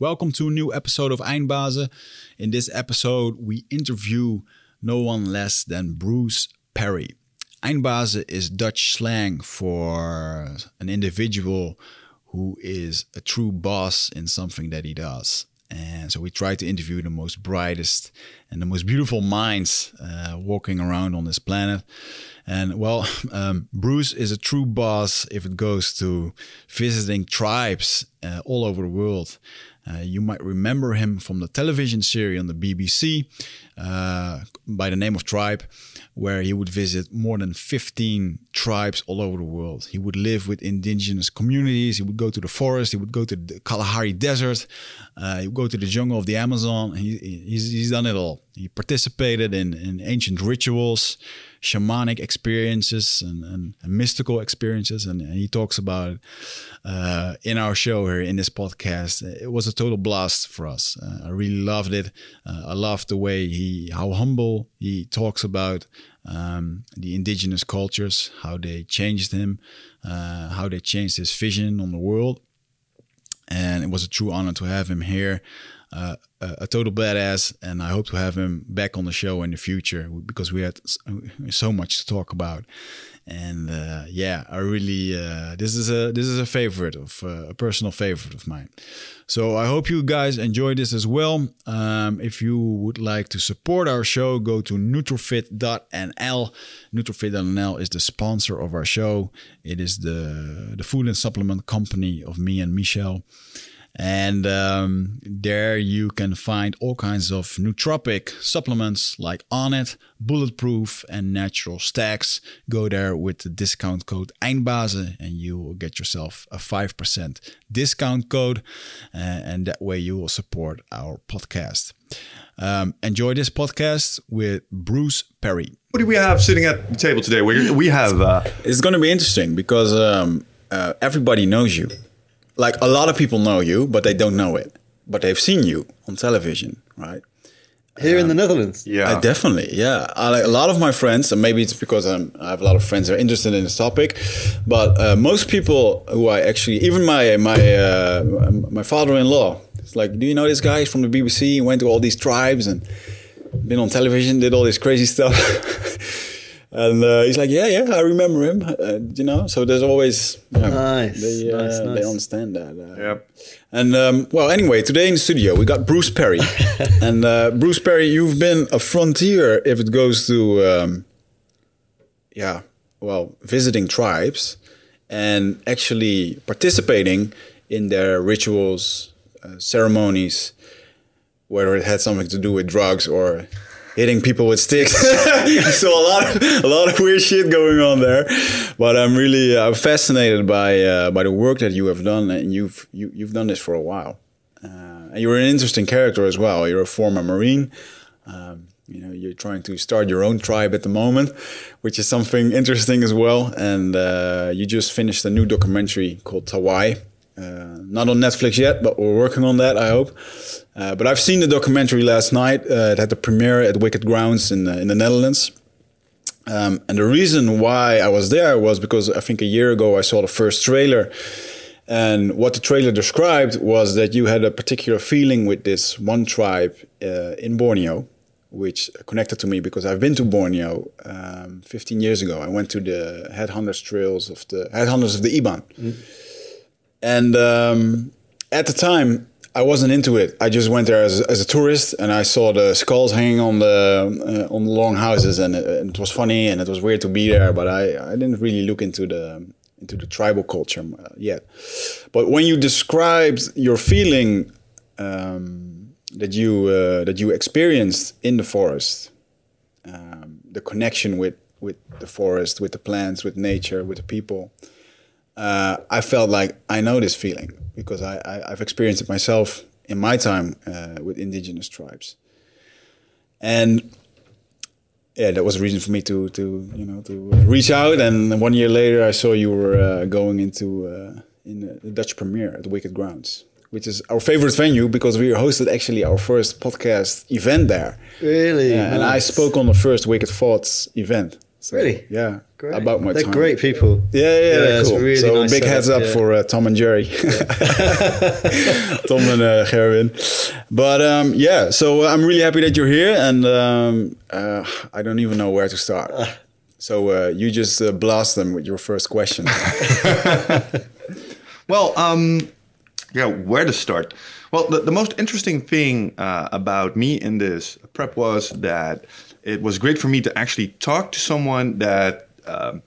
Welcome to a new episode of Eindbazen. In this episode, we interview no one less than Bruce Parry. Eindbazen is Dutch slang for an individual who is a true boss in something that he does. And so we try to interview the most brightest and the most beautiful minds uh, walking around on this planet. And well, um, Bruce is a true boss if it goes to visiting tribes uh, all over the world. Uh, you might remember him from the television series on the BBC uh, by the name of Tribe, where he would visit more than 15 tribes all over the world. He would live with indigenous communities. He would go to the forest. He would go to the Kalahari Desert. Uh, he would go to the jungle of the Amazon. He, he's, he's done it all. He participated in, in ancient rituals shamanic experiences and, and, and mystical experiences. And, and, he talks about it uh, in our show here in this podcast. It was a total blast for us. Uh, I really loved it. Uh, I loved the way he, how humble he talks about um, the indigenous cultures, how they changed him, uh, how they changed his vision on the world. And it was a true honor to have him here uh, a, total badass, and I hope to have him back on the show in the future because we had so much to talk about. And uh, yeah, I really uh, this is a this is a favorite of uh, a personal favorite of mine. So I hope you guys enjoy this as well. Um, if you would like to support our show, go to nutrofit.nl. Nutrofit.nl is the sponsor of our show. It is the the food and supplement company of me and Michel. And um, there you can find all kinds of nootropic supplements like Onnit, Bulletproof, and Natural Stacks. Go there with the discount code Eindbazen and you will get yourself a 5% discount code. Uh, and that way you will support our podcast. Um, enjoy this podcast with Bruce Parry. What do we have sitting at the table today? We, we have. Uh... It's going to be interesting because um, uh, everybody knows you like a lot of people know you, but they don't know it. But they've seen you on television, right? Here um, in the um, Netherlands. Yeah, uh, definitely. Yeah, I, like, a lot of my friends, and maybe it's because I'm, i have a lot of friends that are interested in this topic, but uh, most people who I actually, even my my uh, my father-in-law, it's like, do you know this guy from the BBC? He went to all these tribes and been on television, did all this crazy stuff. And uh, he's like, yeah, yeah, I remember him. Uh, you know, so there's always you know, nice, they, uh, nice, nice. they understand that. Uh, yep. And um, well, anyway, today in the studio we got Bruce Parry, and uh, Bruce Parry, you've been a frontier if it goes to, um, yeah, well, visiting tribes and actually participating in their rituals, uh, ceremonies, whether it had something to do with drugs or hitting people with sticks. so a lot of a lot of weird shit going on there. But I'm really uh, fascinated by uh, by the work that you have done, and you've you, you've done this for a while. Uh, and you're an interesting character as well. You're a former Marine. Um, you know, you're trying to start your own tribe at the moment, which is something interesting as well. And uh, you just finished a new documentary called Tawai. Uh, not on Netflix yet, but we're working on that. I hope. Uh, but I've seen the documentary last night. Uh, it had the premiere at Wicked Grounds in in the Netherlands. Um, and the reason why I was there was because I think a year ago I saw the first trailer. And what the trailer described was that you had a particular feeling with this one tribe uh, in Borneo, which connected to me because I've been to Borneo um, 15 years ago. I went to the headhunters trails of the headhunters of the Iban. Mm. And um, at the time, I wasn't into it. I just went there as, as a tourist, and I saw the skulls hanging on the uh, on the long houses, and it, it, was funny and it was weird to be there. But I, I didn't really look into the into the tribal culture uh, yet. But when you described your feeling um, that you uh, that you experienced in the forest, um, the connection with with the forest, with the plants, with nature, with the people uh, I felt like I know this feeling because I, I, have experienced it myself in my time uh, with indigenous tribes. And yeah, that was a reason for me to to you know to reach out. And one year later, I saw you were uh, going into uh, in the Dutch premiere at the Wicked Grounds, which is our favorite venue because we hosted actually our first podcast event there. Really, yeah, nice. and I spoke on the first Wicked Thoughts event. So, really? Yeah, Great. about my They're time. great people. Yeah, yeah, Yeah, cool. really so nice big setup, heads up yeah. for uh, Tom and Jerry, Tom and uh, Gerwin. But um, yeah, so I'm really happy that you're here, and um, uh, I don't even know where to start. So uh, you just uh, blast them with your first question. Well, um, yeah, where to start? Well, the, the most interesting thing uh, about me in this prep was that it was great for me to actually talk to someone that, um,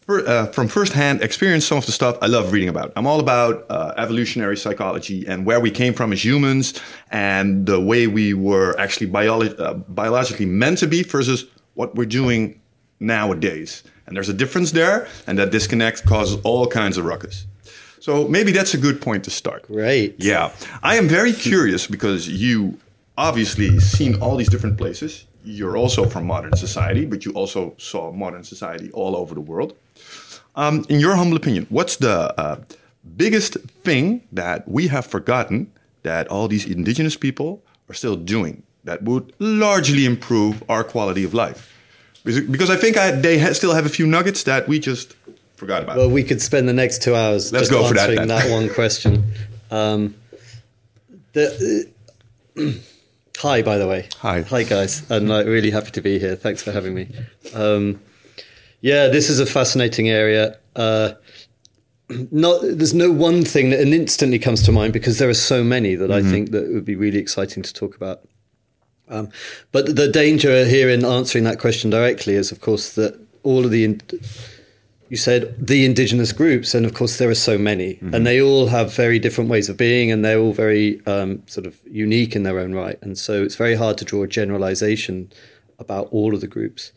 for, uh, from firsthand, experience some of the stuff I love reading about. I'm all about uh, evolutionary psychology and where we came from as humans and the way we were actually biolo- uh, biologically meant to be versus what we're doing nowadays. And there's a difference there, and that disconnect causes all kinds of ruckus. So maybe that's a good point to start. Right. Yeah. I am very curious because you obviously seen all these different places. You're also from modern society, but you also saw modern society all over the world. Um, in your humble opinion, what's the uh, biggest thing that we have forgotten that all these indigenous people are still doing that would largely improve our quality of life? Because- Because I think I, they ha- still have a few nuggets that we just forgot about. Well, we could spend the next two hours Let's just go for that answering that, one question. Um, the, uh, hi, by the way. Hi. Hi, guys. I'm like, really happy to be here. Thanks for having me. Um, yeah, this is a fascinating area. Uh, not, there's no one thing that instantly comes to mind because there are so many that Mm-hmm. I think that would be really exciting to talk about. Um, but the danger here in answering that question directly is, of course, that all of the in- you said the indigenous groups, and of course there are so many, and they all have very different ways of being, and they're all very um, sort of unique in their own right, and so it's very hard to draw a generalization about all of the groups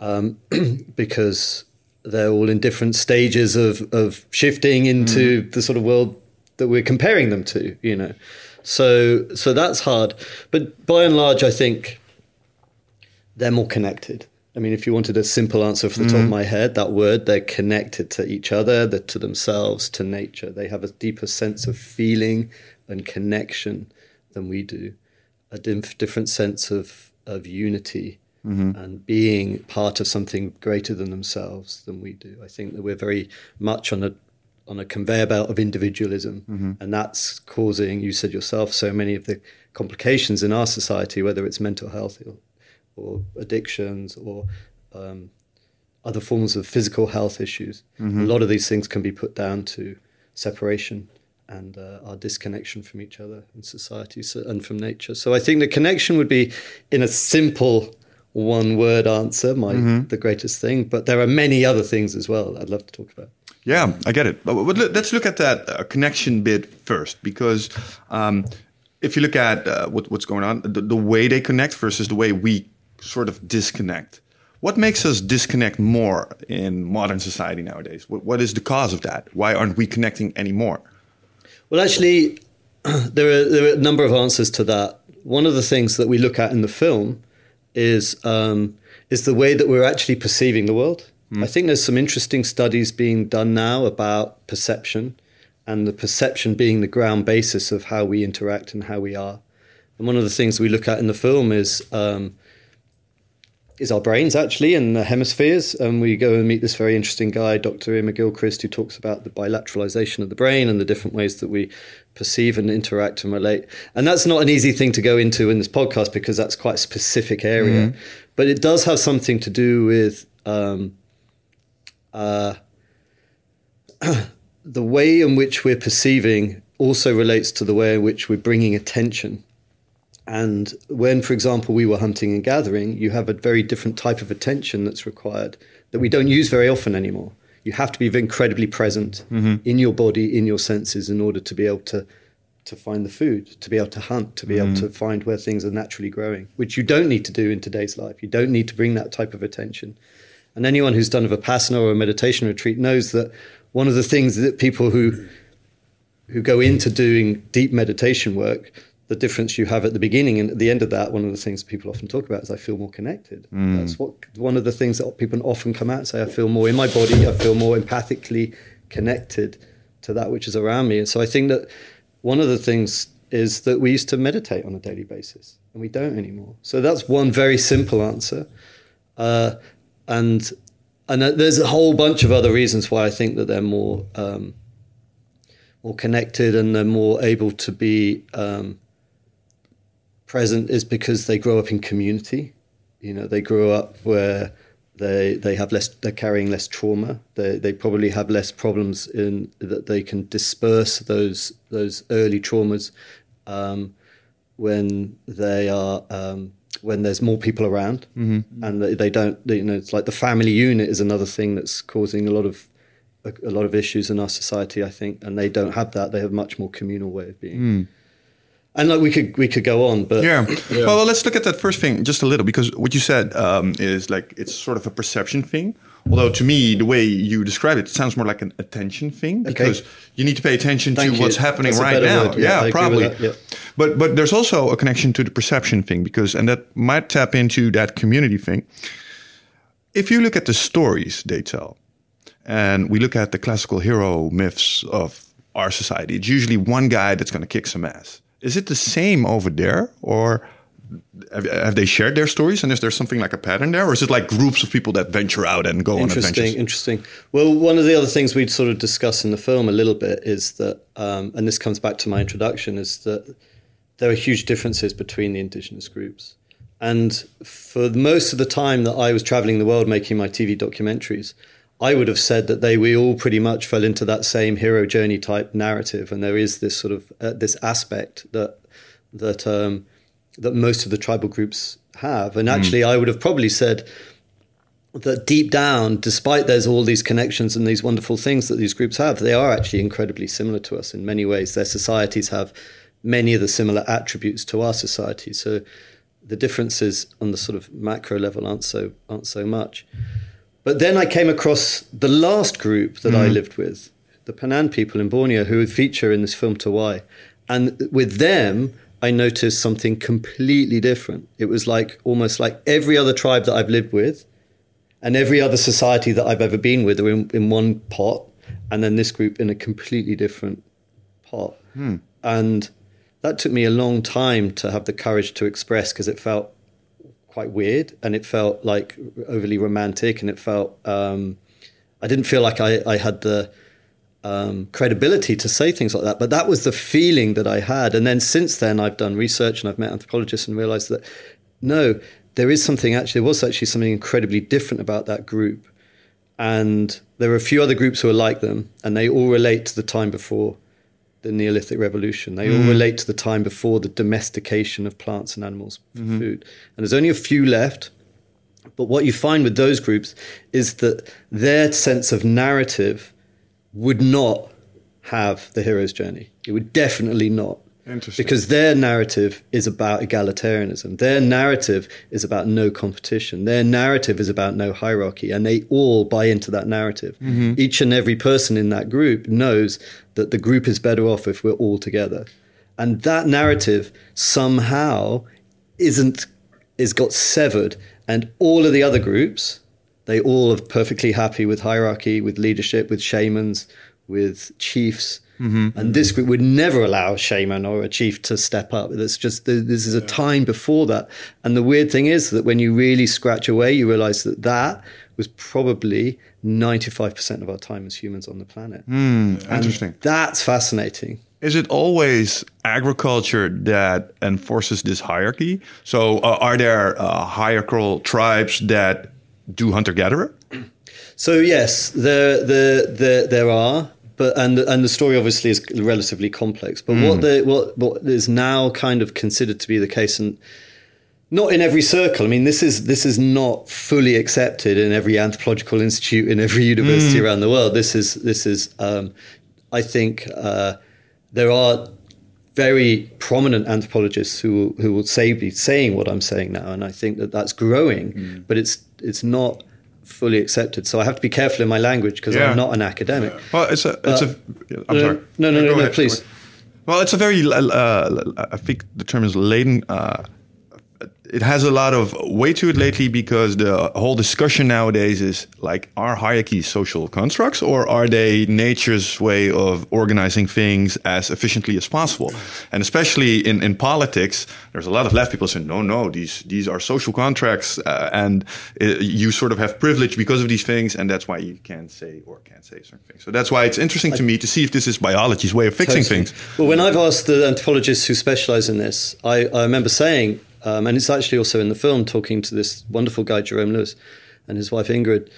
um, because they're all in different stages of of shifting into the sort of world that we're comparing them to, you know. So so that's hard, but by and large, I think they're more connected. I mean, if you wanted a simple answer off the top of mm. my head, that word, they're connected to each other, to themselves, to nature. They have a deeper sense of feeling and connection than we do, a dif- different sense of, of unity mm-hmm. and being part of something greater than themselves than we do. I think that we're very much on a on a conveyor belt of individualism, mm-hmm. and that's causing, you said yourself, so many of the complications in our society, whether it's mental health or, addictions or um, other forms of physical health issues. A lot of these things can be put down to separation and uh, our disconnection from each other and society so, and from nature. So I think the connection would be in a simple one word answer, my the greatest thing. But there are many other things as well I'd love to talk about. Yeah, I get it. But, but let- let's look at that uh, connection bit first, because um, if you look at uh, what, what's going on, the, the way they connect versus the way we sort of disconnect. What makes us disconnect more in modern society nowadays? What, what is the cause of that? Why aren't we connecting anymore? Well, actually, there are there are a number of answers to that. One of the things that we look at in the film is um, is the way that we're actually perceiving the world. I think there's some interesting studies being done now about perception, and the perception being the ground basis of how we interact and how we are. And one of the things we look at in the film is um, is our brains actually and the hemispheres. And we go and meet this very interesting guy, Dr. Iain McGilchrist, who talks about the bilateralization of the brain and the different ways that we perceive and interact and relate. And that's not an easy thing to go into in this podcast because that's quite a specific area. But it does have something to do with um, uh, the way in which we're perceiving also relates to the way in which we're bringing attention. And when, for example, we were hunting and gathering, you have a very different type of attention that's required that we don't use very often anymore. You have to be incredibly present mm-hmm. in your body, in your senses, in order to be able to to find the food, to be able to hunt, to be able mm-hmm. to find where things are naturally growing, which you don't need to do in today's life. You don't need to bring that type of attention. And anyone who's done a vipassana or a meditation retreat knows that one of the things that people who who go into doing deep meditation work, the difference you have at the beginning and at the end of that, one of the things people often talk about is I feel more connected. That's what one of the things that people often come out and say, I feel more in my body, I feel more empathically connected to that which is around me. And so I think that one of the things is that we used to meditate on a daily basis and we don't anymore. So that's one very simple answer. Uh, and and uh, there's a whole bunch of other reasons why I think that they're more um, more connected and they're more able to be um, present is because they grow up in community. You know, they grow up where they they have less they're carrying less trauma. They they probably have less problems in that they can disperse those those early traumas um, when they are um, when there's more people around mm-hmm. and they, they don't they, you know it's like the family unit is another thing that's causing a lot of a, a, lot of issues in our society I think and they don't have that they have a much more communal way of being mm. And like we could we could go on but yeah. yeah. well let's look at that first thing just a little because what you said um, is like it's sort of a perception thing Although to me, the way you describe it, it sounds more like an attention thing because okay. you need to pay attention Thank to you. what's happening That's right now. Word. Yeah, yeah probably. Yeah. But but there's also a connection to the perception thing because and that might tap into that community thing. If you look at the stories they tell, and we look at the classical hero myths of our society, it's usually one guy that's going to kick some ass. Is it the same over there, or have, they shared their stories and is there something like a pattern there or is it like groups of people that venture out and go on adventures? interesting. Well one of the other things we'd sort of discuss in the film a little bit is that um, and this comes back to my introduction is that there are huge differences between the indigenous groups. And for most of the time that i was traveling the world making my tv documentaries I would have said that they we all pretty much fell into that same hero journey type narrative, and there is this sort of uh, this aspect that that um, that most of the tribal groups have. And actually, mm. I would have probably said that deep down, despite there's all these connections and these wonderful things that these groups have, they are actually incredibly similar to us in many ways. Their societies have many of the similar attributes to our society. So the differences on the sort of macro level aren't so aren't so much. But then I came across the last group that mm. I lived with, the Penan people in Borneo, who feature in this film Tawai. And with them, I noticed something completely different. It was like almost like every other tribe that I've lived with and every other society that I've ever been with are in, in one pot, and then this group in a completely different pot. Hmm. And that took me a long time to have the courage to express because it felt quite weird and it felt like overly romantic and it felt um, I didn't feel like I, I had the um, credibility to say things like that. But that was the feeling that I had. And then since then, I've done research and I've met anthropologists and realized that no, there is something actually, there was actually something incredibly different about that group. And there are a few other groups who are like them, and they all relate to the time before the Neolithic Revolution. They mm. all relate to the time before the domestication of plants and animals for mm-hmm. food. And there's only a few left. But what you find with those groups is that their sense of narrative would not have the hero's journey. It would definitely not. Interesting. Because their narrative is about egalitarianism. Their narrative is about no competition. Their narrative is about no hierarchy. And they all buy into that narrative. Mm-hmm. Each and every person in that group knows that the group is better off if we're all together. And that narrative somehow isn't is got severed. And all of the other groups they all are perfectly happy with hierarchy, with leadership, with shamans, with chiefs. Mm-hmm. And this group would never allow a shaman or a chief to step up. It's just this is a time before that. And the weird thing is that when you really scratch away, you realize that that was probably 95% of our time as humans on the planet. Mm, interesting. That's fascinating. Is it always agriculture that enforces this hierarchy? So, uh, are there uh, hierarchical tribes that do hunter gatherer? So yes, there there there, there are, but and and the story obviously is relatively complex. But mm. what the what what is now kind of considered to be the case and not in every circle. I mean, this is this is not fully accepted in every anthropological institute in every university mm. around the world. This is this is um, I think uh, there are very prominent anthropologists who who will say be saying what I'm saying now, and I think that that's growing, mm. but it's it's not fully accepted. So I have to be careful in my language because yeah. I'm not an academic. Well, it's a it's a. I'm sorry. No, no, no, no, no please. Well, it's a very. Uh, I think the term is laden. Uh, it has a lot of weight to it lately because the whole discussion nowadays is like are hierarchies social constructs or are they nature's way of organizing things as efficiently as possible? And especially in, in politics there's a lot of left people saying no no these these are social contracts uh, and it, you sort of have privilege because of these things and that's why you can't say or can't say certain things. So that's why it's interesting to me to see if this is biology's way of fixing Totally. things. Well, when I've asked the anthropologists who specialize in this, I, I remember saying, um, and it's actually also in the film, talking to this wonderful guy, Jerome Lewis, and his wife Ingrid.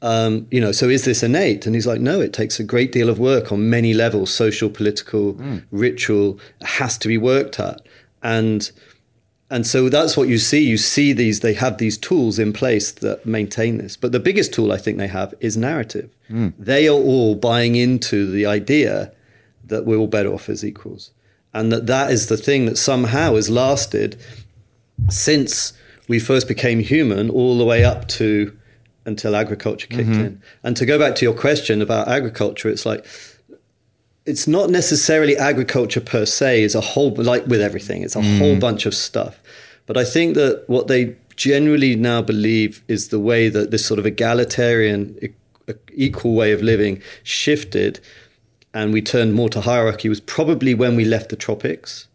Um, you know, so is this innate? And he's like, no, it takes a great deal of work on many levels social, political, ritual, has to be worked at. And and so that's what you see. You see these, they have these tools in place that maintain this. But the biggest tool I think they have is narrative. They are all buying into the idea that we're all better off as equals. And that that is the thing that somehow has lasted since we first became human all the way up to until agriculture kicked mm-hmm. in. And to go back to your question about agriculture, it's like, it's not necessarily agriculture per se is a whole like with everything it's a mm. whole bunch of stuff. But i think that what they generally now believe is the way that this sort of egalitarian equal way of living shifted and we turned more to hierarchy was probably when we left the tropics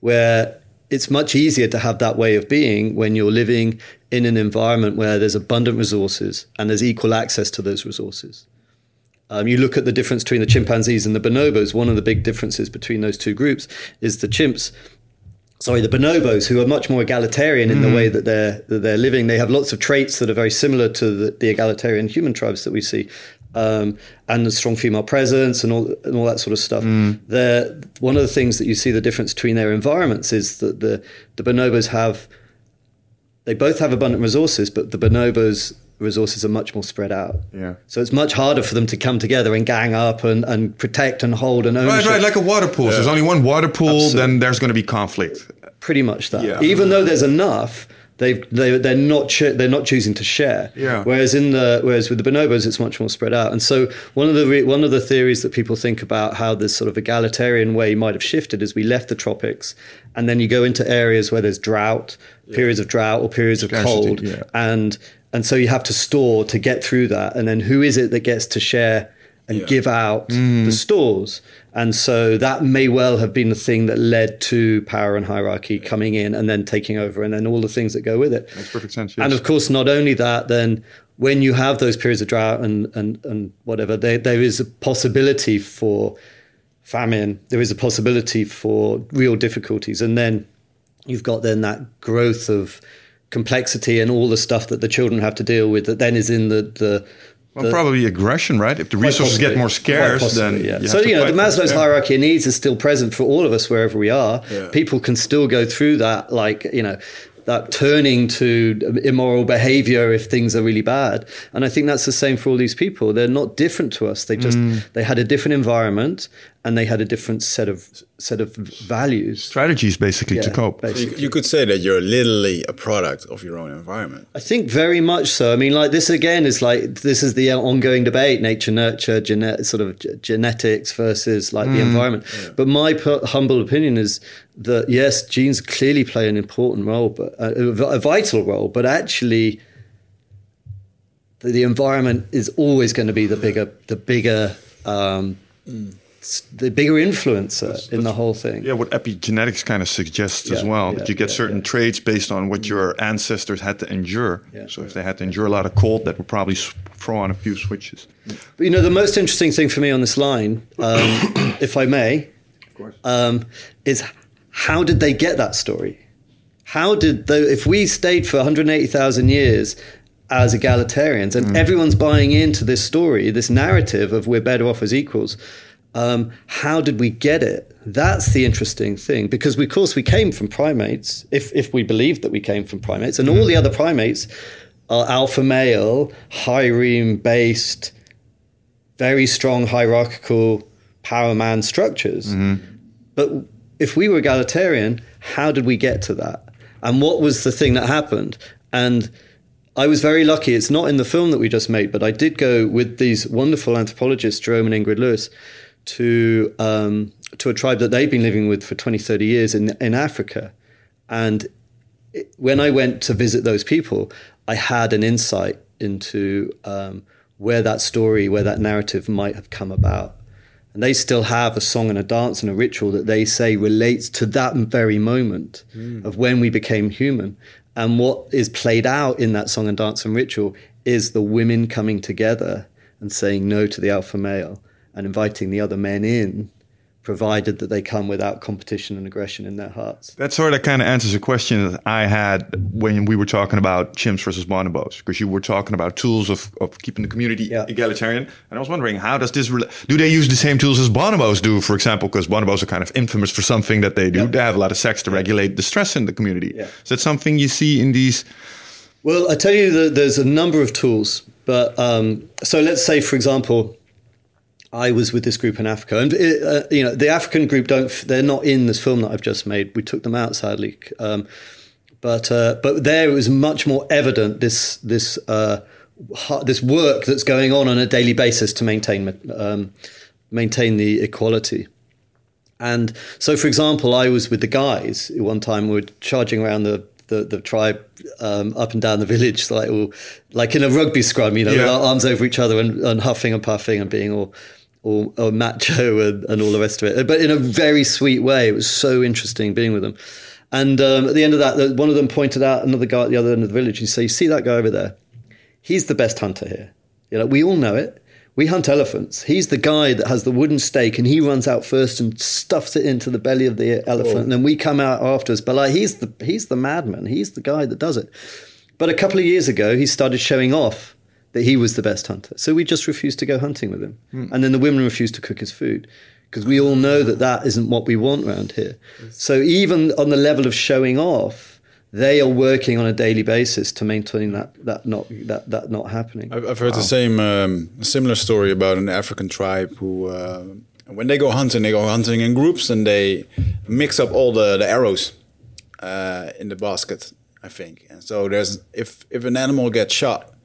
where it's much easier to have that way of being when you're living in an environment where there's abundant resources and there's equal access to those resources um, you look at the difference between the chimpanzees and the bonobos. One of the big differences between those two groups is the chimps. Sorry, the bonobos, who are much more egalitarian in the way that they're that they're living. They have lots of traits that are very similar to the, the egalitarian human tribes that we see, um, and the strong female presence and all and all that sort of stuff. They're, one of the things that you see the difference between their environments is that the the bonobos have they both have abundant resources, but the bonobos resources are much more spread out. Yeah. So it's much harder for them to come together and gang up and, and protect and hold and own. Right, right, like a water pool. If there's only one water pool, then there's going to be conflict. Pretty much that. Yeah. Even though there's enough, they they they're not ch- they're not choosing to share. Yeah. Whereas in the whereas with the bonobos, it's much more spread out. And so one of the re- one of the theories that people think about how this sort of egalitarian way might have shifted is we left the tropics, and then you go into areas where there's drought, periods of drought or periods of Scarcity, cold, yeah. and and so you have to store to get through that. And then who is it that gets to share and give out Mm. the stores? And so that may well have been the thing that led to power and hierarchy coming in and then taking over, and then all the things that go with it. Makes perfect sense. And of course, not only that, then when you have those periods of drought and and, and whatever, there, there is a possibility for famine. There is a possibility for real difficulties, and then you've got then that growth of complexity and all the stuff that the children have to deal with. That then is in the the. Well, the- probably aggression, right? If the resources get more scarce, possibly, then yeah. you so have to you know the fight for it. Maslow's Yeah. hierarchy of needs is still present for all of us wherever we are. Yeah. People can still go through that, like you know, that turning to immoral behavior if things are really bad. And I think that's the same for all these people. They're not different to us. They just Mm. they had a different environment and they had a different set of set of values. Strategies, basically, to cope. basically. You, you could say that you're literally a product of your own environment. I think very much so. I mean, like this again is like this is the ongoing debate: nature, nurture, gene- sort of g- genetics versus like the environment. But my per- humble opinion is that yes, genes clearly play an important role, but uh, a, v- a vital role. But actually, the, the environment is always going to be the bigger, the bigger, um, s- the bigger influencer in the whole thing. Yeah, what epigenetics kind of suggests as well yeah, that you get yeah, certain yeah. traits based on what your ancestors had to endure. Yeah. so if they had to endure a lot of cold, that would probably throw on a few switches. But you know, the most interesting thing for me on this line, um, if I may, um, is how did they get that story? How did the if we stayed for 180,000 years as egalitarians and everyone's buying into this story, this narrative of we're better off as equals? Um, how did we get it? That's the interesting thing because, we, of course, we came from primates. If if we believe that we came from primates, and all the other primates are alpha male, harem based, very strong hierarchical power man structures. But if we were egalitarian, how did we get to that? And what was the thing that happened? And I was very lucky. It's not in the film that we just made, but I did go with these wonderful anthropologists, Jerome and Ingrid Lewis, to um, to a tribe that they've been living with for 20, 30 years in in Africa. And it, when I went to visit those people, I had an insight into um, where that story, where that narrative might have come about. And they still have a song and a dance and a ritual that they say relates to that very moment mm. of when we became human. And what is played out in that song and dance and ritual is the women coming together and saying no to the alpha male and inviting the other men in provided that they come without competition and aggression in their hearts. That sort of kind of answers a question that I had when we were talking about chimps versus bonobos, because you were talking about tools of, of keeping the community yeah. egalitarian. And I was wondering, how does this, do they use the same tools as bonobos do, for example? Because bonobos are kind of infamous for something that they do. Yep. They have a lot of sex to regulate the stress in the community. Yeah. Is that something you see in these? Well, I tell you that there's a number of tools, but um, so let's say, for example, I was with this group in Africa, and it, uh, you know the African group don't they're not in this film that I've just made. We took them out sadly, um, but uh, but there it was much more evident this this uh, this work that's going on on a daily basis to maintain um, maintain the equality. And so, for example, I was with the guys one time. We were charging around the the, the tribe um, up and down the village, like all, like in a rugby scrum, you know, yeah. with our arms over each other and, and huffing and puffing and being all or, or macho and, and, all the rest of it, but in a very sweet way. It was so interesting being with them. And um, at the end of that, one of them pointed out another guy at the other end of the village. He said, "You see that guy over there? He's the best hunter here. You know, we all know it. We hunt elephants. He's the guy that has the wooden stake, and he runs out first and stuffs it into the belly of the elephant, oh. and then we come out afterwards. But like, he's the he's the madman. He's the guy that does it. But a couple of years ago, he started showing off that he was the best hunter. So we just refused to go hunting with him. Mm. And then the women refused to cook his food because we all know that that isn't what we want around here. So even on the level of showing off, they are working on a daily basis to maintain that that not that that not happening. I've, I've heard wow. the same um, similar story about an African tribe who. Uh, when they go hunting, they go hunting in groups and they mix up all the, the arrows uh, in the basket, I think. And so there's if if an animal gets shot,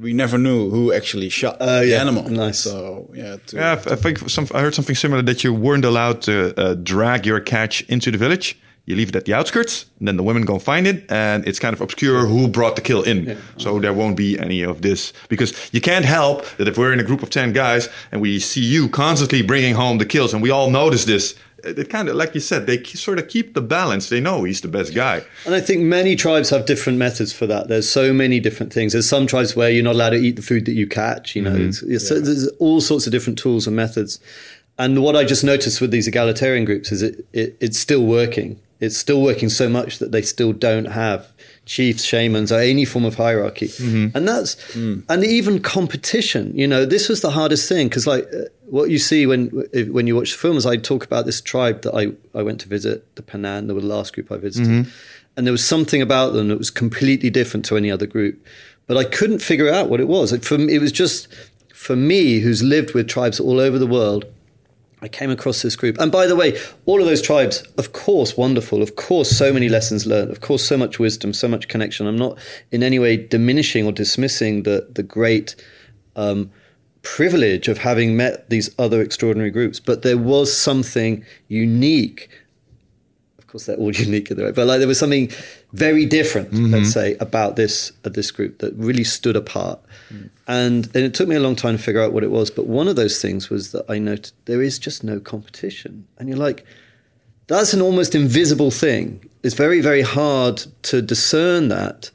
we never knew who actually shot uh, the yeah, animal. Nice. So yeah, to, yeah. I think some, I heard something similar that you weren't allowed to uh, drag your catch into the village. You leave it at the outskirts, and then the women go find it, and it's kind of obscure who brought the kill in. Yeah. So there won't be any of this because you can't help that if we're in a group of ten guys and we see you constantly bringing home the kills, and we all notice this it kind of like you said they sort of keep the balance. They know he's the best guy. And i think many tribes have different methods for that. There's so many different things. There's some tribes where you're not allowed to eat the food that you catch you know? Mm-hmm. it's, it's, yeah. there's all sorts of different tools and methods. And what i just noticed with these egalitarian groups is it, it it's still working. It's still working so much that they still don't have chiefs, shamans, or any form of hierarchy. Mm-hmm. And that's, mm. and even competition, you know, this was the hardest thing because like uh, what you see when, when you watch the films, I talk about this tribe that I, I went to visit, the Penan, they were the last group I visited. Mm-hmm. And there was something about them that was completely different to any other group. But I couldn't figure out what it was. It, for, it was just, for me, who's lived with tribes all over the world, I came across this group. And by the way, all of those tribes, of course, wonderful. Of course, so many lessons learned. Of course, so much wisdom, so much connection. I'm not in any way diminishing or dismissing the, the great um, privilege of having met these other extraordinary groups. But there was something unique Of course, they're all unique in their way, but like there was something very different, mm-hmm. let's say, about this uh, this group that really stood apart. And, and it took me a long time to figure out what it was. But one of those things was that I noted there is just no competition, and you're like, that's an almost invisible thing. It's very very hard to discern that,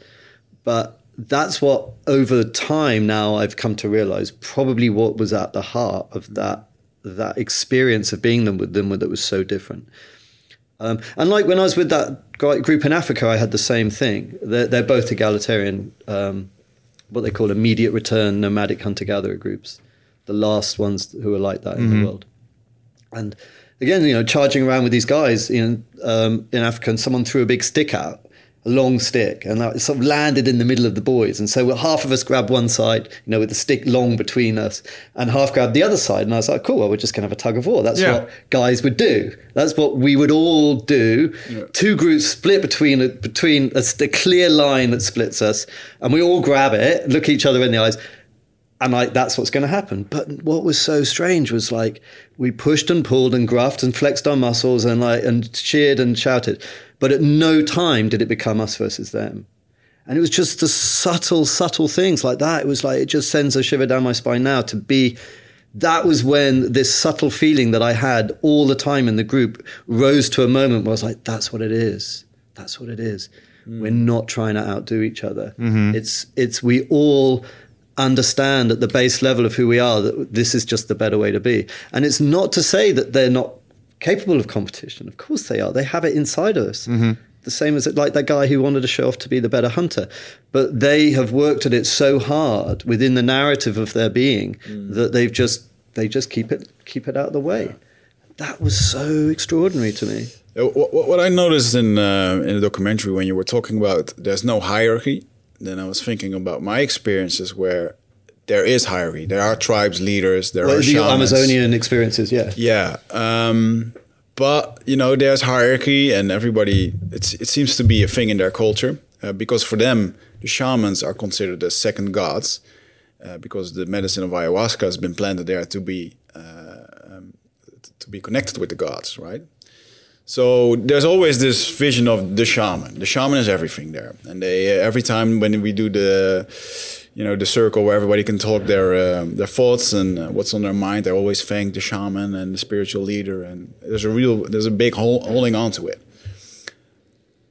but that's what over time now I've come to realize probably what was at the heart of that that experience of being them with them that was so different. Um, and like when I was with that group in Africa, I had the same thing. They're, they're both egalitarian, um, what they call immediate return nomadic hunter gatherer groups, the last ones who are like that mm-hmm. in the mm-hmm. world. And again, you know, charging around with these guys in um, in Africa, and someone threw a big stick out, a long stick, and that sort of landed in the middle of the boys. And so half of us grabbed one side, you know, with the stick long between us, and half grabbed the other side. And I was like, cool, well, we're just going to have a tug of war. That's yeah. what guys would do. That's what we would all do. Yeah. Two groups split between a, between a, a clear line that splits us, and we all grab it, look each other in the eyes. and like that's what's going to happen. But what was so strange was like we pushed and pulled and gruffed and flexed our muscles and like and cheered and shouted, but at no time did it become us versus them. And it was just the subtle, subtle things like that. It was like it just sends a shiver down my spine now to be. That was when this subtle feeling that I had all the time in the group rose to a moment where I was like, "That's what it is. That's what it is. Mm. We're not trying to outdo each other. Mm-hmm. It's it's we all." understand at the base level of who we are that this is just the better way to be. And it's not to say that they're not capable of competition. Of course they are. They have it inside of us. Mm-hmm. The same as like that guy who wanted to show off to be the better hunter. But they have worked at it so hard within the narrative of their being mm. that they've just they just keep it keep it out of the way. That was so extraordinary to me. Uh, what, what I noticed in uh, in the documentary when you were talking about there's no hierarchy then I was thinking about my experiences where there is hierarchy. There are tribes leaders. There well, are the shamans. Amazonian experiences. Yeah. Yeah. Um, but you know, there's hierarchy, and everybody. It's it seems to be a thing in their culture uh, because for them, the shamans are considered the second gods uh, because the medicine of ayahuasca has been planted there to be uh, um, to be connected with the gods, right? So there's always this vision of the shaman. The shaman is everything there, and they every time when we do the, you know, the circle where everybody can talk their uh, their thoughts and uh, what's on their mind, they always thank the shaman and the spiritual leader, and there's a real there's a big hole, holding on to it.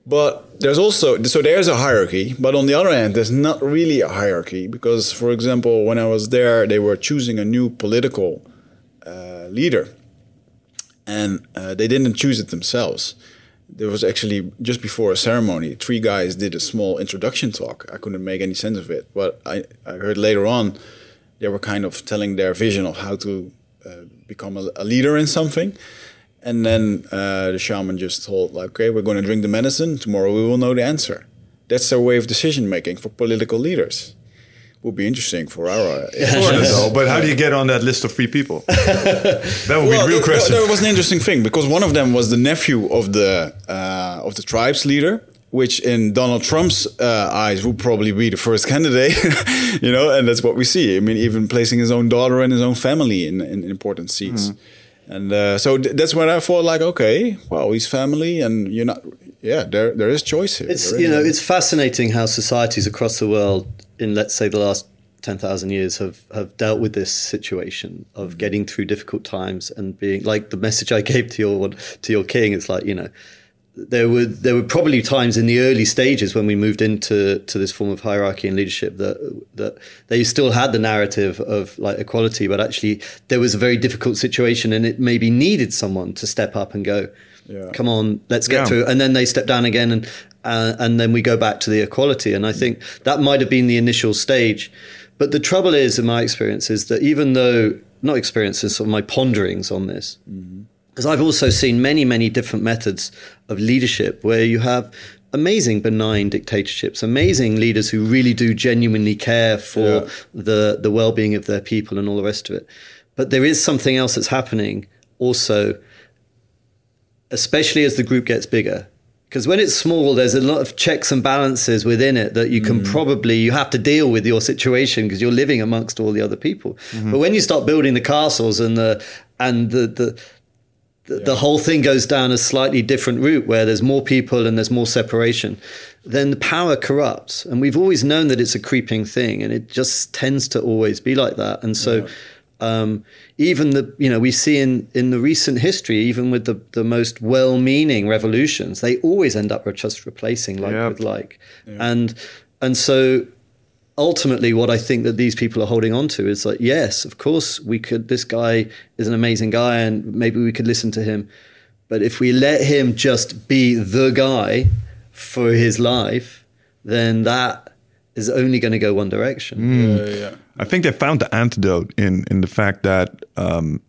But there's also so there's a hierarchy, but on the other hand, there's not really a hierarchy because, for example, when I was there, they were choosing a new political uh, leader and uh, they didn't choose it themselves. There was actually just before a ceremony, three guys did a small introduction talk. I couldn't make any sense of it, but I, I heard later on they were kind of telling their vision of how to uh, become a, a, leader in something. And then uh, the shaman just told, like, okay, we're going to drink the medicine. Tomorrow we will know the answer. That's their way of decision making for political leaders would be interesting for our. though, but how do you get on that list of three people? that would well, be the real question. There was an interesting thing because one of them was the nephew of the uh, of the tribe's leader, which in Donald Trump's uh, eyes would probably be the first candidate, you know, and that's what we see. I mean, even placing his own daughter and his own family in, in important seats. Mm. And uh, so th- that's when I thought, like, okay, well, he's family, and you're not. Yeah, there there is choice here. It's you know, it's fascinating how societies across the world in let's say the last 10,000 years have, have dealt with this situation of mm-hmm. getting through difficult times and being like the message I gave to your to your king it's like you know there were there were probably times in the early stages when we moved into to this form of hierarchy and leadership that that they still had the narrative of like equality but actually there was a very difficult situation and it maybe needed someone to step up and go yeah. come on let's get yeah. through and then they step down again and uh, and then we go back to the equality. And I think that might have been the initial stage. But the trouble is, in my experience, is that even though, not experiences, sort of my ponderings on this, because mm-hmm. I've also seen many, many different methods of leadership where you have amazing benign dictatorships, amazing leaders who really do genuinely care for yeah. the, the well being of their people and all the rest of it. But there is something else that's happening also, especially as the group gets bigger because when it's small there's a lot of checks and balances within it that you can mm. probably you have to deal with your situation because you're living amongst all the other people mm-hmm. but when you start building the castles and the and the the the, yeah. the whole thing goes down a slightly different route where there's more people and there's more separation then the power corrupts and we've always known that it's a creeping thing and it just tends to always be like that and so yeah um, even the you know we see in in the recent history, even with the the most well-meaning revolutions, they always end up just replacing like yep. with like, yeah. and and so ultimately what I think that these people are holding on to is like, yes, of course we could. This guy is an amazing guy, and maybe we could listen to him. But if we let him just be the guy for his life, then that is only going to go one direction. Mm. Yeah, yeah. I think they found the antidote in in the fact that um,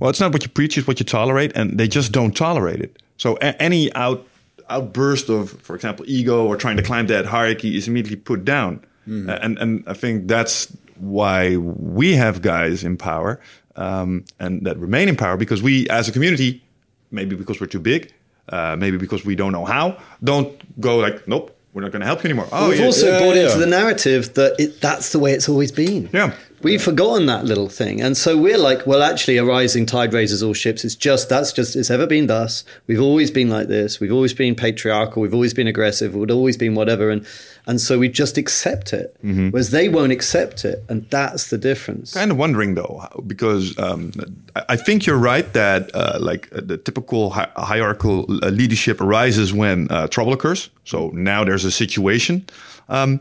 well, it's not what you preach; it's what you tolerate, and they just don't tolerate it. So a- any out outburst of, for example, ego or trying to climb that hierarchy is immediately put down. Mm. And and I think that's why we have guys in power um, and that remain in power because we, as a community, maybe because we're too big, uh, maybe because we don't know how, don't go like, nope, we're not going to help you anymore. Oh, we've yeah, also yeah, bought yeah. into the narrative that it, that's the way it's always been. Yeah. We've forgotten that little thing. And so we're like, well, actually, a rising tide raises all ships. It's just, that's just, it's ever been thus. We've always been like this. We've always been patriarchal. We've always been aggressive. We've always been whatever. And, and so we just accept it, Mm-hmm. whereas they won't accept it. And that's the difference. kind of wondering though, because um, I I think you're right that uh, like uh, the typical hi- hierarchical uh, leadership arises when uh, trouble occurs. So now there's a situation. Um,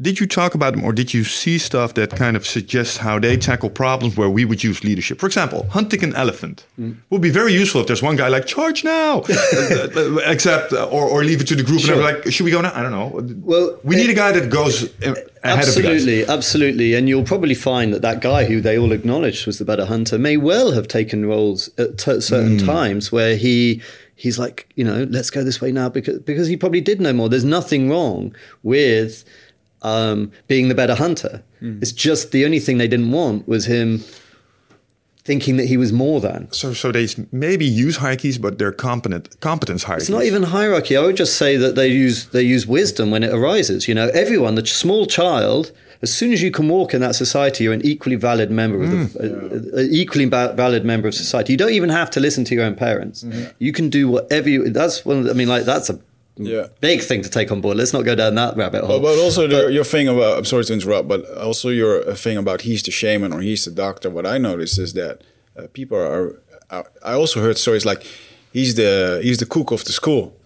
did you talk about them, or did you see stuff that kind of suggests how they tackle problems where we would use leadership? For example, hunting an elephant would be very useful if there's one guy like charge now, Uh, except uh, or, or leave it to the group and Sure. they're like, should we go now? I don't know. Well, we need a guy that goes uh, ahead of. Absolutely, absolutely. And you'll probably find that that guy who they all acknowledged was the better hunter may well have taken roles at t- certain times where he he's like, you know, let's go this way now because because he probably did know more. There's nothing wrong with um, being the better hunter. It's just the only thing they didn't want was him thinking that he was more than. So, so they maybe use hierarchies, but they're competent competence hierarchies. It's not even hierarchy. I would just say that they use they use wisdom when it arises. You know, everyone, the small child, as soon as you can walk in that society, you're an equally valid member of Mm. the, a, a equally ba- valid member of society. You don't even have to listen to your own parents. Mm-hmm. You can do whatever you. That's one. Of the, I mean, like that's a Yeah. big thing to take on board. Let's not go down that rabbit hole. But, but also the, your thing about I'm sorry to interrupt, but also your uh, thing about he's the shaman or he's the doctor. What I noticed is that uh, people are. are I also heard stories like he's the he's the cook of the school,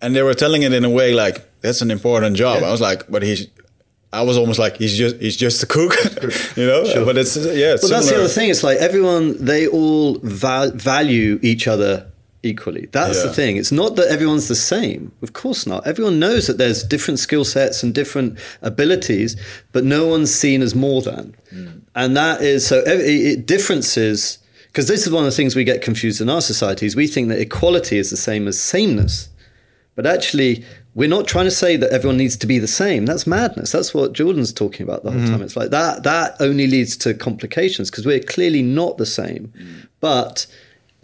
and they were telling it in a way like that's an important job. I was like, but he's. I was almost like he's just he's just a cook, you know. But it's yeah. It's Well, that's the other thing. It's like everyone, they all val- value each other equally. That's the thing. It's not that everyone's the same. Of course not. Everyone knows that there's different skill sets and different abilities, but no one's seen as more than. Hmm. And that is so it, it differences. Because this is one of the things we get confused in our societies. We think that equality is the same as sameness. But actually, we're not trying to say that everyone needs to be the same. That's madness. That's what Jordan's talking about the whole mm-hmm. time. It's like that. That only leads to complications because we're clearly not the same. Hmm. But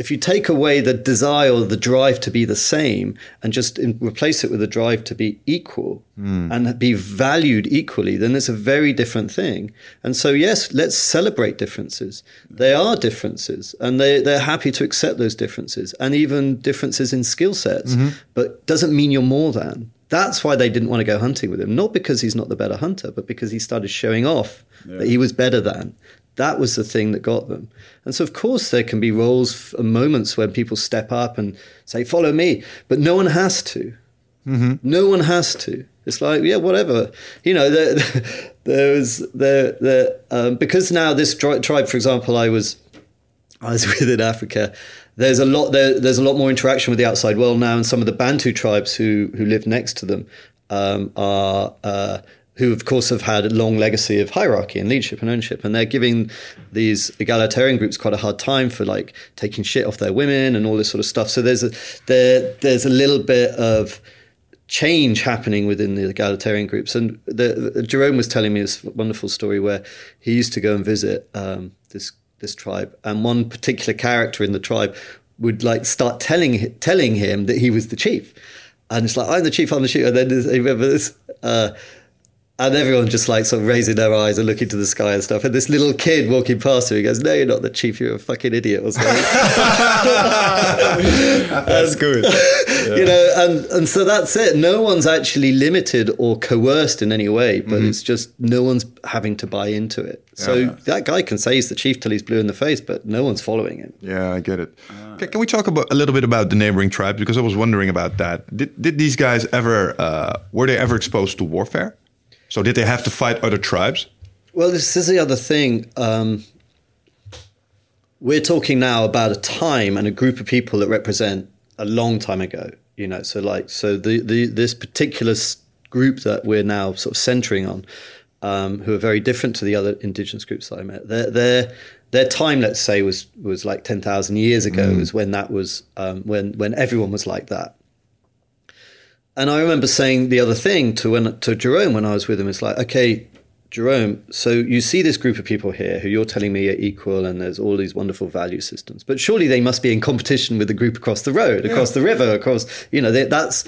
if you take away the desire or the drive to be the same and just replace it with a drive to be equal hmm. and be valued equally, then it's a very different thing. And so, yes, let's celebrate differences. They are differences, and they, they're happy to accept those differences and even differences in skill sets, mm-hmm. but doesn't mean you're more than. That's why they didn't want to go hunting with him. Not because he's not the better hunter, but because he started showing off that he was better than. That was the thing that got them. And so, of course, there can be roles and moments when people step up and say, follow me, but no one has to. No one has to. It's like, yeah, whatever. You know, there, there's there, there um, because now this tri- tribe, for example, I was I was with in Africa. There's a lot there, there's a lot more interaction with the outside world now, and some of the Bantu tribes who who live next to them um, are. Uh, who, of course, have had a long legacy of hierarchy and leadership and ownership, and they're giving these egalitarian groups quite a hard time for like taking shit off their women and all this sort of stuff. So there's a there there's a little bit of change happening within the egalitarian groups. And the, the- Jerome was telling me this wonderful story where he used to go and visit um, this this tribe, and one particular character in the tribe would like start telling telling him that he was the chief, and it's like I'm the chief, I'm the chief, and then there's- remember this. Uh, and everyone just like sort of raising their eyes and looking to the sky and stuff. And this little kid walking past him, he goes, "No, you're not the chief. You're a fucking idiot." Or something. That's good. you know and and so that's it no one's actually limited or coerced in any way but it's just no one's having to buy into it so Yeah. that guy can say he's the chief till he's blue in the face but no one's following him Yeah, I get it. Can, can we talk about a little bit about the neighboring tribes? Because I was wondering about that. Did did these guys ever uh, were they ever exposed to warfare? So did they have to fight other tribes? well this is the other thing. Um, we're talking now about a time and a group of people that represent a long time ago you know so like so the, the this particular group that we're now sort of centering on um, who are very different to the other indigenous groups that I met their their their time let's say was was like 10,000 years ago was when that was um, when when everyone was like that and I remember saying the other thing to when to Jerome when I was with him. It's like, okay, Jerome, so you see this group of people here who you're telling me are equal, and there's all these wonderful value systems, but surely they must be in competition with the group across the road, across the river, across you know they, that's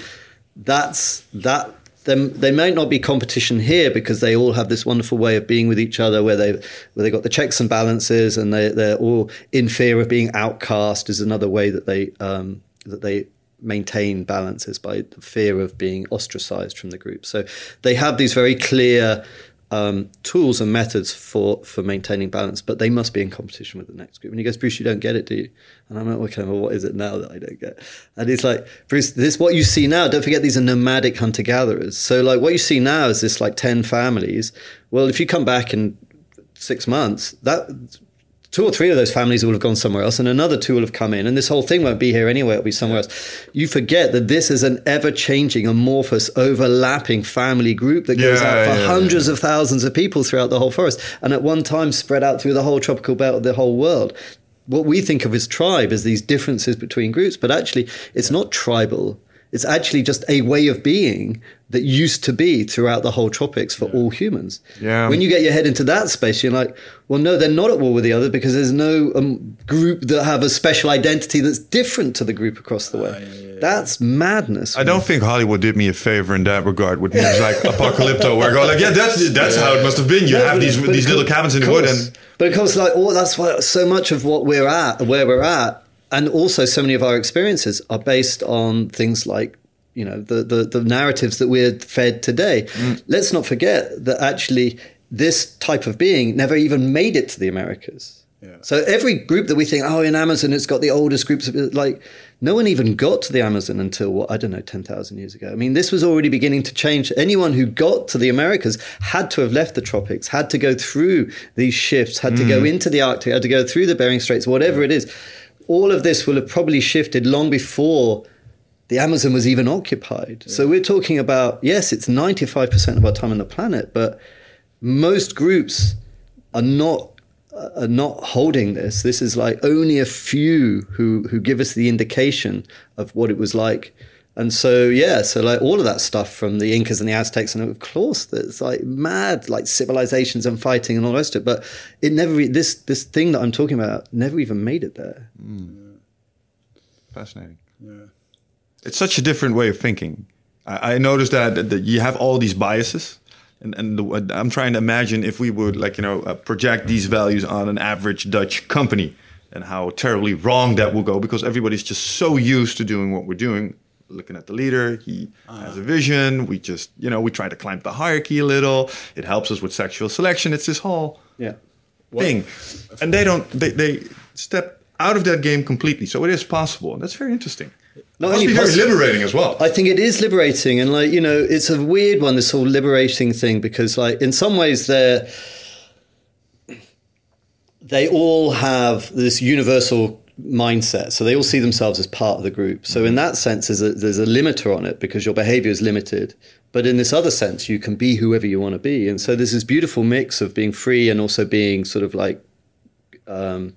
that's that them, they might not be competition here because they all have this wonderful way of being with each other where they where they got the checks and balances and they they're all in fear of being outcast is another way that they um, that they maintain balances by fear of being ostracized from the group. So they have these very clear um, tools and methods for for maintaining balance, but they must be in competition with the next group. And he goes, Bruce, you don't get it, do you? And I'm like, okay, well, what is it now that I don't get? And he's like, Bruce, this what you see now. Don't forget these are nomadic hunter gatherers. So like what you see now is this like ten families. Well, if you come back in six months, that two or three of those families will have gone somewhere else and another two will have come in and this whole thing won't be here anyway it'll be somewhere else. You forget that this is an ever-changing amorphous overlapping family group that goes Yeah, out for yeah, hundreds of thousands of people throughout the whole forest and at one time spread out through the whole tropical belt of the whole world. What we think of as tribe is these differences between groups but actually it's not tribal it's actually just a way of being that used to be throughout the whole tropics for all humans. Yeah. When you get your head into that space, you're like, well, no, they're not at war with the other because there's no um, group that have a special identity that's different to the group across the way. That's madness. I don't think Hollywood did me a favor in that regard with movies like Apocalypto, where I go like, yeah, that's that's how it must have been. You have these these little cabins in the wood, and but of course, like all that's why so much of what we're at, where we're at, and also so many of our experiences are based on things like you know the the, the narratives that we're fed today. Mm. Let's not forget that actually this type of being never even made it to the Americas. Yeah. So every group that we think, oh, in Amazon, it's got the oldest groups. Of, like, no one even got to the Amazon until what I don't know, ten thousand years ago. I mean, this was already beginning to change. Anyone who got to the Americas had to have left the tropics, had to go through these shifts, had to go into the Arctic, had to go through the Bering Straits, whatever it is. All of this will have probably shifted long before the Amazon was even occupied. So we're talking about yes, it's ninety five percent of our time on the planet, but most groups are not are not holding this. This is like only a few who who give us the indication of what it was like. And so yeah, so like all of that stuff from the Incas and the Aztecs, and of course, it's like mad, like civilizations and fighting and all the rest of it. But it never this this thing that I'm talking about never even made it there. fascinating. Yeah. It's such a different way of thinking. I, I noticed that, that you have all these biases, and and the, I'm trying to imagine if we would like you know uh, project these values on an average Dutch company, and how terribly wrong that will go because everybody's just so used to doing what we're doing. Looking at the leader, he uh-huh. has a vision. We just you know we try to climb the hierarchy a little. It helps us with sexual selection. It's this whole Yeah. thing, and they don't. They they step out of that game completely. So it is possible, and that's very interesting. Not It must only be very possi- liberating as well. I think it is liberating, and like you know, it's a weird one. This whole liberating thing, because like in some ways they're they all have this universal mindset, so they all see themselves as part of the group. So in that sense, there's a, there's a limiter on it because your behavior is limited. But in this other sense, you can be whoever you want to be, and so there's this beautiful mix of being free and also being sort of like. Um,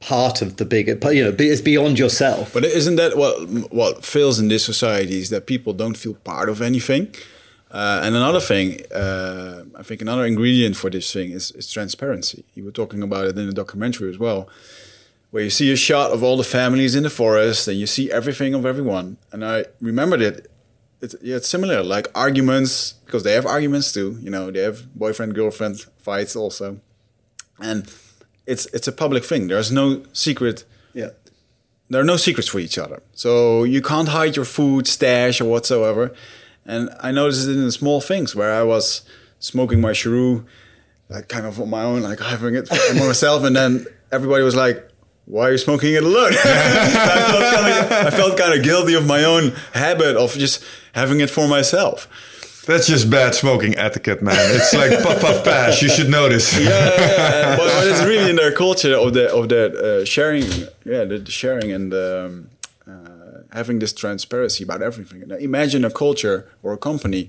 part of the bigger, but you know, it's beyond yourself. But isn't that what what fails in this society is that people don't feel part of anything? Uh, and another thing, uh, I think another ingredient for this thing is, is transparency. You were talking about it in the documentary as well, where you see a shot of all the families in the forest and you see everything of everyone. And I remember that it's, yeah, it's similar, like arguments, because they have arguments too. You know, they have boyfriend girlfriend fights also, and it's it's a public thing. There's no secret yeah. there are no secrets for each other. So you can't hide your food stash or whatsoever. And I noticed it in the small things where I was smoking my cheroot, like kind of on my own, like having it for myself, and then everybody was like, "Why are you smoking it alone?" I, felt kind of, I felt kind of guilty of my own habit of just having it for myself. That's just bad smoking etiquette, man. It's like puff puff pass. You should notice. yeah, yeah, yeah. But, but it's really in their culture of the of that uh, sharing, yeah, the, the sharing and um, uh, having this transparency about everything. Now, imagine a culture or a company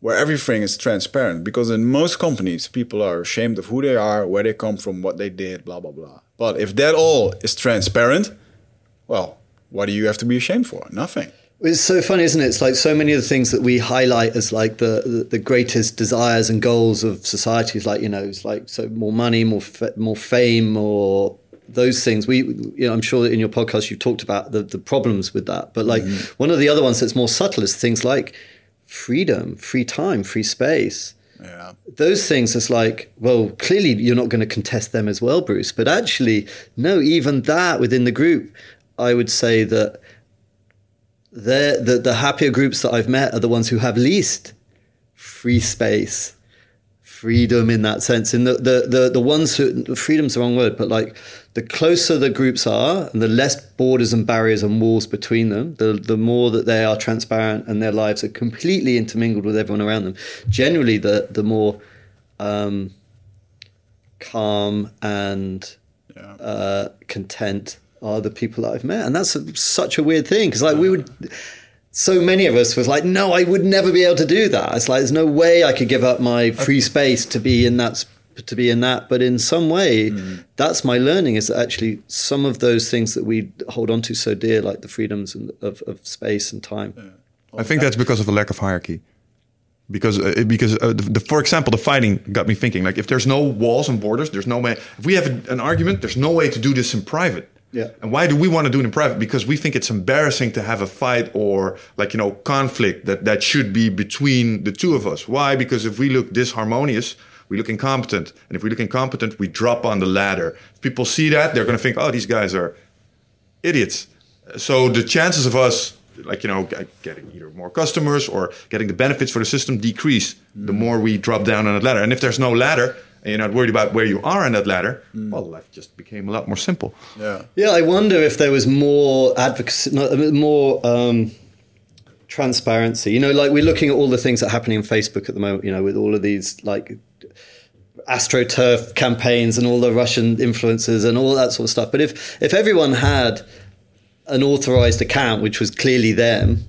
where everything is transparent, because in most companies, people are ashamed of who they are, where they come from, what they did, blah blah blah. But if that all is transparent, well, what do you have to be ashamed for? Nothing. It's so funny, isn't it? It's like so many of the things that we highlight as like the, the, the greatest desires and goals of society is like, you know, it's like so more money, more more fame, more those things. We, you know, I'm sure that in your podcast you've talked about the, the problems with that. But like mm-hmm. one of the other ones that's more subtle is things like freedom, free time, free space. Yeah. Those things is like, well, clearly you're not going to contest them as well, Bruce. But actually, no, even that within the group, I would say that the the happier groups that I've met are the ones who have least free space, freedom in that sense. In the the the, the ones who freedom's the wrong word, but like the closer the groups are and the less borders and barriers and walls between them, the, the more that they are transparent and their lives are completely intermingled with everyone around them, generally the, the more um, calm and yeah. uh, content are the people that I've met. And that's a, such a weird thing because like we would so many of us was like, no, I would never be able to do that. It's like there's no way I could give up my free space to be in that to be in that. But in some way, mm. that's my learning is that actually some of those things that we hold on to so dear, like the freedoms of, of space and time. Yeah. I think that's because of a lack of hierarchy. Because, uh, because uh, the, the, for example, the fighting got me thinking. Like, if there's no walls and borders, there's no way. If we have a, an argument, there's no way to do this in private. Yeah. And why do we want to do it in private? Because we think it's embarrassing to have a fight or like you know conflict that that should be between the two of us. Why? Because if we look disharmonious, we look incompetent. And if we look incompetent, we drop on the ladder. If people see that, they're going to think, oh, these guys are idiots. So the chances of us, like, you know, getting either more customers or getting the benefits for the system decrease mm. the more we drop down on that ladder. And if there's no ladder, and you're not worried about where you are on that ladder, mm. well, life just became a lot more simple. Yeah. Yeah, I wonder if there was more advocacy, more um, transparency. You know, like we're looking at all the things that are happening in Facebook at the moment. You know, with all of these like astroturf campaigns and all the Russian influences and all that sort of stuff. But if if everyone had an authorized account, which was clearly them,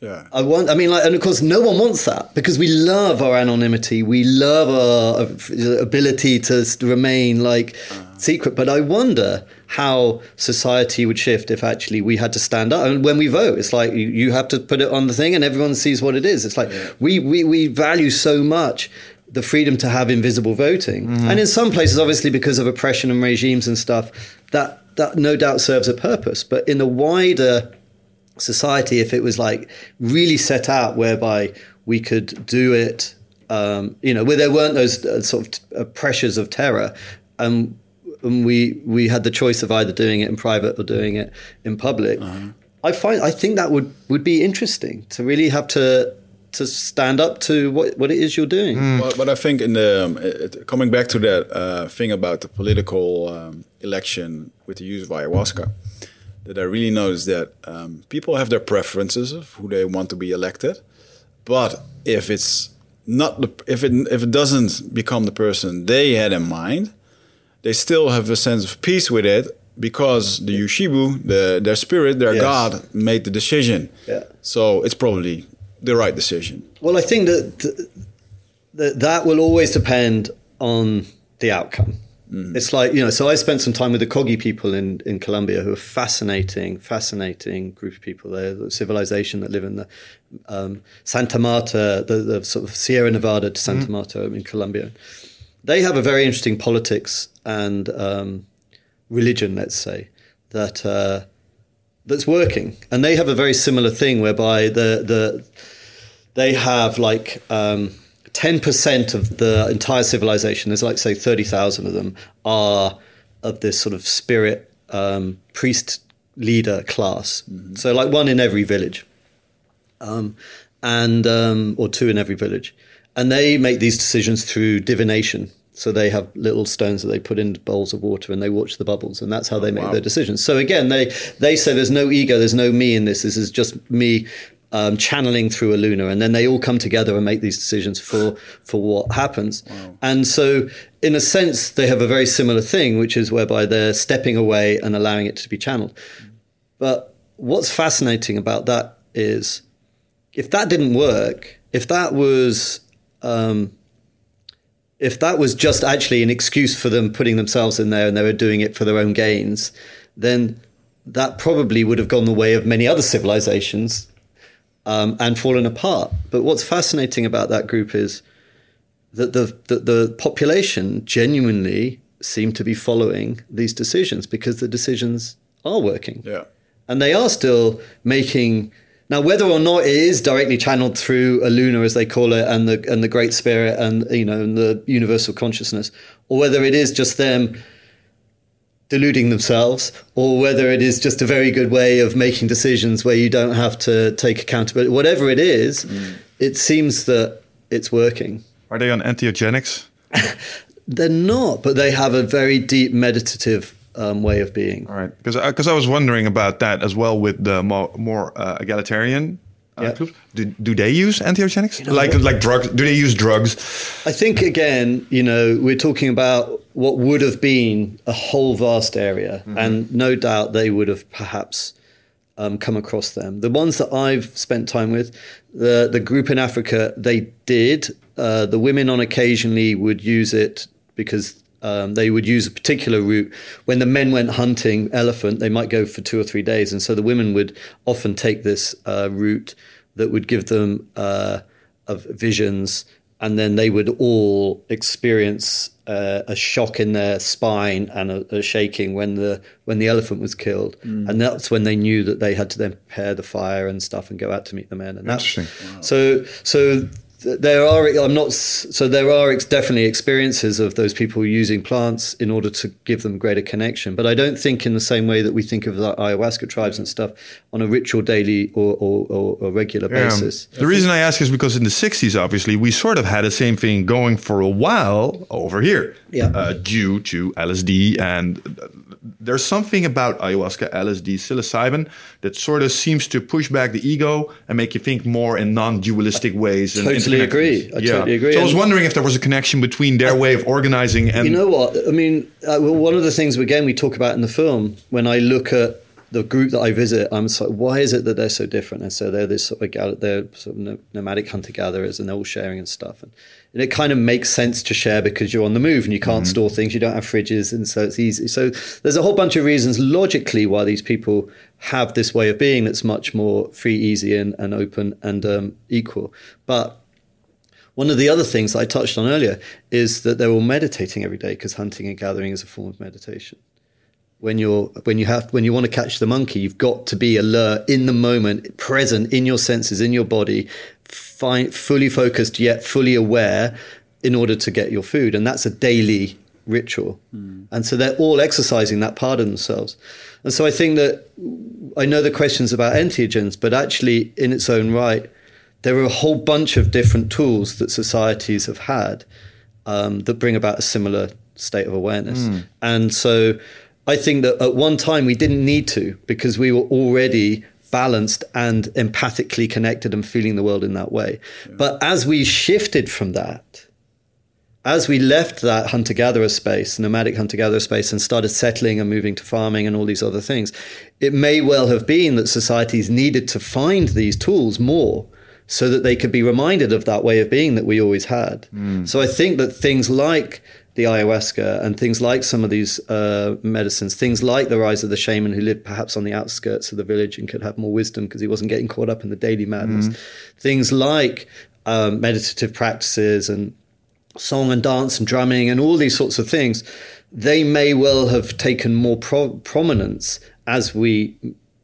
yeah, I want. I mean, like, and of course, no one wants that because we love our anonymity. We love our ability to remain like uh. secret. But I wonder how society would shift if actually we had to stand up. And when we vote, it's like you, you have to put it on the thing, and everyone sees what it is. It's like yeah. we, we we value so much the freedom to have invisible voting. Mm-hmm. And in some places, obviously, because of oppression and regimes and stuff, that that no doubt serves a purpose. But in a wider society, if it was like really set out whereby we could do it, um, you know, where there weren't those uh, sort of uh, pressures of terror, um, and we we had the choice of either doing it in private or doing it in public. Uh-huh. I find I think that would would be interesting to really have to to stand up to what, what it is you're doing. Mm. Well, but I think in the um, it, coming back to that uh, thing about the political um, election with the use of ayahuasca, that I really noticed that um, people have their preferences of who they want to be elected, but if it's not the if it if it doesn't become the person they had in mind, they still have a sense of peace with it because the Yushibu, the their spirit, their yes. God, made the decision. Yeah. So it's probably the right decision? Well, I think that that, that will always depend on the outcome. Mm. It's like, you know, so I spent some time with the Kogi people in, in Colombia who are fascinating, fascinating group of people. They're the civilization that live in the um, Santa Marta, the, the, sort of Sierra Nevada de Santa mm. Marta in Colombia. They have a very interesting politics and um, religion, let's say, that uh, that's working, and they have a very similar thing whereby the the they have like. Um, 10% of the entire civilization, there's like, say, 30,000 of them, are of this sort of spirit um, priest leader class. Mm-hmm. So, like one in every village, um, and um, or two in every village. And they make these decisions through divination. So they have little stones that they put in bowls of water and they watch the bubbles, and that's how they make wow. their decisions. So again, they they say there's no ego, there's no me in this. This is just me um, channeling through Aluna, and then they all come together and make these decisions for for what happens. Wow. And so, in a sense, they have a very similar thing, which is whereby they're stepping away and allowing it to be channeled. But what's fascinating about that is, if that didn't work, if that was um, if that was just actually an excuse for them putting themselves in there and they were doing it for their own gains, then that probably would have gone the way of many other civilizations um, and fallen apart. But what's fascinating about that group is that the, the, the population genuinely seem to be following these decisions because the decisions are working. Yeah. And they are still making now whether or not it is directly channeled through Aluna as they call it and the and the great spirit and you know and the universal consciousness or whether it is just them deluding themselves or whether it is just a very good way of making decisions where you don't have to take accountability whatever it is mm. it seems that it's working are they on entheogenics they're not but they have a very deep meditative um, way of being all right because because I, I, was wondering about that as well with the more, more uh, egalitarian uh, do, do they use entheogenics? You know, like like drugs? Do they use drugs? I think again, you know, we're talking about what would have been a whole vast area, mm-hmm. and no doubt they would have perhaps um, come across them. The ones that I've spent time with, the the group in Africa, they did. Uh, the women on occasionally would use it because um, they would use a particular route. When the men went hunting elephant, they might go for two or three days, and so the women would often take this uh, route that would give them uh, of visions, and then they would all experience uh, a shock in their spine and a, a, shaking when the when the elephant was killed, mm. and that's when they knew that they had to then prepare the fire and stuff and go out to meet the men. And Interesting. Wow. So so there are i'm not so there are definitely experiences of those people using plants in order to give them greater connection but i don't think in the same way that we think of the ayahuasca tribes and stuff on a ritual daily or, or, or, or regular yeah. basis the reason i ask is because in the 60s obviously we sort of had the same thing going for a while over here yeah. Uh, due to lsd and there's something about ayahuasca, LSD, psilocybin that sort of seems to push back the ego and make you think more in non-dualistic ways. I totally agree. I yeah. totally agree. So I was wondering if there was a connection between their I, way of organizing and. You know what? I mean, uh, well, one of the things again we talk about in the film when I look at the group that I visit, I'm like, why is it that they're so different? And so they're this sort of they're sort of nomadic hunter gatherers, and they're all sharing and stuff. And, and, it kind of makes sense to share because you're on the move and you can't mm-hmm. store things, you don't have fridges, and so it's easy. So there's a whole bunch of reasons logically why these people have this way of being that's much more free, easy, and, and open and um, equal. But one of the other things I touched on earlier is that they're all meditating every day because hunting and gathering is a form of meditation. When you're when you have when you want to catch the monkey you've got to be alert in the moment present in your senses in your body fully focused yet fully aware in order to get your food and that's a daily ritual. Mm. and so they're all exercising that part of themselves. And so i think that i know the questions about entheogens but actually in its own right there are a whole bunch of different tools that societies have had um, that bring about a similar state of awareness mm. and so I think that at one time we didn't need to because we were already balanced and empathically connected and feeling the world in that way. Yeah. But as we shifted from that, as we left that hunter gatherer space, nomadic hunter gatherer space, and started settling and moving to farming and all these other things, it may well have been that societies needed to find these tools more so that they could be reminded of that way of being that we always had. Mm. So I think that things like the ayahuasca and things like some of these uh, medicines, things like the rise of the shaman who lived perhaps on the outskirts of the village and could have more wisdom because he wasn't getting caught up in the daily madness. Mm. Things like um, meditative practices and song and dance and drumming and all these sorts of things, they may well have taken more pro- prominence as we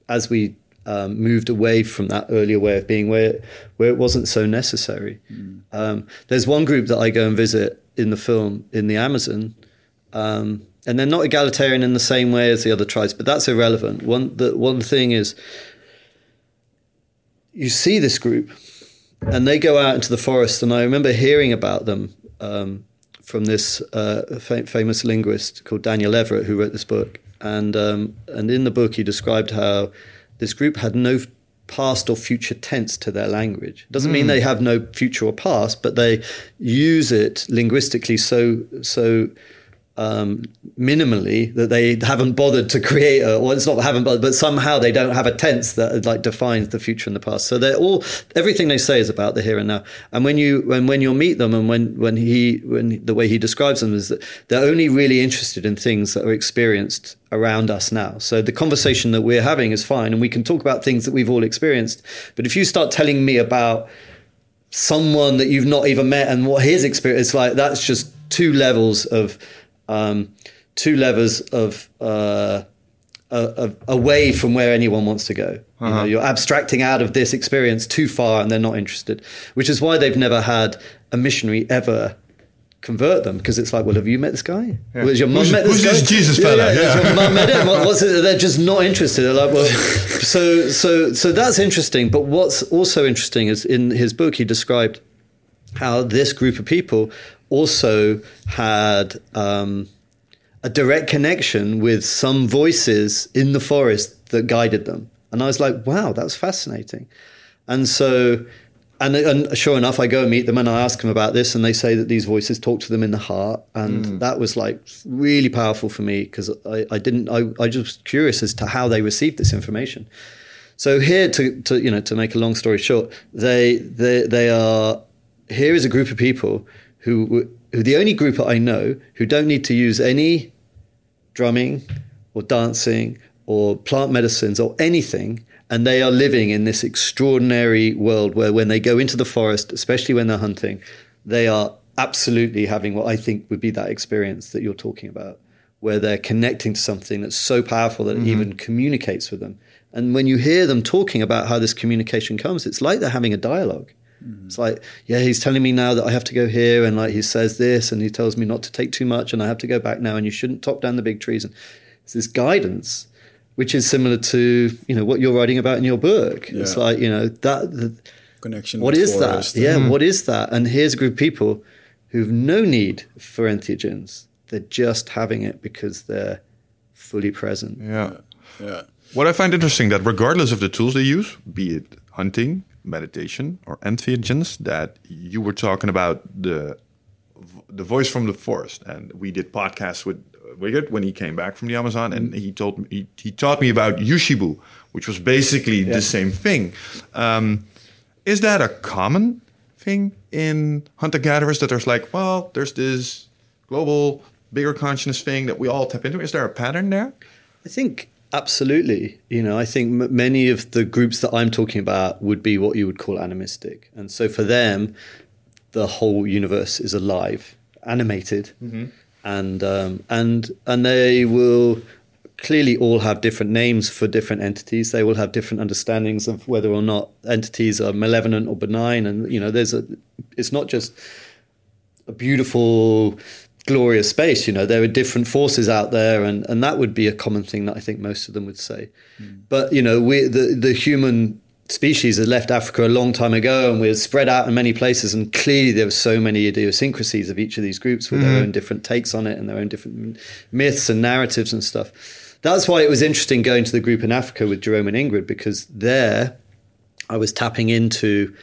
as we um, moved away from that earlier way of being, where where it wasn't so necessary. Mm. Um, there's one group that I go and visit in the film in the Amazon. Um, and they're not egalitarian in the same way as the other tribes, but that's irrelevant. One the one thing is you see this group and they go out into the forest and I remember hearing about them um, from this uh, fam- famous linguist called Daniel Everett who wrote this book and um, and in the book he described how this group had no past or future tense to their language. It doesn't mm. mean they have no future or past, but they use it linguistically so so um, minimally that they haven't bothered to create a, well it's not haven't bothered but somehow they don't have a tense that like defines the future and the past. So they're all everything they say is about the here and now. And when you when when you meet them and when when he when the way he describes them is that they're only really interested in things that are experienced around us now. So the conversation that we're having is fine and we can talk about things that we've all experienced but if you start telling me about someone that you've not even met and what his experience is like that's just two levels of um, two levers of, uh, of away from where anyone wants to go. You know, you're abstracting out of this experience too far, and they're not interested. Which is why they've never had a missionary ever convert them because it's like, well, have you met this guy? Yeah. Was your mum met this who's guy? this Jesus fella? Yeah, Yeah. Has your mum met him? What, what's it? They're just not interested. They're like, well, so so so that's interesting. But what's also interesting is in his book he described how this group of people also had um, a direct connection with some voices in the forest that guided them. And I was like, wow, that's fascinating. And so, and, and sure enough, I go and meet them and I ask them about this, and they say that these voices talk to them in the heart. And that was like really powerful for me because I, I didn't, I, I just was curious as to how they received this information. So here, to, to you know, to make a long story short, they they they are here is a group of people who who the only group I know who don't need to use any drumming or dancing or plant medicines or anything, and they are living in this extraordinary world where when they go into the forest, especially when they're hunting, they are absolutely having what I think would be that experience that you're talking about, where they're connecting to something that's so powerful that it even mm-hmm. communicates with them. And when you hear them talking about how this communication comes, it's like they're having a dialogue. It's like, yeah, he's telling me now that I have to go here, and like he says this, and he tells me not to take too much, and I have to go back now, and you shouldn't top down the big trees. And it's this guidance, which is similar to you know what you're writing about in your book. It's like you know that. The, Connection. What is with is forest. that? Yeah, what is that? And here's a group of people who've no need for entheogens. They're just having it because they're fully present. Yeah. Yeah. What I find interesting that regardless of the tools they use, be it hunting, meditation, or entheogens, that you were talking about the the voice from the forest, and we did podcasts with Wiggett when he came back from the Amazon, and he told me he, he taught me about Yushibu, which was basically the same thing. Um, is that a common thing in hunter gatherers that there's like, well, there's this global bigger consciousness thing that we all tap into? Is there a pattern there? I think absolutely. You know, I think m- many of the groups that I'm talking about would be what you would call animistic, and so for them, the whole universe is alive, animated, and um, and and they will clearly all have different names for different entities. They will have different understandings of whether or not entities are malevolent or benign, and you know, there's a. It's not just a beautiful, glorious space. You know, there are different forces out there, and, and that would be a common thing that I think most of them would say. Hmm. But you know, we the the human species had left Africa a long time ago, and we're spread out in many places. And clearly, there were so many idiosyncrasies of each of these groups with their hmm. own different takes on it and their own different myths and narratives and stuff. That's why it was interesting going to the group in Africa with Jerome and Ingrid because there I was tapping into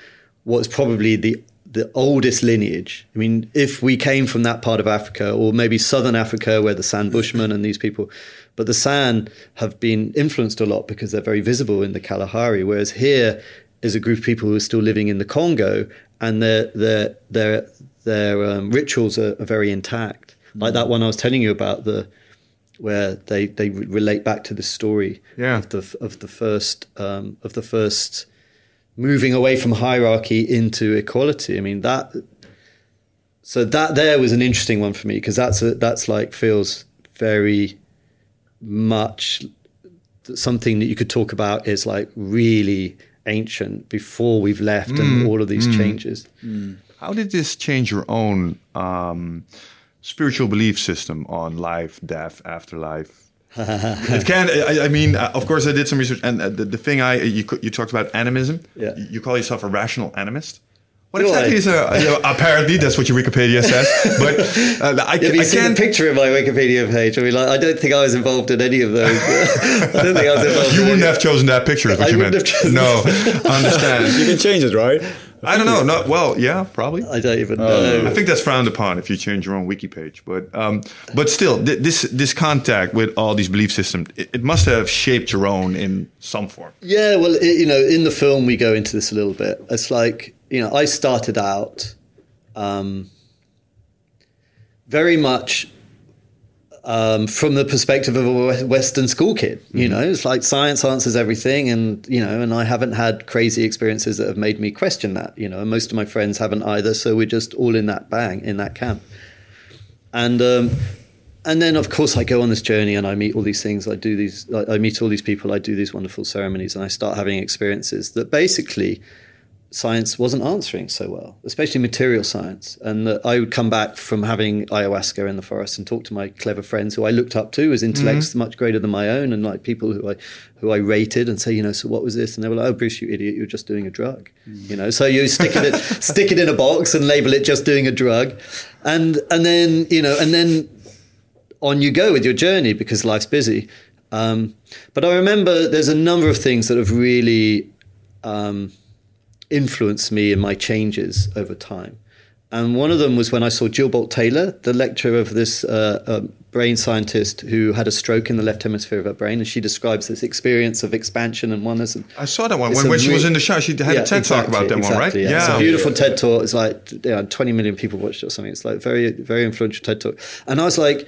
what's probably the the oldest lineage. I mean, if we came from that part of Africa, or maybe southern Africa, where the San Bushmen and these people, but the San have been influenced a lot because they're very visible in the Kalahari. Whereas here is a group of people who are still living in the Congo, and their their their their um, rituals are, are very intact. Like that one I was telling you about the where they they relate back to the story Yeah. of the of the first um, of the first moving away from hierarchy into equality. I mean that. So that there was an interesting one for me because that's a, that's like feels very much something that you could talk about is like really ancient before we've left and mm, all of these mm, changes. Mm. How did this change your own um, spiritual belief system on life, death, afterlife? it can. I, I mean, uh, of course, I did some research, and uh, the, the thing I you you talked about animism. Yeah. You, you call yourself a rational animist. What Do exactly I? is a? You know, apparently, that's what your Wikipedia says. But uh, I, Have you I can't. the picture of my Wikipedia page? I mean, like, I don't think I was involved in any of those. I don't think I was involved. You in wouldn't any- have chosen that picture, is what I you meant. have chosen no, understand. You can change it, right? I don't know. No, well, yeah, probably. I don't even know. I think that's frowned upon if you change your own wiki page. But um, but still, th- this this contact with all these belief systems, it, it must have shaped your own in some form. Yeah, well, it, you know, in the film we go into this a little bit. It's like you know, I started out um, very much um, from the perspective of a Western school kid. You know, it's like science answers everything, and you know, and I haven't had crazy experiences that have made me question that. You know, and most of my friends haven't either. So we're just all in that bang in that camp. And um, and then of course I go on this journey and I meet all these things. I do these. I, I meet all these people. I do these wonderful ceremonies, and I start having experiences that basically science wasn't answering so well, especially material science. And that I would come back from having ayahuasca in the forest and talk to my clever friends who I looked up to as intellects mm-hmm. much greater than my own, and like people who I who I rated, and say, you know, so what was this? And they were like, oh, Bruce, you idiot, you're just doing a drug. Mm. You know, so you stick it stick it in a box and label it just doing a drug, and and then you know, and then on you go with your journey because life's busy. Um, but I remember there's a number of things that have really um, influenced me in my changes over time. And one of them was when I saw Jill Bolte Taylor, the lecturer of this uh, uh, brain scientist who had a stroke in the left hemisphere of her brain, and she describes this experience of expansion and oneness. And I saw that one when, when she was in the show. She had yeah, a TED exactly, talk about that exactly, one, right? Yeah, yeah. it's a beautiful TED talk. It's like you know, 20 million people watched it or something. It's like very, very influential TED talk. And I was like,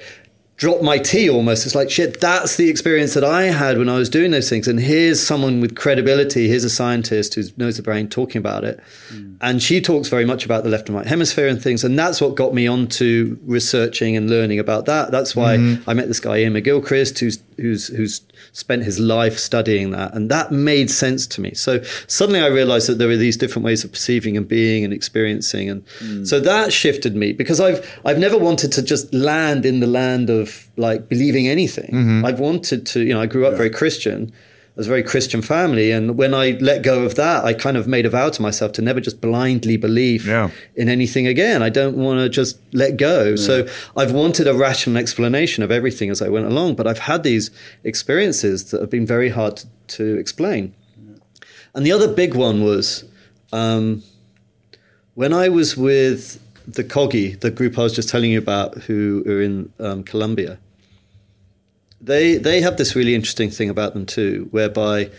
drop my tea almost. It's like, shit, that's the experience that I had when I was doing those things. And here's someone with credibility. Here's a scientist who knows the brain talking about it. Mm. And she talks very much about the left and right hemisphere and things. And that's what got me onto researching and learning about that. That's why mm-hmm. I met this guy, Iain McGilchrist, who's, who's, who's spent his life studying that. And that made sense to me. So suddenly I realized that there were these different ways of perceiving and being and experiencing. And mm. so that shifted me because I've, I've never wanted to just land in the land of like believing anything. Mm-hmm. I've wanted to, you know, I grew up yeah. very Christian. I was a very Christian family. And when I let go of that, I kind of made a vow to myself to never just blindly believe yeah. in anything again. I don't want to just let go. Yeah. So I've wanted a rational explanation of everything as I went along, but I've had these experiences that have been very hard to, to explain. And the other big one was um, when I was with the Kogi, the group I was just telling you about, who are in um, Colombia they they have this really interesting thing about them too, whereby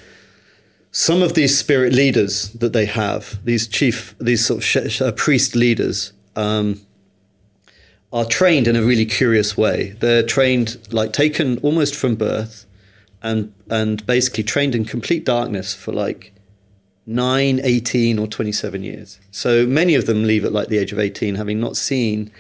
some of these spirit leaders that they have, these chief, these sort of sh- uh, priest leaders, um, are trained in a really curious way. They're trained like taken almost from birth, and and basically trained in complete darkness for like 9, 18, or 27 years. So many of them leave at like the age of 18, having not seen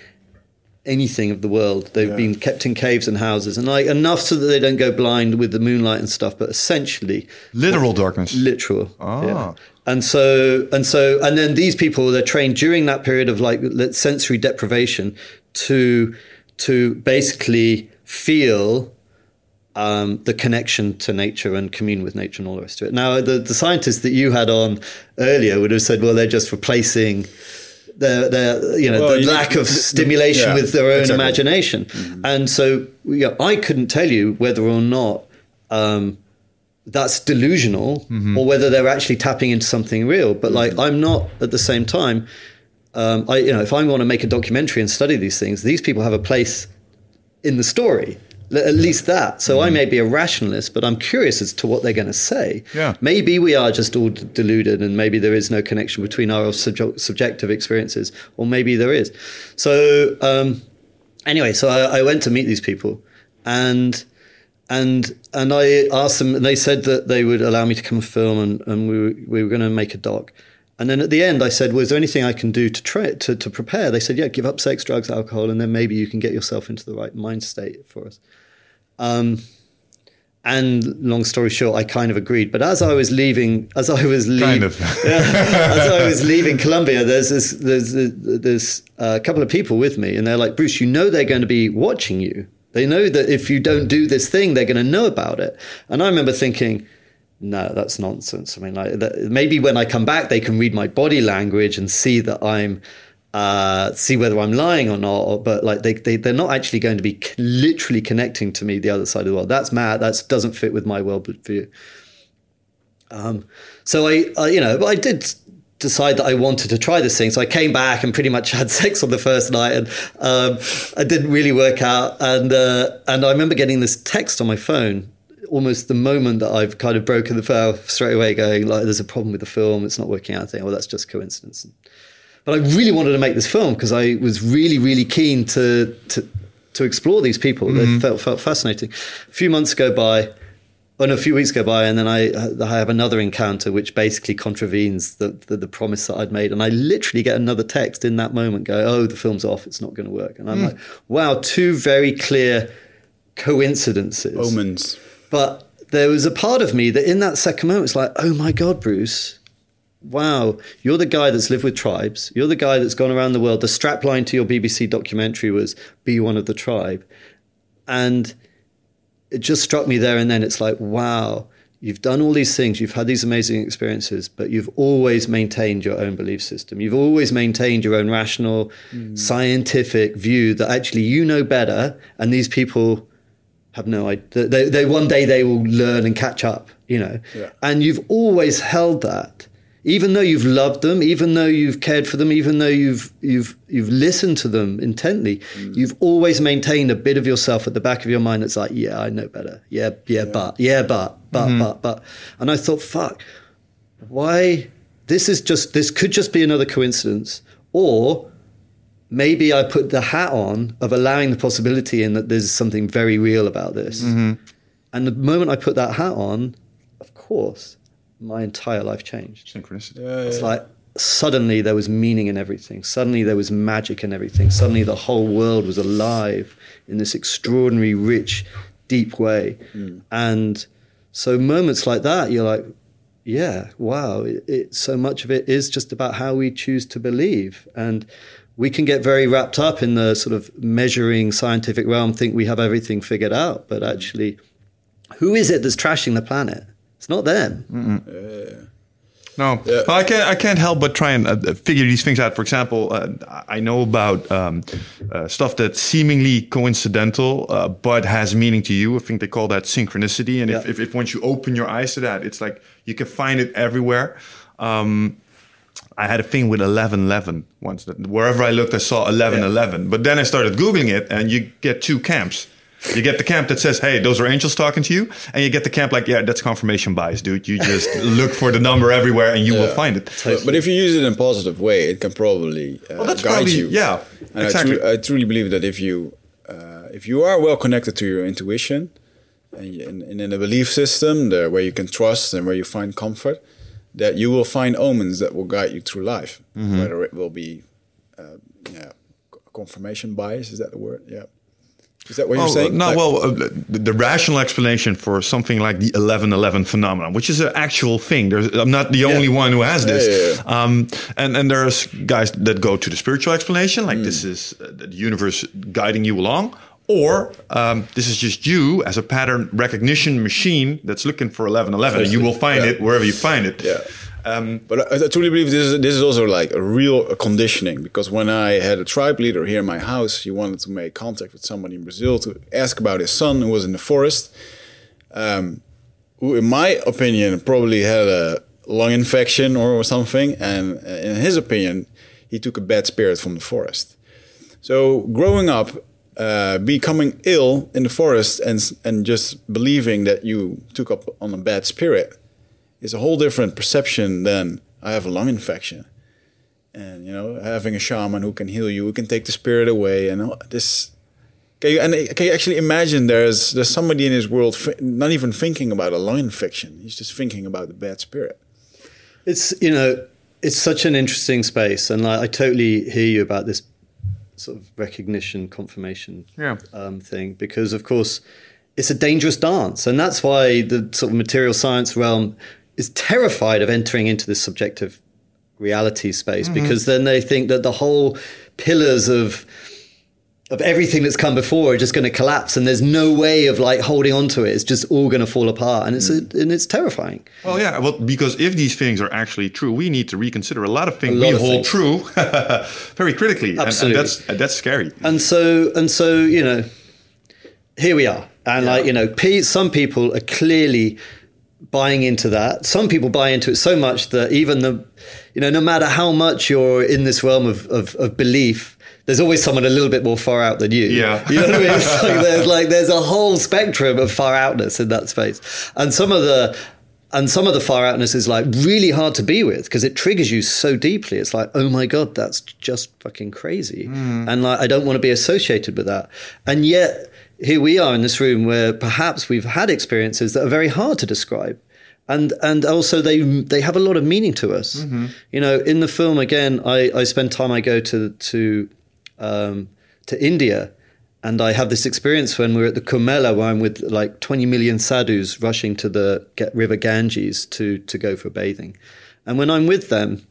anything of the world. They've yeah. been kept in caves and houses, and like enough so that they don't go blind with the moonlight and stuff. But essentially, literal darkness, literal. Ah. Yeah. And so, and so, and then these people they're trained during that period of like sensory deprivation to to basically feel um, the connection to nature and commune with nature and all the rest of it. Now, the, the scientists that you had on earlier would have said, well, they're just replacing the, the you know well, the you lack of stimulation yeah, with their own exactly. imagination, mm-hmm. and so you know, I couldn't tell you whether or not um, that's delusional mm-hmm. or whether they're actually tapping into something real. But like, mm-hmm. I'm not at the same time. Um, I, you know, if I want to make a documentary and study these things, these people have a place in the story at least that. So mm. I may be a rationalist, but I'm curious as to what they're going to say. Yeah. Maybe we are just all deluded, and maybe there is no connection between our sub- subjective experiences, or maybe there is. So um, anyway, so I, I, went to meet these people, and and and I asked them, and they said that they would allow me to come film, and, and we were, we were going to make a doc. And then at the end, I said, "Was well, there anything I can do to try to, to prepare?" They said, "Yeah, give up sex, drugs, alcohol, and then maybe you can get yourself into the right mind state for us." Um, and long story short, I kind of agreed. But as I was leaving, as I was leaving, kind of. as I was leaving Colombia, there's this, there's there's a couple of people with me, and they're like, Bruce, you know they're going to be watching you. They know that if you don't do this thing, they're going to know about it. And I remember thinking, no, that's nonsense. I mean, like that, maybe when I come back, they can read my body language and see that I'm uh, see whether I'm lying or not. But like they, they they're not actually going to be literally connecting to me the other side of the world. That's mad. That doesn't fit with my worldview. Um, so I, I, you know, I did decide that I wanted to try this thing. So I came back and pretty much had sex on the first night, and um, it didn't really work out. And uh, and I remember getting this text on my phone almost the moment that I've kind of broken the vow straight away, going like, "There's a problem with the film. It's not working out." I think, "Oh, that's just coincidence." But I really wanted to make this film because I was really, really keen to to to explore these people. Mm-hmm. They felt felt fascinating. A few months go by, and a few weeks go by, and then I, I have another encounter which basically contravenes the, the, the promise that I'd made, and I literally get another text in that moment, go, "Oh, the film's off; it's not going to work." And I'm Hmm. like, "Wow, two very clear coincidences." Omens. But there was a part of me that in that second moment was like, oh my God, Bruce, wow, you're the guy that's lived with tribes. You're the guy that's gone around the world. The strapline to your BBC documentary was be one of the tribe. And it just struck me there and then. It's like, wow, you've done all these things, you've had these amazing experiences, but you've always maintained your own belief system. You've always maintained your own rational, mm. scientific view that actually you know better, and these people have no idea. They, they one day they will learn and catch up, you know. Yeah. And you've always held that, even though you've loved them, even though you've cared for them, even though you've you've you've listened to them intently. Mm. You've always maintained a bit of yourself at the back of your mind that's like, yeah, I know better. Yeah, yeah, but yeah, but but mm-hmm. but but. And I thought, fuck, why? This is just this could just be another coincidence, or maybe I put the hat on of allowing the possibility in that there's something very real about this. Mm-hmm. And the moment I put that hat on, of course, my entire life changed. Synchronicity. It's like suddenly there was meaning in everything. Suddenly there was magic in everything. Suddenly the whole world was alive in this extraordinary, rich, deep way. Mm. And so moments like that, you're like, yeah, wow. It, it, so much of it is just about how we choose to believe. And we can get very wrapped up in the sort of measuring scientific realm, think we have everything figured out. But actually, who is it that's trashing the planet? It's not them. No, well, I can't. I can't help but try and uh, figure these things out. For example, uh, I know about um, uh, stuff that's seemingly coincidental, uh, but has meaning to you. I think they call that synchronicity. And if, Yeah. if, if once you open your eyes to that, it's like you can find it everywhere. Um, I had a thing with 1111 once. That wherever I looked, I saw 1111. But then I started googling it, and you get two camps. You get the camp that says, "Hey, those are angels talking to you," and you get the camp like, "Yeah, that's confirmation bias, dude. You just look for the number everywhere, and you will find it." But, but if you use it in a positive way, it can probably uh, Well, that's guide probably- you. yeah, and exactly. I, tru- I truly believe that if you uh, if you are well connected to your intuition and, and, and in a belief system there where you can trust and where you find comfort, that you will find omens that will guide you through life. Mm-hmm. Whether it will be uh, yeah confirmation bias is that the word? Yeah. Is that what you're Oh, saying? no, Like- well, uh, the, the rational explanation for something like the 1111 phenomenon, which is an actual thing. There's, I'm not the only one who has this. Yeah, yeah, Um, and, and there's guys that go to the spiritual explanation, like Hmm. this is uh, the universe guiding you along. Or um, this is just you as a pattern recognition machine that's looking for 1111. and you will find it wherever you find it. Um, But I, I truly believe this is this is also like a real conditioning because when I had a tribe leader here in my house, he wanted to make contact with somebody in Brazil to ask about his son who was in the forest, um, who, in my opinion, probably had a lung infection or something, and uh, in his opinion, he took a bad spirit from the forest. So growing up, uh, becoming ill in the forest and and just believing that you took up on a bad spirit is a whole different perception than I have a lung infection. And you know, having a shaman who can heal you, who can take the spirit away, and all this. Can you, and can you actually imagine there's there's somebody in his world fi- not even thinking about a lung infection. He's just thinking about the bad spirit. It's you know, it's such an interesting space, and like, I totally hear you about this sort of recognition confirmation Yeah. um, thing because, of course, it's a dangerous dance, and that's why the sort of material science realm is terrified of entering into this subjective reality space mm-hmm. because then they think that the whole pillars of of everything that's come before are just going to collapse and there's no way of like holding on to it it's just all going to fall apart and it's mm. and it's terrifying Well, yeah, well, because if these things are actually true, we need to reconsider a lot of things lot we of hold things. true very critically, And- Absolutely. And, that's and that's scary. and so and so you know here we are and like you know some people are clearly buying into that some people buy into it so much that even the you know no matter how much you're in this realm of, of, of belief there's always someone a little bit more far out than you. Yeah. You know what I mean? It's like there's like there's a whole spectrum of far outness in that space. And some of the and some of the far outness is like really hard to be with because it triggers you so deeply. It's like, oh my God, that's just fucking crazy. Hmm. And like I don't want to be associated with that. And yet here we are in this room where perhaps we've had experiences that are very hard to describe. And and also they they have a lot of meaning to us. Mm-hmm. You know, in the film again, I, I spend time I go to to um, to India and I have this experience when we're at the Kumbh Mela, where I'm with like 20 million sadhus rushing to the river Ganges to, to go for bathing. And when I'm with them,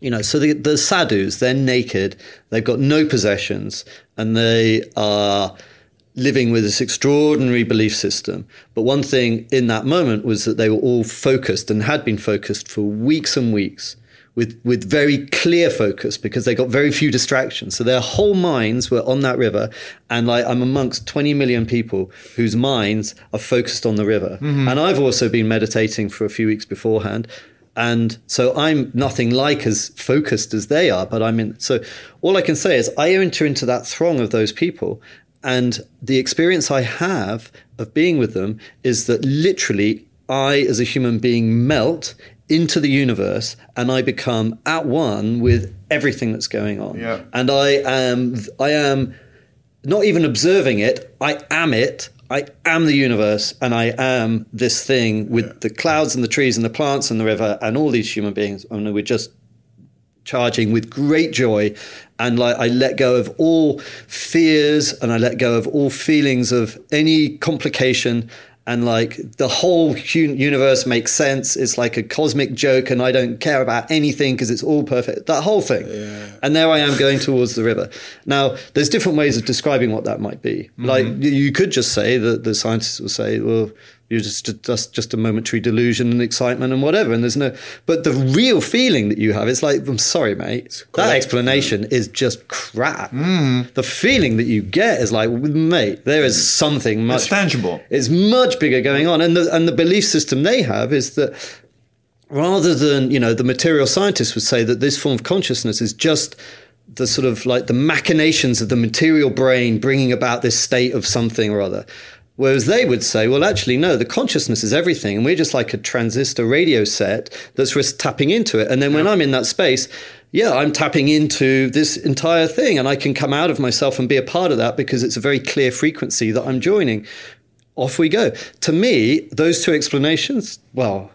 you know, so the, the sadhus, they're naked, they've got no possessions, and they are living with this extraordinary belief system. But one thing in that moment was that they were all focused and had been focused for weeks and weeks with, with very clear focus because they got very few distractions. So their whole minds were on that river. And like, I'm amongst 20 million people whose minds are focused on the river. Mm-hmm. And I've also been meditating for a few weeks beforehand. And so I'm nothing like as focused as they are, but I'm in. So all I can say is I enter into that throng of those people. And the experience I have of being with them is that literally I, as a human being, melt into the universe and I become at one with everything that's going on. Yeah. And I am I am not even observing it, I am it. I am the universe and I am this thing with yeah. the clouds and the trees and the plants and the river and all these human beings. I mean, we're just charging with great joy and like I let go of all fears and I let go of all feelings of any complication and like the whole universe makes sense. It's like a cosmic joke, and I don't care about anything because it's all perfect. That whole thing. Yeah. And there I am going towards the river. Now, there's different ways of describing what that might be. Mm-hmm. Like you could just say that the scientists will say, well, you're just just just a momentary delusion and excitement and whatever. And there's no, but the real feeling that you have is like, I'm sorry, mate. That explanation is just crap. Mm. The feeling that you get is like, mate, there is something much it's tangible. It's much bigger going on, and the and the belief system they have is that rather than you know the material scientists would say that this form of consciousness is just the sort of like the machinations of the material brain bringing about this state of something or other. Whereas they would say, well, actually, no, the consciousness is everything. And we're just like a transistor radio set that's just tapping into it. And then when I'm in that space, yeah, I'm tapping into this entire thing and I can come out of myself and be a part of that because it's a very clear frequency that I'm joining. Off we go. To me, those two explanations, well,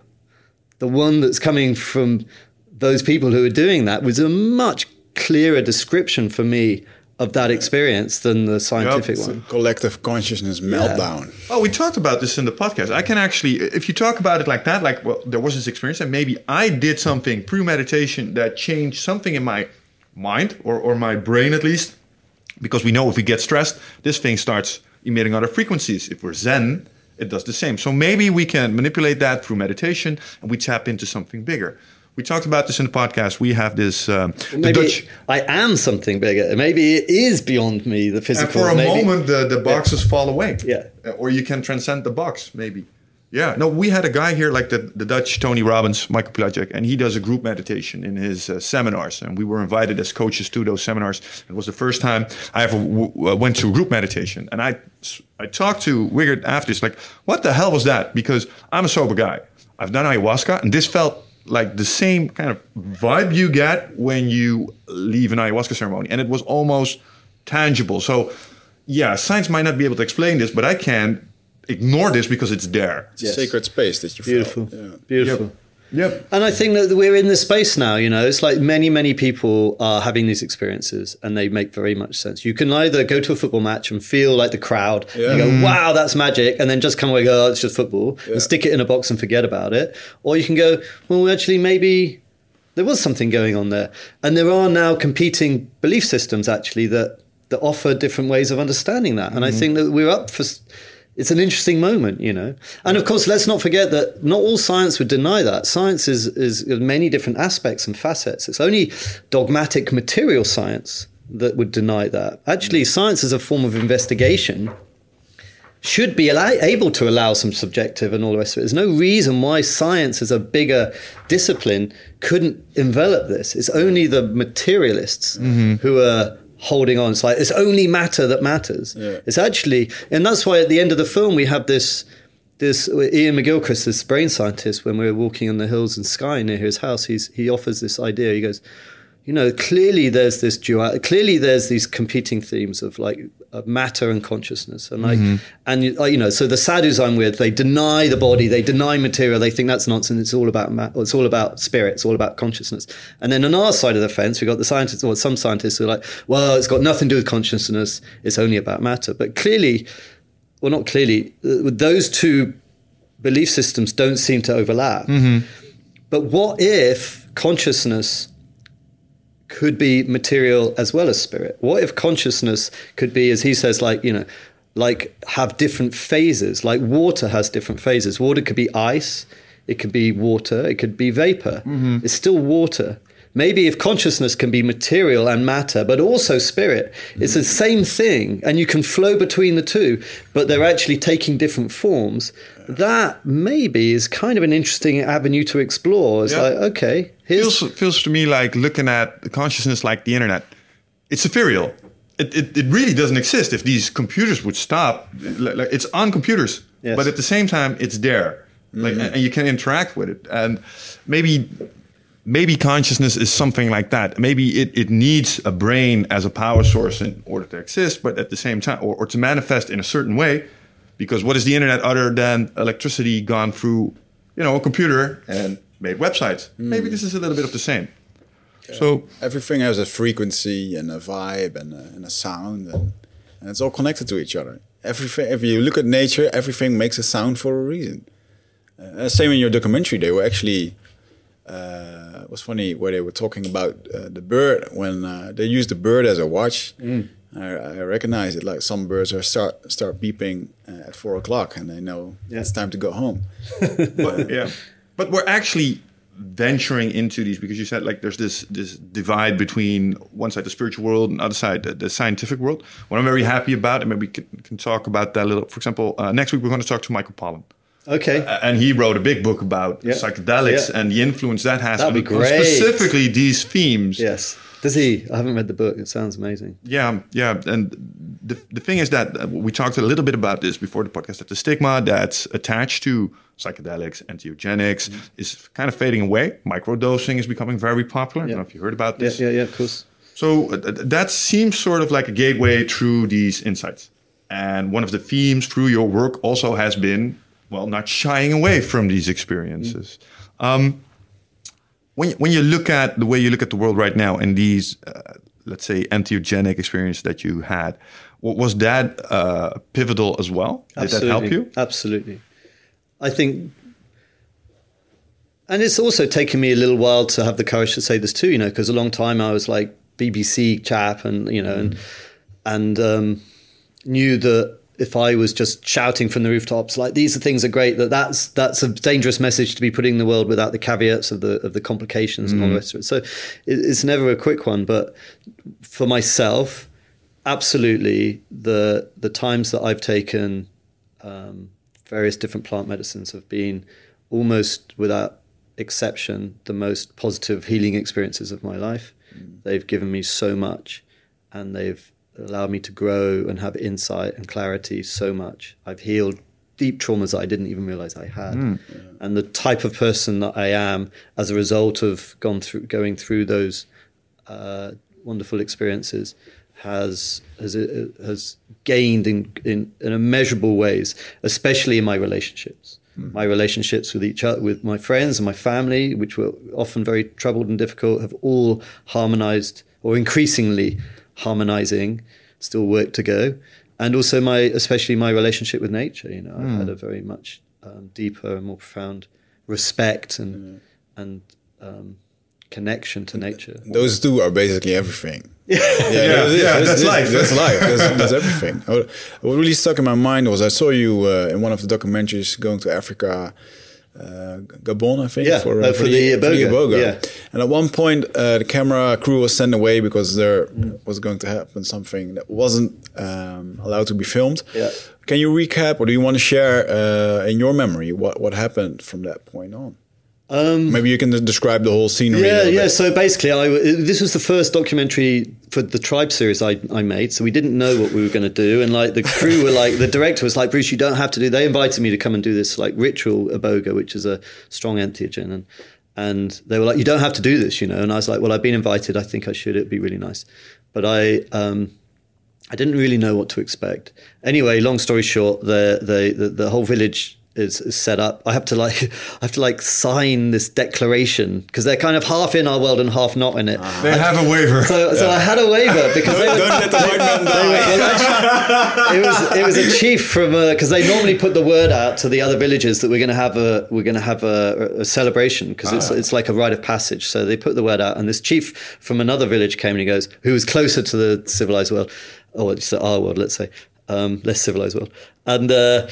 the one that's coming from those people who are doing that was a much clearer description for me of that experience than the scientific yep. one. collective consciousness meltdown. Yeah. Oh, we talked about this in the podcast. I can actually, if you talk about it like that, like, well, there was this experience, and maybe I did something pre meditation that changed something in my mind or, or my brain at least. Because we know if we get stressed, this thing starts emitting other frequencies. If we're Zen, it does the same. So maybe we can manipulate that through meditation and we tap into something bigger we talked about this in the podcast. We have this. Um, maybe Dutch, I am something bigger. Maybe it is beyond me, the physical. And for a maybe. moment, the, the boxes yeah. fall away. Yeah. Uh, or you can transcend the box, maybe. Yeah. No, we had a guy here, like the, the Dutch Tony Robbins, Michael Pilarczyk, and he does a group meditation in his uh, seminars. And we were invited as coaches to those seminars. It was the first time I ever w- uh, went to group meditation. And I, I talked to Wichert after this, like, what the hell was that? Because I'm a sober guy. I've done ayahuasca, and this felt like the same kind of vibe you get when you leave an ayahuasca ceremony, and it was almost tangible. So, yeah, science might not be able to explain this, but I can ignore this because it's there. It's yes. a sacred space that you beautiful, feel. Yeah. beautiful. Yep. Yep. And I think that we're in this space now, you know, it's like many, many people are having these experiences and they make very much sense. You can either go to a football match and feel like the crowd yeah. and go, mm. wow, that's magic. And then just come away go, oh, it's just football yeah. and stick it in a box and forget about it. Or you can go, well, actually, maybe there was something going on there. And there are now competing belief systems actually that, that offer different ways of understanding that. And mm. I think that we're up for it's an interesting moment, you know. And of course, let's not forget that not all science would deny that. Science is, is many different aspects and facets. It's only dogmatic material science that would deny that. Actually, science as a form of investigation should be able to allow some subjective and all the rest of it. There's no reason why science as a bigger discipline couldn't envelop this. It's only the materialists mm-hmm. who are holding on. It's like it's only matter that matters. Yeah. It's actually, and that's why at the end of the film we have this. This Iain McGilchrist, this brain scientist, when we were walking on the hills in Skye near his house, he's, he offers this idea. He goes, you know, clearly there's this dual. Clearly there's these competing themes of like matter and consciousness, and like, Mm-hmm. and you you know, so the sadhus I'm with, they deny the body, they deny material, they think that's nonsense. It's all about ma- it's all about spirit, it's all about consciousness. And then on our side of the fence, we got the scientists, or some scientists who are like, well, it's got nothing to do with consciousness, it's only about matter. But clearly, well, not clearly, uh, those two belief systems don't seem to overlap. But what if consciousness could be material as well as spirit? What if consciousness could be, as he says, like, you know, like have different phases, like water has different phases. Water could be ice, it could be water, it could be vapor. Mm-hmm. It's still water. Maybe if consciousness can be material and matter, but also spirit, it's the same thing, and you can flow between the two, but they're actually taking different forms. That maybe is kind of an interesting avenue to explore. It's Yeah. like, okay, here's feels feels to me like looking at consciousness like the internet. It's ethereal. It, it, it really doesn't exist. If these computers would stop, it's on computers, Yes. but at the same time, it's there, like, mm-hmm. and, and you can interact with it. And maybe maybe consciousness is something like that. Maybe it, it needs a brain as a power source in order to exist, but at the same time, or, or to manifest in a certain way. Because what is the internet other than electricity gone through, you know, a computer and made websites? Maybe this is a little bit of the same. So Everything has a frequency and a vibe and a, and a sound, and, and it's all connected to each other. Everything. If you look at nature, everything makes a sound for a reason. Uh, same in your documentary. They were actually. Uh, was funny where they were talking about uh, the bird when uh, they used the bird as a watch. I, I recognize it. Like some birds are start start beeping uh, at four o'clock, and they know yeah. it's time to go home. but yeah but we're actually venturing into these because you said like there's this this divide between one side the spiritual world and other side the, the scientific world what i'm very happy about and maybe we can, can talk about that a little for example uh, next week we're going to talk to michael pollan okay. Uh, and he wrote a big book about Yeah. psychedelics Yeah. and the influence that has That'd on, great. specifically these themes Yes. Does he? I haven't read the book. It sounds amazing. yeah, yeah, and the the thing is that uh, we talked a little bit about this before the podcast. That the stigma that's attached to psychedelics, entheogenics, Mm-hmm. is kind of fading away. Microdosing is becoming very popular. I don't know if you heard about this. yeah, yeah, of course. So uh, that seems sort of like a gateway through these insights. And one of the themes through your work also has been, well, not shying away from these experiences. Um, when, when you look at the way you look at the world right now and these, uh, let's say, entheogenic experience that you had, was that uh, pivotal as well? Did that help you? Absolutely. I think, and it's also taken me a little while to have the courage to say this too. You know, because a long time I was like BBC chap, and you know, and and um, knew that if I was just shouting from the rooftops like these are things are great, that that's that's a dangerous message to be putting in the world without the caveats of the of the complications and all the rest of it. So it, it's never a quick one, but for myself, absolutely the the times that I've taken um, various different plant medicines have been almost without exception the most positive healing experiences of my life. They've given me so much, and they've allowed me to grow and have insight and clarity so much. I've healed deep traumas that I didn't even realize I had, hmm. and the type of person that I am as a result of gone through going through those uh, wonderful experiences has has uh, has gained in, in in immeasurable ways, especially in my relationships. Hmm. My relationships with each other, with my friends and my family, which were often very troubled and difficult, have all harmonized or increasingly harmonizing. Still work to go, and also my especially my relationship with nature. You know, I've had a very much um, deeper and more profound respect and and um, connection to nature. Those two are basically everything. Yeah, Yeah, yeah, that's life. That's life. That's, that's everything. What what really stuck in my mind was I saw you uh, in one of the documentaries going to Africa, uh, Gabon, I think, Yeah, uh, for the Iboga, yeah. And at one point, uh, the camera crew was sent away because there was going to happen something that wasn't um, allowed to be filmed. Yeah. Can you recap, or do you want to share uh, in your memory what what happened from that point on? Um, Maybe you can describe the whole scenery. yeah, yeah. bit. So basically, I this was the first documentary for the Tribe series I, I made. So we didn't know what we were going to do, and like the crew were like, the director was like, Bruce, you don't have to do. They invited me to come and do this like ritual iboga, which is a strong entheogen, and and they were like, "You don't have to do this," you know. And I was like, "Well, I've been invited. I think I should. It'd be really nice." But I, um, I didn't really know what to expect. Anyway, long story short, the the the, the whole village is, is, set up. I have to like I have to like sign this declaration because they're kind of half in our world and half not in it. They I, have a waiver. So, so I had a waiver because don't, don't let the white man die. it was it was a chief from because they normally put the word out to the other villages that we're going to have a we're going to have a, a celebration because ah. it's it's like a rite of passage. So they put the word out, and this chief from another village came and he goes, who was closer to the civilized world, or it's our world, let's say, um, less civilized world, and. Uh,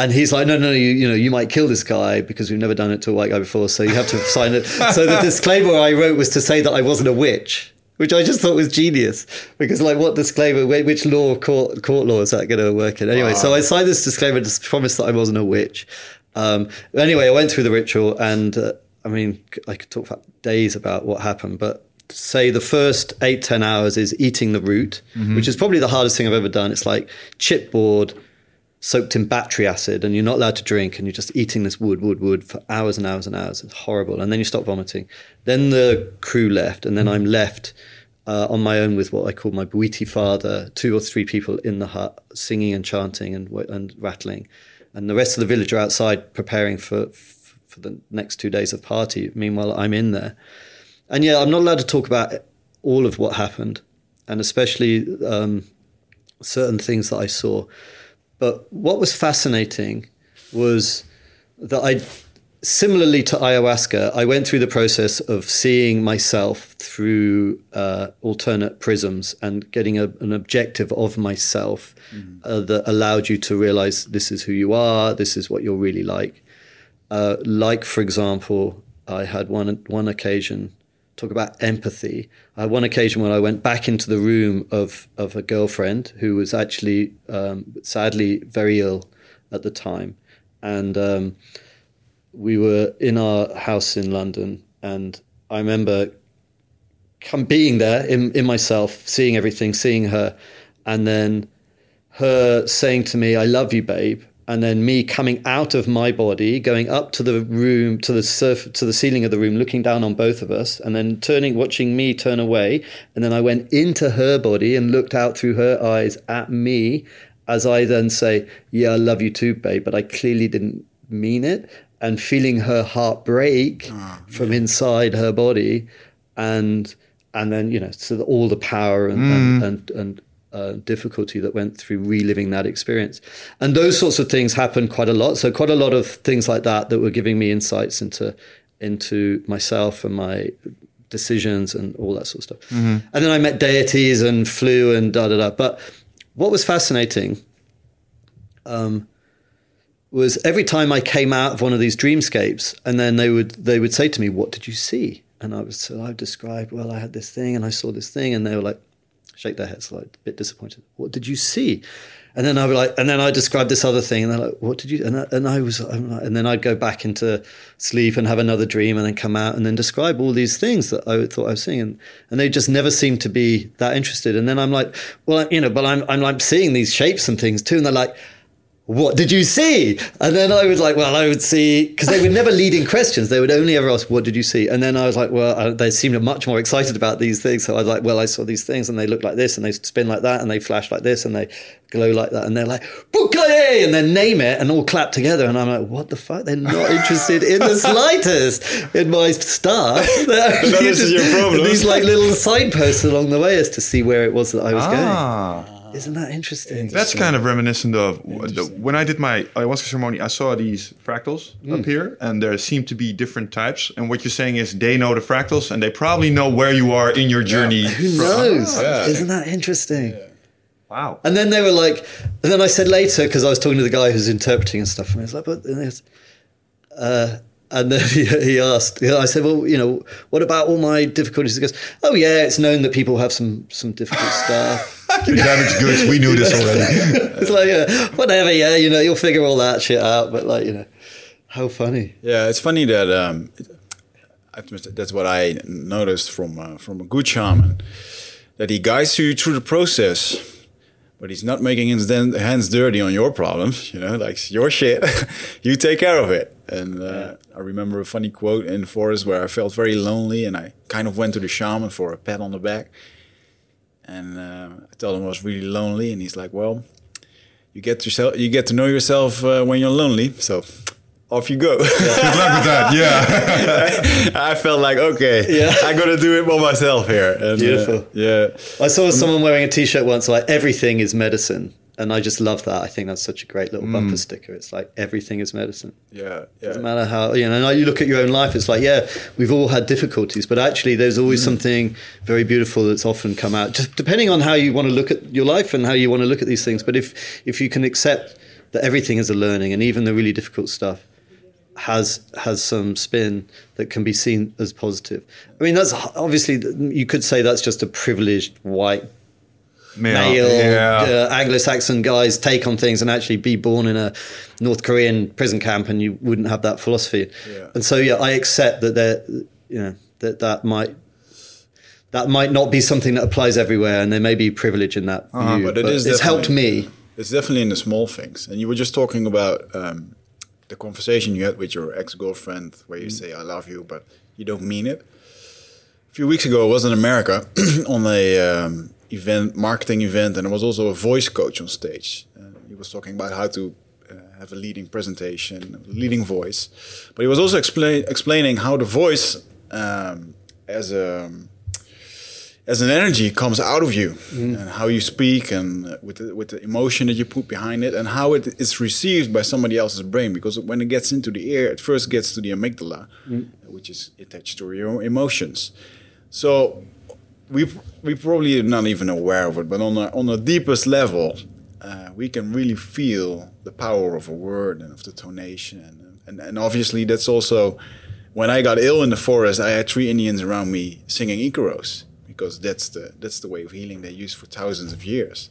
and he's like, no, no, you, you know, you might kill this guy because we've never done it to a white guy before, so you have to sign it. So the disclaimer I wrote was to say that I wasn't a witch, which I just thought was genius because, like, what disclaimer? Which law, court, court law is that going to work in? Anyway, wow. so I signed this disclaimer to promise that I wasn't a witch. Um, anyway, I went through the ritual, and uh, I mean, I could talk for days about what happened, but say the first eight ten hours is eating the root, mm-hmm. which is probably the hardest thing I've ever done. It's like chipboard soaked in battery acid and you're not allowed to drink and you're just eating this wood, wood, wood for hours and hours and hours. It's horrible. And then you stop vomiting. Then the crew left and then I'm left uh, on my own with what I call my Bwiti father, two or three people in the hut singing and chanting and, and rattling. And the rest of the village are outside preparing for, for the next two days of party. Meanwhile, I'm in there. And yeah, I'm not allowed to talk about all of what happened and especially um, certain things that I saw. But what was fascinating was that I, similarly to ayahuasca, I went through the process of seeing myself through uh, alternate prisms and getting a, an objective of myself mm-hmm. uh, that allowed you to realize this is who you are, this is what you're really like. Uh, like, for example, I had one one occasion talk about empathy. I had one occasion when I went back into the room of of a girlfriend who was actually um, sadly very ill at the time, and um, we were in our house in London, and I remember come being there in in myself, seeing everything, seeing her, and then her saying to me, "I love you, babe." And then me coming out of my body, going up to the room, to the surf, to the ceiling of the room, looking down on both of us, and then turning, watching me turn away, and then I went into her body and looked out through her eyes at me, as I then say, "Yeah, I love you too, babe," but I clearly didn't mean it, and feeling her heart break oh, from inside her body, and and then you know, so all the power and mm. and, and, and uh, difficulty that went through reliving that experience. And those sorts of things happen quite a lot. So quite a lot of things like that that were giving me insights into into myself and my decisions and all that sort of stuff. Mm-hmm. And then I met deities and flew and da da da. But what was fascinating um, was every time I came out of one of these dreamscapes, and then they would they would say to me, "What did you see?" And I was so I described, well, I had this thing and I saw this thing, and they were like, shake their heads like a bit disappointed. What did you see? And then I would be like, and then I described this other thing, and they're like, "What did you?" And I, and I was, like, and then I'd go back into sleep and have another dream, and then come out and then describe all these things that I thought I was seeing, and, and they just never seemed to be that interested. And then I'm like, "Well, you know, but I'm I'm like seeing these shapes and things too," and they're like, what did you see? And then I was like, well, I would see, because they were never leading questions. They would only ever ask, what did you see? And then I was like, well, I, they seemed much more excited about these things. So I was like, well, I saw these things and they look like this and they spin like that and they flash like this and they glow like that. And they're like, Bouclier! And then name it and all clap together. And I'm like, what the fuck? They're not interested in the slightest in my stuff. is your problem. These like little signposts along the way as to see where it was that I was ah. going. Isn't that interesting? That's kind of reminiscent of when I did my ayahuasca ceremony. I saw these fractals mm. appear, and there seem to be different types. And what you're saying is they know the fractals, and they probably know where you are in your journey. Yeah. Who knows? Oh, yeah. Isn't that interesting? Yeah. Wow. And then they were like, and then I said later because I was talking to the guy who's interpreting and stuff, and I was like, but. Uh, and then he, he asked, I said, well, you know, what about all my difficulties? He goes, oh yeah, it's known that people have some some difficult stuff. Damaged goods. We knew this already. it's like, yeah, whatever, yeah, you know, you'll figure all that shit out. But like, you know, how funny. Yeah, it's funny that um, that's what I noticed from uh, from a good shaman that he guides you through the process but he's not making his hands dirty on your problems. You know, like your shit, you take care of it. And uh, I remember a funny quote in the forest where I felt very lonely, and I kind of went to the shaman for a pat on the back. And uh, I told him I was really lonely, and he's like, "Well, you get yourself, you get to know yourself uh, when you're lonely." So off you go. Good luck with that. Yeah. I felt like okay, Yeah. I gotta do it by myself here. And, uh, Beautiful. yeah, I saw someone wearing a T-shirt once like "Everything is medicine," and I just love that. I think that's such a great little mm. bumper sticker. It's like everything is medicine. yeah, yeah. Doesn't matter how you know. And you look at your own life. It's like yeah, we've all had difficulties, but actually, there's always mm. something very beautiful that's often come out. Just depending on how you want to look at your life and how you want to look at these things. But if if you can accept that everything is a learning, and even the really difficult stuff has has some spin that can be seen as positive. I mean, that's obviously you could say that's just a privileged white male Yeah. uh, Anglo-Saxon guys take on things, and actually be born in a North Korean prison camp, and you wouldn't have that philosophy. Yeah. And so, yeah, I accept that there, you know, that that might that might not be something that applies everywhere, and there may be privilege in that Uh-huh, view. but it is it's helped me. It's definitely in the small things. And you were just talking about um, the conversation you had with your ex girlfriend, where you say "I love you," but you don't mean it. A few weeks ago, I was in America on a um, event, marketing event, and there was also a voice coach on stage. Uh, he was talking about how to uh, have a leading presentation, a leading voice, but he was also explain, explaining how the voice, um, as a as an energy comes out of you. And how you speak and uh, with the, with the emotion that you put behind it and how it is received by somebody else's brain. Because when it gets into the ear it first gets to the amygdala which is attached to your emotions. So we we probably are not even aware of it but on a, on the deepest level uh, we can really feel the power of a word and of the tonation and, and, and obviously that's also when I got ill in the forest I had three Indians around me singing Icaros because that's the that's the way of healing they use for thousands of years,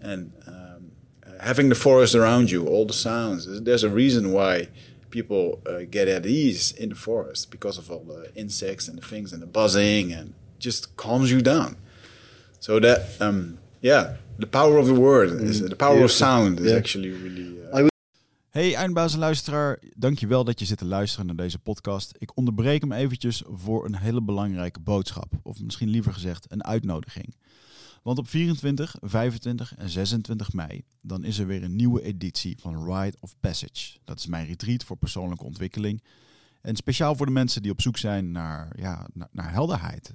and um, uh, having the forest around you, all the sounds. there's- a reason why people uh, get at ease in the forest because of all the insects and the things and the buzzing and just calms you down. So that um, yeah, the power of the word is the power of sound is Yeah. actually really. Uh, I would- Hey eindbazenluisteraar, dankjewel dat je zit te luisteren naar deze podcast. Ik onderbreek hem eventjes voor een hele belangrijke boodschap. Of misschien liever gezegd een uitnodiging. Want op 24, 25 en 26 mei, dan is er weer een nieuwe editie van Rite of Passage. Dat is mijn retreat voor persoonlijke ontwikkeling. En speciaal voor de mensen die op zoek zijn naar, ja, naar, naar helderheid.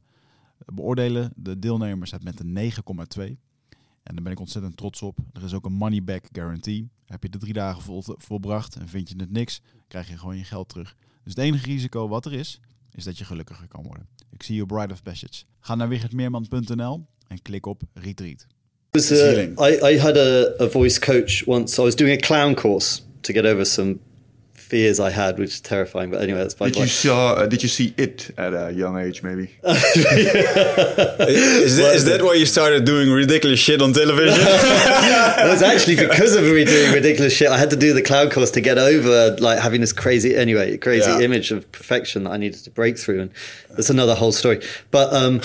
beoordelen de deelnemers met een 9,2. En daar ben ik ontzettend trots op. Er is ook een money back guarantee. Heb je de drie dagen vol, volbracht en vind je het niks, krijg je gewoon je geld terug. Dus het enige risico wat er is, is dat je gelukkiger kan worden. Ik zie je Bride of Passage. Ga naar wichertmeerman.nl en klik op Retreat. was, uh. I, I had a, a voice coach once. I was doing a clown course to get over some fears I had, which is terrifying. But anyway, that's by Did you saw? Uh, did you see it at a young age? Maybe. is, that, is that why you started doing ridiculous shit on television? it was actually because of me doing ridiculous shit. I had to do the clown course to get over like having this crazy, anyway, crazy Yeah. image of perfection that I needed to break through, and that's another whole story. But um,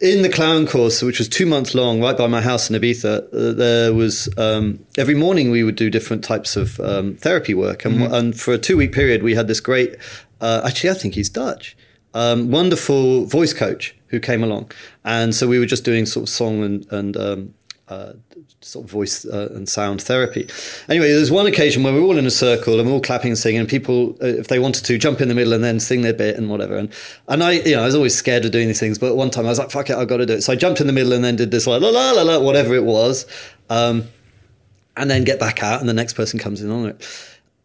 in the clown course, which was two months long, right by my house in Ibiza, uh, there was um, every morning we would do different types of um, therapy work, and, and for a two-week period, we had this great. Uh, actually, I think he's Dutch. Um, wonderful voice coach who came along, and so we were just doing sort of song and and um, uh, sort of voice uh, and sound therapy. Anyway, there's one occasion where we're all in a circle and we're all clapping and singing, and people, uh, if they wanted to, jump in the middle and then sing their bit and whatever. And and I, you know, I was always scared of doing these things, but one time I was like, "Fuck it, I've got to do it." So I jumped in the middle and then did this like la la la la, whatever it was, um, and then get back out, and the next person comes in on it.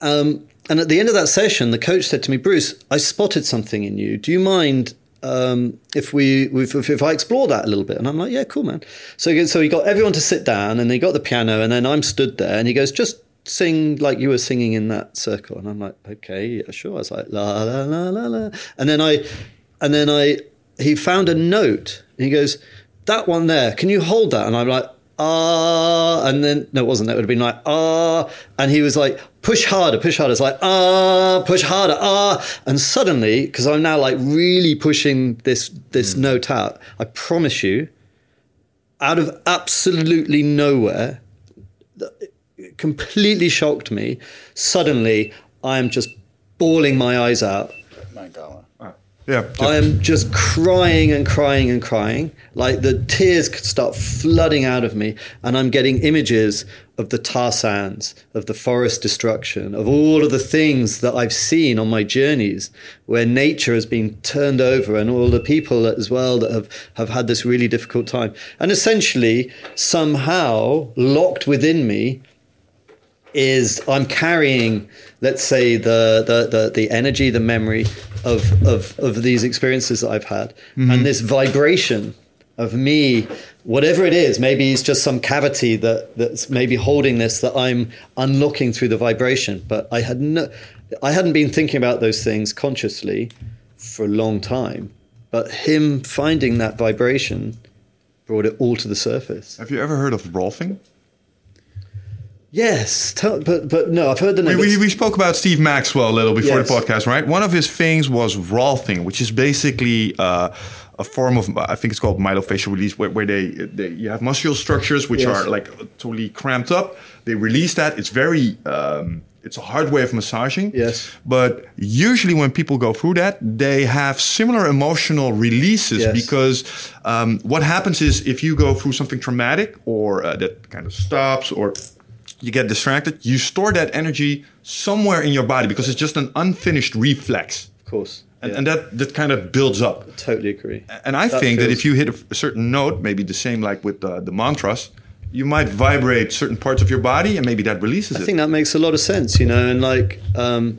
Um, and at the end of that session, the coach said to me, "Bruce, I spotted something in you. Do you mind?" um, if we if, if, I explore that a little bit, and I'm like, yeah, cool, man. So so he got everyone to sit down, and he got the piano, and then I'm stood there, and he goes, just sing like you were singing in that circle, and I'm like, okay, yeah, sure. I was like, la la la la la, and then I, and then I, he found a note, and he goes, that one there, can you hold that? And I'm like, ah, and then no, it wasn't. That would have been like ah, and he was like, push harder, push harder. It's like ah, push harder, ah, and suddenly, because I'm now like really pushing this this mm. note out. I promise you, out of absolutely nowhere, it completely shocked me. Suddenly, I am just bawling my eyes out. My God. Yeah, I am just crying and crying and crying. Like the tears could start flooding out of me, and I'm getting images of the tar sands, of the forest destruction, of all of the things that I've seen on my journeys, where nature has been turned over, and all the people as well that have, have had this really difficult time. And essentially, somehow locked within me is I'm carrying, let's say, the the the, the energy, the memory of, of of these experiences that I've had, mm-hmm. and this vibration of me, whatever it is, maybe it's just some cavity that that's maybe holding this that I'm unlocking through the vibration. But I had no, I hadn't been thinking about those things consciously for a long time. But him finding that vibration brought it all to the surface. Have you ever heard of Rolfing? Yes, but but no, I've heard the name. We, we, we spoke about Steve Maxwell a little before yes. the podcast, right? One of his things was Rolfing, which is basically uh, a form of I think it's called myofascial release, where, where they, they you have muscular structures which yes. are like totally cramped up. They release that. It's very um, it's a hard way of massaging. Yes. But usually when people go through that, they have similar emotional releases yes. because um, what happens is if you go through something traumatic or uh, that kind of stops or you get distracted, you store that energy somewhere in your body because it's just an unfinished reflex. Of course. And, yeah. and that, that kind of builds up. I totally agree. And I that think feels... that if you hit a, certain note, maybe the same like with uh, the mantras, you might vibrate certain parts of your body and maybe that releases I it. I think that makes a lot of sense, you know, and like um,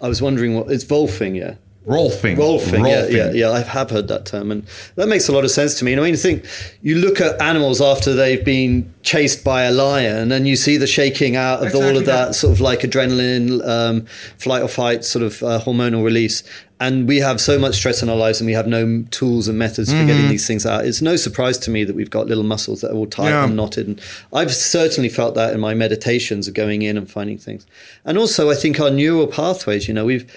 I was wondering what it's Volfing, yeah. Rolfing. Rolfing, yeah, yeah, yeah. I have heard that term, and that makes a lot of sense to me. And I mean, you think you look at animals after they've been chased by a lion, and you see the shaking out of exactly all of that, that, sort of like adrenaline, um, flight or fight, sort of uh, hormonal release. And we have so much stress in our lives, and we have no tools and methods mm-hmm. for getting mm-hmm. these things out. It's no surprise to me that we've got little muscles that are all tight yeah. and knotted. And I've certainly felt that in my meditations of going in and finding things. And also, I think our neural pathways. You know, we've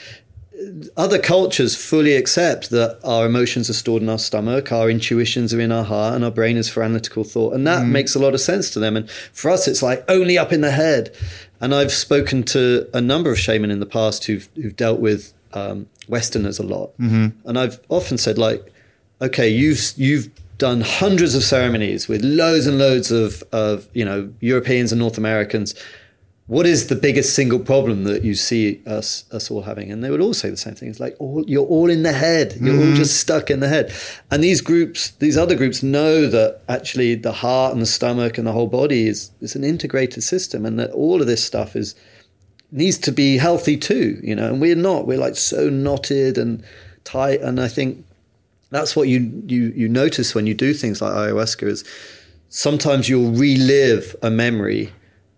other cultures fully accept that our emotions are stored in our stomach, our intuitions are in our heart, and our brain is for analytical thought. And that mm. makes a lot of sense to them. And for us, it's like only up in the head. And I've spoken to a number of shaman in the past who've, who've dealt with um, Westerners a lot. Mm-hmm. And I've often said, like, okay, you've, you've done hundreds of ceremonies with loads and loads of, of you know, Europeans and North Americans what is the biggest single problem that you see us us all having? And they would all say the same thing. It's like all you're all in the head. You're mm-hmm. all just stuck in the head. And these groups, these other groups, know that actually the heart and the stomach and the whole body is is an integrated system, and that all of this stuff is needs to be healthy too. You know, and we're not. We're like so knotted and tight. And I think that's what you you you notice when you do things like ayahuasca is sometimes you'll relive a memory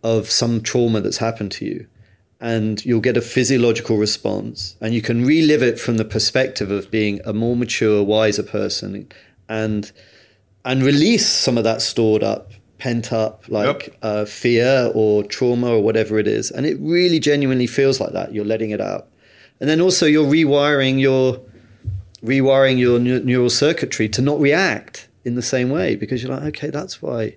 of some trauma that's happened to you and you'll get a physiological response and you can relive it from the perspective of being a more mature wiser person and and release some of that stored up pent up like yep. uh, fear or trauma or whatever it is and it really genuinely feels like that you're letting it out and then also you're rewiring your rewiring your neural circuitry to not react in the same way because you're like okay that's why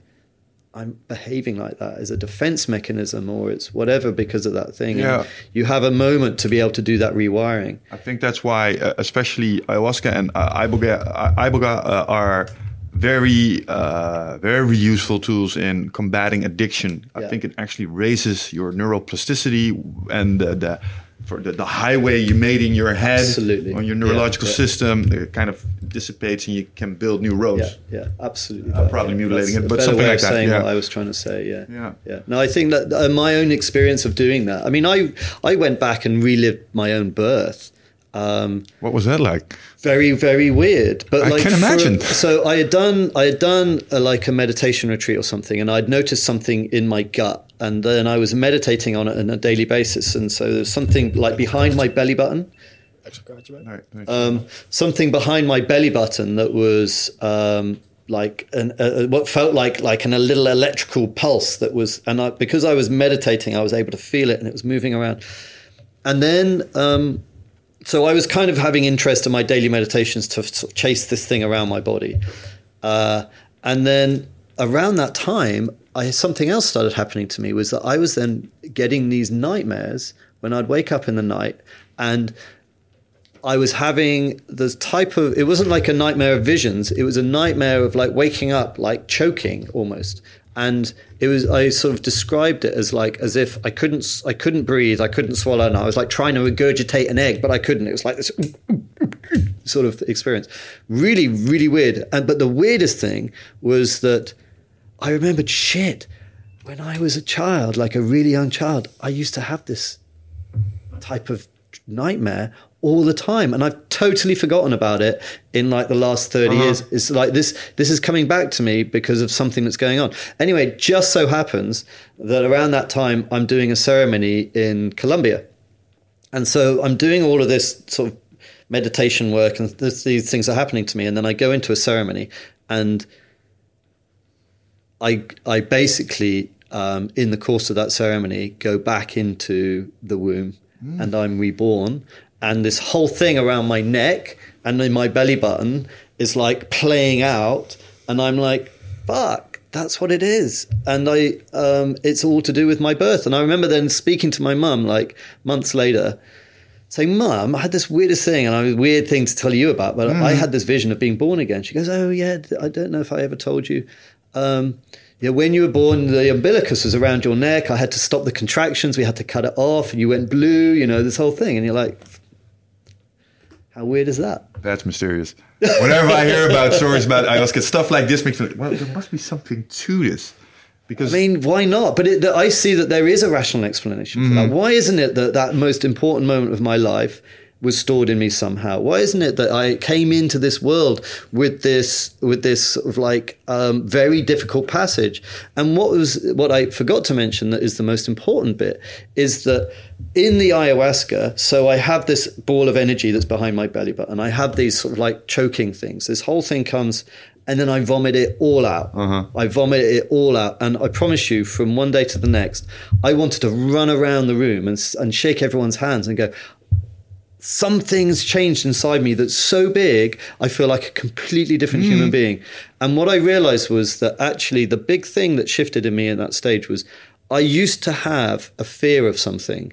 I'm behaving like that as a defense mechanism or it's whatever because of that thing. Yeah. And you have a moment to be able to do that rewiring. I think that's why, uh, especially ayahuasca and uh, iboga, uh, iboga uh, are very uh, very useful tools in combating addiction. I Yeah. think it actually raises your neuroplasticity and the, the for the, the highway you made in your head Absolutely. on your neurological yeah. system it kind of dissipates and you can build new roads. Yeah, yeah, absolutely. I'm probably mutilating That's it, but something way like that, saying yeah. what I was trying to say. Yeah, Yeah. yeah. No, I think that uh, my own experience of doing that. I mean, I I went back and relived my own birth. Um, What was that like? very very weird but I like can for- imagine. so i had done i had done a, like a meditation retreat or something and i'd noticed something in my gut and then i was meditating on it on a daily basis and so there's something like behind my belly button. Right, right. um, something behind my belly button that was um, like an, uh, what felt like like an, a little electrical pulse that was and I, because I was meditating I was able to feel it and it was moving around. And then um, so I was kind of having interest in my daily meditations to sort of chase this thing around my body. Uh, and then around that time I, something else started happening to me was that I was then getting these nightmares when I'd wake up in the night and I was having this type of it wasn't like a nightmare of visions. It was a nightmare of like waking up like choking almost. And it was I sort of described it as like as if I couldn't I couldn't breathe I couldn't swallow and I was like trying to regurgitate an egg but I couldn't. It was like this sort of experience. Really really weird. And but the weirdest thing was that I remembered shit. When I was a child like a really young child I used to have this type of nightmare all the time and I've totally forgotten about it in like the last 30 uh-huh. years. It's like this this is coming back to me because of something that's going on. Anyway just so happens that around that time I'm doing a ceremony in Colombia. And so I'm doing all of this sort of meditation work and this, these things are happening to me and then I go into a ceremony and I I basically um, in the course of that ceremony go back into the womb and I'm reborn. And this whole thing around my neck and in my belly button is like playing out. And I'm like fuck that's what it is. And I um, it's all to do with my birth. And I remember then speaking to my mum like months later saying, Mum, I had this weirdest thing, and I was weird thing to tell you about, but I had this vision of being born again. She goes, Oh, yeah, I don't know if I ever told you. Um, yeah, when you were born, the umbilicus was around your neck. I had to stop the contractions. We had to cut it off, and you went blue, you know, this whole thing. And you're like, How weird is that? That's mysterious. Whenever I hear about stories about ayahuasca, stuff like this makes me well, there must be something to this. Because I mean, why not? But it, I see that there is a rational explanation for that. Why isn't it that that most important moment of my life was stored in me somehow? Why isn't it that I came into this world with this with this sort of like um, very difficult passage? And what was what I forgot to mention that is the most important bit is that in the ayahuasca, so I have this ball of energy that's behind my belly button. I have these sort of like choking things. This whole thing comes and then I vomit it all out. I vomit it all out, and I promise you, from one day to the next, I wanted to run around the room and and shake everyone's hands and go. Something's changed inside me that's so big, I feel like a completely different human hmm. being. And what I realized was that actually the big thing that shifted in me at that stage was I used to have a fear of something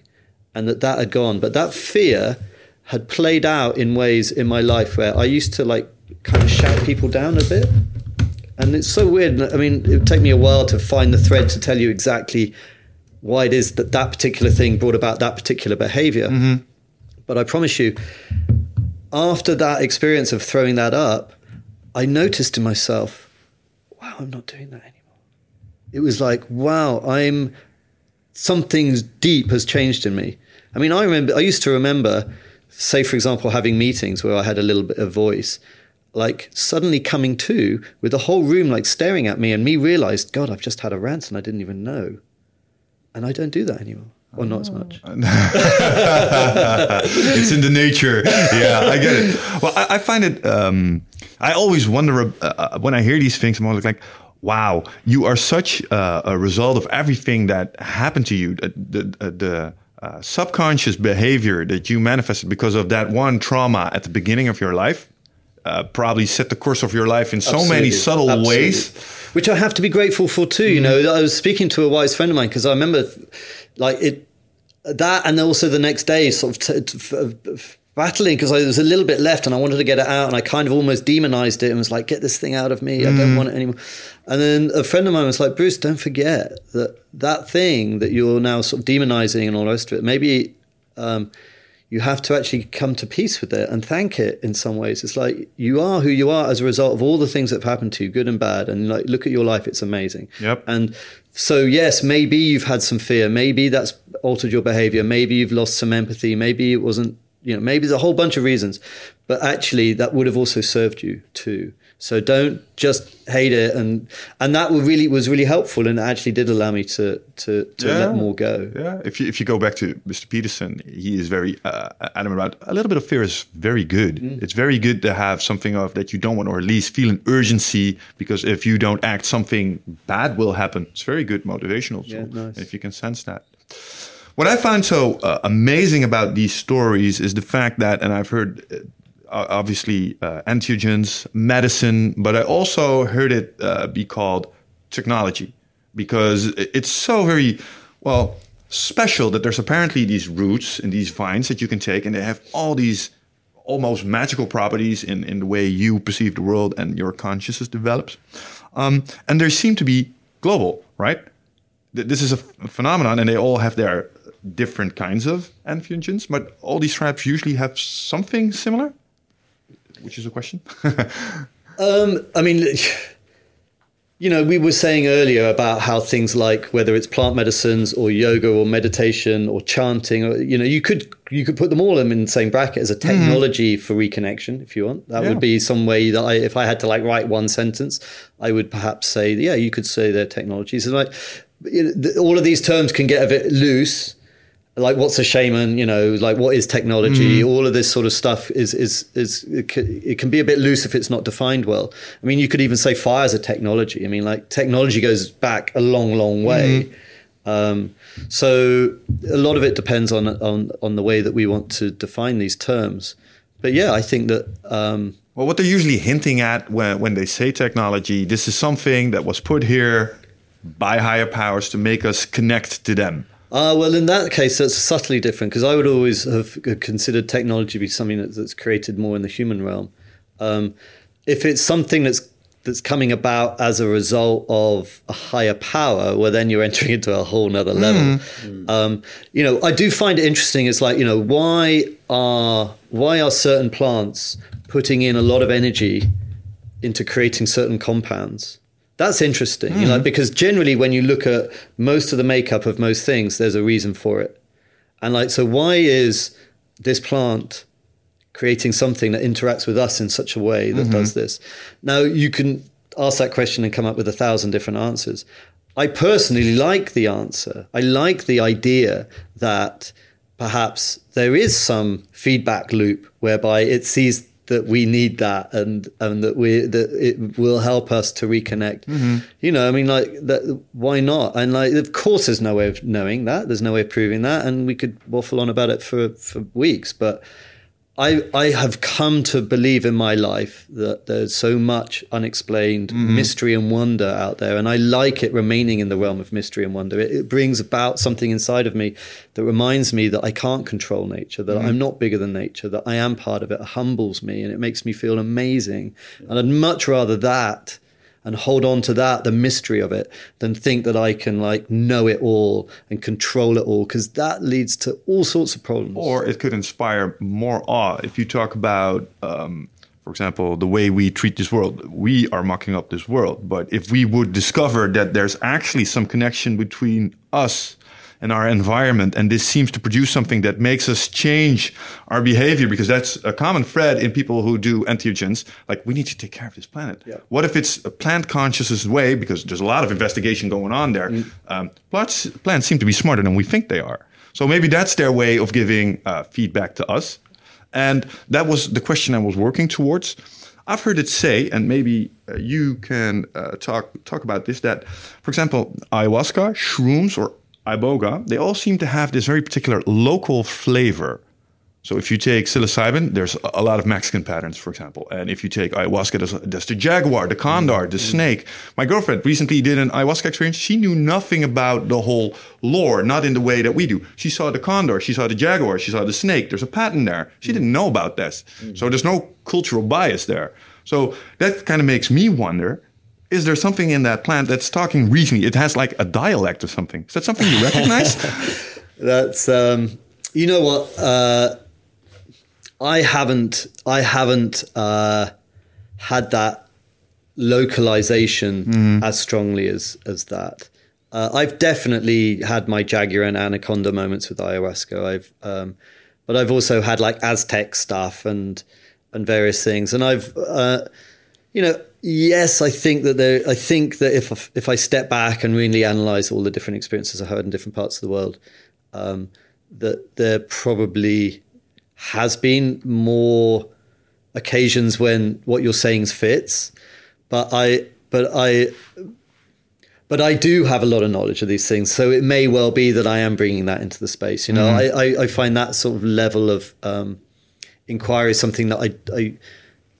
and that that had gone. But that fear had played out in ways in my life where I used to like kind of shout people down a bit. And it's so weird. I mean, it would take me a while to find the thread to tell you exactly why it is that that particular thing brought about that particular behavior. Mm-hmm. But I promise you, after that experience of throwing that up, I noticed in myself, wow, I'm not doing that anymore. It was like, wow, I'm something deep has changed in me. I mean, I remember, I used to remember, say, for example, having meetings where I had a little bit of voice, like suddenly coming to with the whole room like staring at me, and me realized, God, I've just had a rant and I didn't even know. And I don't do that anymore, or not as much. it's in the nature. Yeah, I get it. Well, I, I find it. Um, I always wonder uh, uh, when I hear these things. I'm always like, "Wow, you are such uh, a result of everything that happened to you." The the, uh, the uh, subconscious behavior that you manifested because of that one trauma at the beginning of your life uh, probably set the course of your life in so many subtle Absolutely. ways. Which I have to be grateful for too. You know, I was speaking to a wise friend of mine because I remember, like it, that, and also the next day, sort of t- t- f- f- battling because I was a little bit left and I wanted to get it out and I kind of almost demonized it and was like, get this thing out of me. I don't want it anymore. And then a friend of mine was like, Bruce, don't forget that that thing that you're now sort of demonizing and all the rest of it, maybe um, you have to actually come to peace with it and thank it in some ways. It's like you are who you are as a result of all the things that have happened to you, good and bad. And like, look at your life; it's amazing. Yep. And so, yes, maybe you've had some fear. Maybe that's altered your behavior. Maybe you've lost some empathy. Maybe it wasn't. You know, maybe there's a whole bunch of reasons, but actually, that would have also served you too. So don't just hate it, and and that really was really helpful, and it actually did allow me to to, to Yeah. let more go. Yeah, if you if you go back to Mr. Peterson, he is very uh, adamant about a little bit of fear is very good. Mm. It's very good to have something of that you don't want, or at least feel an urgency because if you don't act, something bad will happen. It's very good motivational tool Yeah, nice. if you can sense that. What I find so uh, amazing about these stories is the fact that, and I've heard. Obviously, uh, entheogens, medicine, but I also heard it uh, be called technology because it's so very well special that there's apparently these roots and these vines that you can take and they have all these almost magical properties in, in the way you perceive the world and your consciousness develops. Um, and they seem to be global right? This is a phenomenon and they all have their different kinds of entheogens but all these tribes usually have something similar which is a question Um, I mean, you know, we were saying earlier about how things like whether it's plant medicines or yoga or meditation or chanting, or you know, you could you could put them all in the same bracket as a technology for reconnection, if you want. That Yeah. would be some way that I, if I had to like write one sentence, I would perhaps say, yeah, you could say they're technologies. And like you know, all of these terms can get a bit loose like what's a shaman you know like what is technology? All of this sort of stuff is is is it can, it can be a bit loose if it's not defined well. I mean you could even say fire is a technology. I mean like technology goes back a long long way. Um, so a lot of it depends on on on the way that we want to define these terms. But yeah i think that um, Well, what they're usually hinting at when, when they say technology, this is something that was put here by higher powers to make us connect to them. Ah, well, in that case, that's subtly different because I would always have considered technology to be something that, that's created more in the human realm. Um, if it's something that's that's coming about as a result of a higher power, well, then you're entering into a whole nother level. Um, you know, I do find it interesting. It's like you know, why are why are certain plants putting in a lot of energy into creating certain compounds? That's interesting, you know, mm-hmm. because generally when you look at most of the makeup of most things, there's a reason for it. And like, so why is this plant creating something that interacts with us in such a way that does mm-hmm. this? Now, you can ask that question and come up with a thousand different answers. I personally like the answer. I like the idea that perhaps there is some feedback loop whereby it sees that we need that and and that we that it will help us to reconnect. Mm-hmm. You know, I mean, like that. Why not? And like, of course, there's no way of knowing that. There's no way of proving that, and we could waffle on about it for for weeks. But I I have come to believe in my life that there's so much unexplained mm-hmm. mystery and wonder out there, and I like it remaining in the realm of mystery and wonder. It, it brings about something inside of me that reminds me that I can't control nature, that mm-hmm. I'm not bigger than nature, that I am part of it. It humbles me, and it makes me feel amazing. And I'd much rather that and hold on to that, the mystery of it, than think that I can like know it all and control it all, because that leads to all sorts of problems. Or it could inspire more awe. If you talk about, um, for example, the way we treat this world, we are mucking up this world. But if we would discover that there's actually some connection between us and our environment, and this seems to produce something that makes us change our behavior, because that's a common thread in people who do entheogens. Like, we need to take care of this planet. Yeah. What if it's a plant consciousness way? Because there's a lot of investigation going on there. Um, plants, plants seem to be smarter than we think they are. So maybe that's their way of giving uh, feedback to us. And that was the question I was working towards. I've heard it say, and maybe uh, you can uh, talk talk about this. That, for example, ayahuasca, shrooms, or iboga, they all seem to have this very particular local flavor. So if you take psilocybin, there's a lot of Mexican patterns, for example. And if you take ayahuasca, there's, there's the jaguar, the condor, the mm. snake. My girlfriend recently did an ayahuasca experience. She knew nothing about the whole lore, not in the way that we do. She saw the condor, she saw the jaguar, she saw the snake. There's a pattern there. She didn't know about this. Mm. So there's no cultural bias there. So that kind of makes me wonder is there something in that plant that's talking regionally? It has like a dialect or something. Is that something you recognize? That's um, you know what uh, I haven't I haven't uh, had that localization as strongly as as that. Uh, I've definitely had my jaguar and anaconda moments with ayahuasca. I've um, but I've also had like Aztec stuff and and various things, and I've uh, you know yes, I think that there. I think that if if I step back and really analyze all the different experiences I had in different parts of the world, um, that there probably has been more occasions when what you're saying fits, but I but I but I do have a lot of knowledge of these things, so it may well be that I am bringing that into the space. You know, I, I, I find that sort of level of um, inquiry something that I I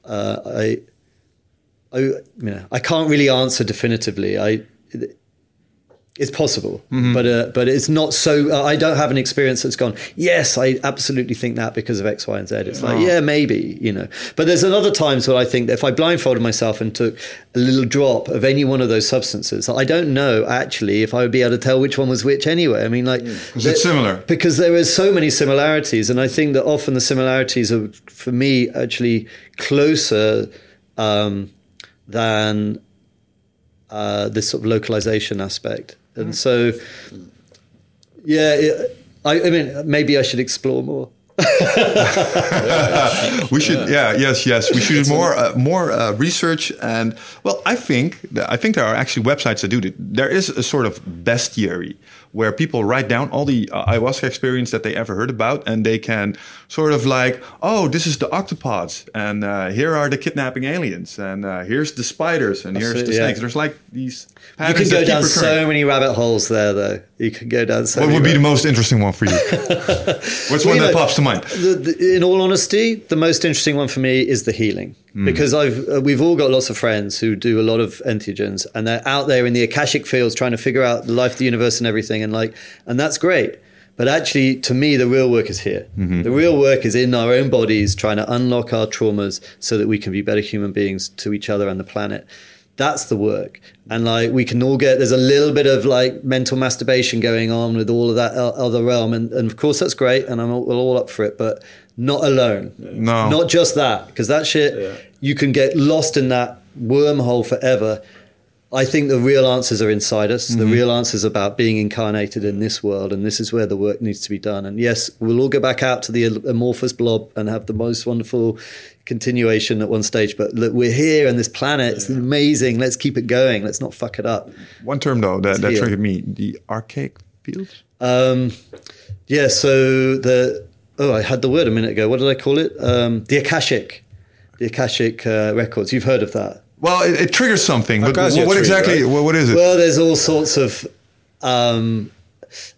uh, I, I you know I can't really answer definitively. I it's possible, but uh, but it's not so. Uh, I don't have an experience that's gone. Yes, I absolutely think that because of X, Y, and Z. It's like yeah, maybe you know. But there's another times where I think that if I blindfolded myself and took a little drop of any one of those substances, I don't know actually if I would be able to tell which one was which anyway. I mean, like Is it similar? because there is so many similarities, and I think that often the similarities are for me actually closer um, than uh, this sort of localization aspect. And so, yeah, it, I, I mean, maybe I should explore more. we should, yeah. yes, yes. We should do more, uh, more uh, research, and well, I think I think there are actually websites that do it. There is a sort of bestiary where people write down all the uh, ayahuasca experience that they ever heard about, and they can sort of like, oh, this is the octopods, and uh, here are the kidnapping aliens, and uh, here's the spiders, and here's the yeah. snakes. There's like these. You can go down so many rabbit holes there, though. You can go down so What would be the most interesting one for you? What's Well, one you that know, pops to mind? The, the, in all honesty, the most interesting one for me is the healing because I've uh, we've all got lots of friends who do a lot of entheogens and they're out there in the akashic fields trying to figure out the life of the universe and everything and like and that's great. But actually, to me, the real work is here. The real work is in our own bodies, trying to unlock our traumas so that we can be better human beings to each other and the planet. That's the work. And like we can all get, there's a little bit of like mental masturbation going on with all of that other realm. And, and of course, that's great. And I'm all, we're all up for it, but not alone. No. Not just that, because that shit, you can get lost in that wormhole forever. I think the real answers are inside us. The real answers about being incarnated in this world, and this is where the work needs to be done. And yes, we'll all go back out to the amorphous blob and have the most wonderful continuation at one stage. But look, we're here on this planet. It's amazing. Let's keep it going. Let's not fuck it up. One term though that, that Yeah. triggered me: the archaic fields. Um, yeah. So the oh, I had the word a minute ago. What did I call it? Um, the akashic, the akashic uh, records. You've heard of that? Well, it, it triggers something, but what, what tree, exactly? right? What, what is it? Well, there's all sorts of, um,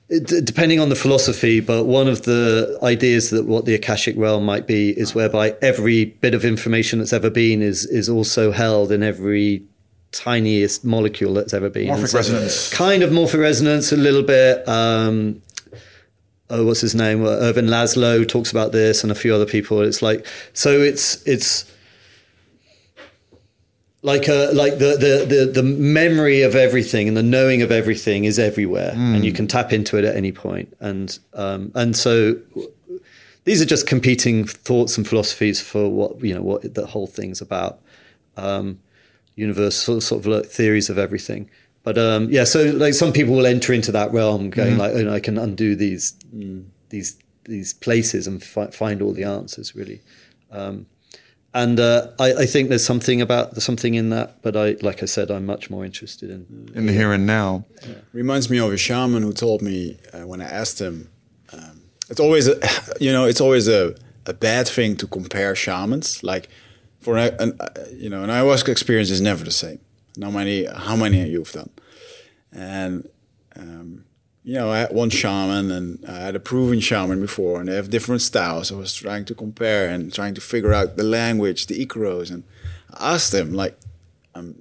d- depending on the philosophy, but one of the ideas that what the Akashic realm might be is whereby every bit of information that's ever been is is also held in every tiniest molecule that's ever been. Morphic so- resonance. Kind of morphic resonance, a little bit. Um, oh, what's his name? Uh, Ervin Laszlo talks about this, and a few other people. It's like so. It's it's like uh, like the, the the the memory of everything and the knowing of everything is everywhere, and you can tap into it at any point. And um, and so these are just competing thoughts and philosophies for what you know what the whole thing's about. Um, universal sort of like theories of everything. But um, yeah, so like some people will enter into that realm, going like, oh, no, I can undo these these these places and fi- find all the answers really. Um, and uh, I, I think there's something about there's something in that, but I, like I said, I'm much more interested in. in the here and now. Reminds me of a shaman who told me uh, when I asked him, um, it's always a, you know, it's always a, a bad thing to compare shamans. Like for an, an uh, you know, an ayahuasca experience is never the same. No many, how many of you've done, and um, you know, I had one shaman and I had a Peruvian shaman before, and they have different styles. I was trying to compare and trying to figure out the language, the Icaros, and I asked them like, um,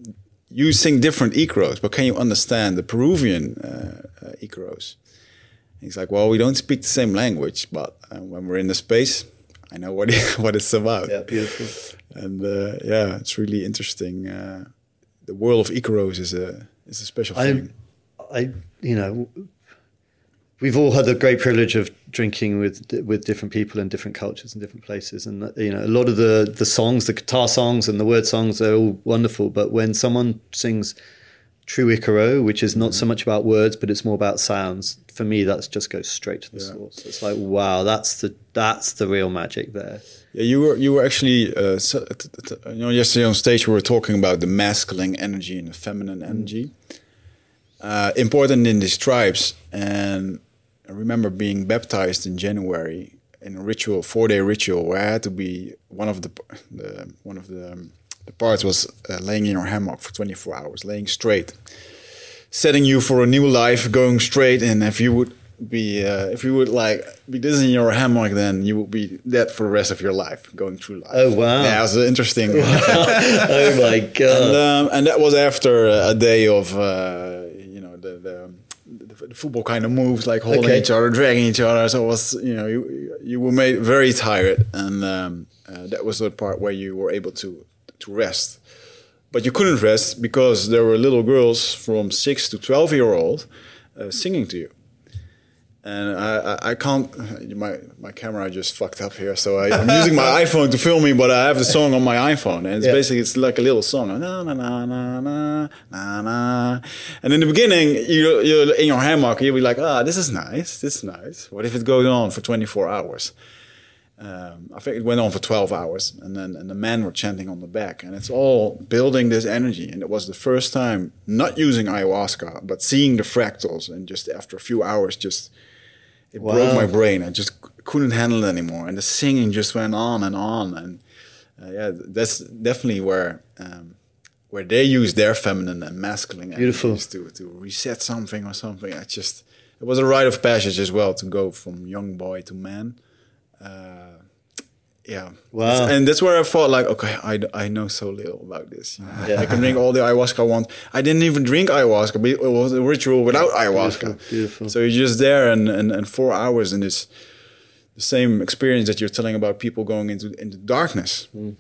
you sing different Icaros, but can you understand the Peruvian uh, uh, Icaros? He's like, well, we don't speak the same language, but uh, when we're in the space, I know what it, what it's about. Yeah, beautiful. And uh, yeah, it's really interesting. Uh, the world of Icaros is a is a special I, thing. I, you know, we've all had the great privilege of drinking with with different people and different cultures and different places, and you know, a lot of the the songs, the guitar songs and the word songs, are all wonderful. But when someone sings true Icaro, which is not mm-hmm. so much about words, but it's more about sounds. For me, that just goes straight to the Yeah. source. It's like, wow, that's the that's the real magic there. Yeah, you were you were actually uh, so, t- t- t- you know yesterday on stage we were talking about the masculine energy and the feminine energy, uh, important in these tribes. And I remember being baptized in January in a ritual, four day ritual, where I had to be one of the, the one of the um, the parts was uh, laying in your hammock for twenty four hours, laying straight, setting you for a new life, going straight. And if you would be uh, if you would like be this in your hammock, then you would be dead for the rest of your life, going through life. Oh, wow. Yeah, it was an interesting. oh my god! and, um, and that was after a day of uh, you know the, the the football kind of moves like holding Okay. each other, dragging each other. So it was you know you you were made very tired, and um, uh, that was the part where you were able to to rest. But you couldn't rest because there were little girls from six to twelve year old uh, singing to you. And I, I, I can't. My my camera just fucked up here, so I, I'm using my iPhone to film me. But I have the song on my iPhone, and it's Yeah. basically it's like a little song. Na na na na na na na. And in the beginning, you you're in your hammock, you'll be like, ah, this is nice, this is nice. What if it goes on for 24 hours? Um, I think it went on for 12 hours, and then and the men were chanting on the back, and it's all building this energy. And it was the first time not using ayahuasca, but seeing the fractals, and just after a few hours, just it broke my brain. I just couldn't handle it anymore, and the singing just went on and on. And uh, yeah, that's definitely where um, where they use their feminine and masculine Beautiful. to to reset something or something. I just it was a rite of passage as well to go from young boy to man. Uh, yeah, Wow. and that's where I thought like, okay, I, I know so little about this. Yeah. I can drink all the ayahuasca I want. I didn't even drink ayahuasca, but it was a ritual without ayahuasca. Beautiful, beautiful. So you're just there and, and, and four hours in this the same experience that you're telling about people going into into darkness. Hmm.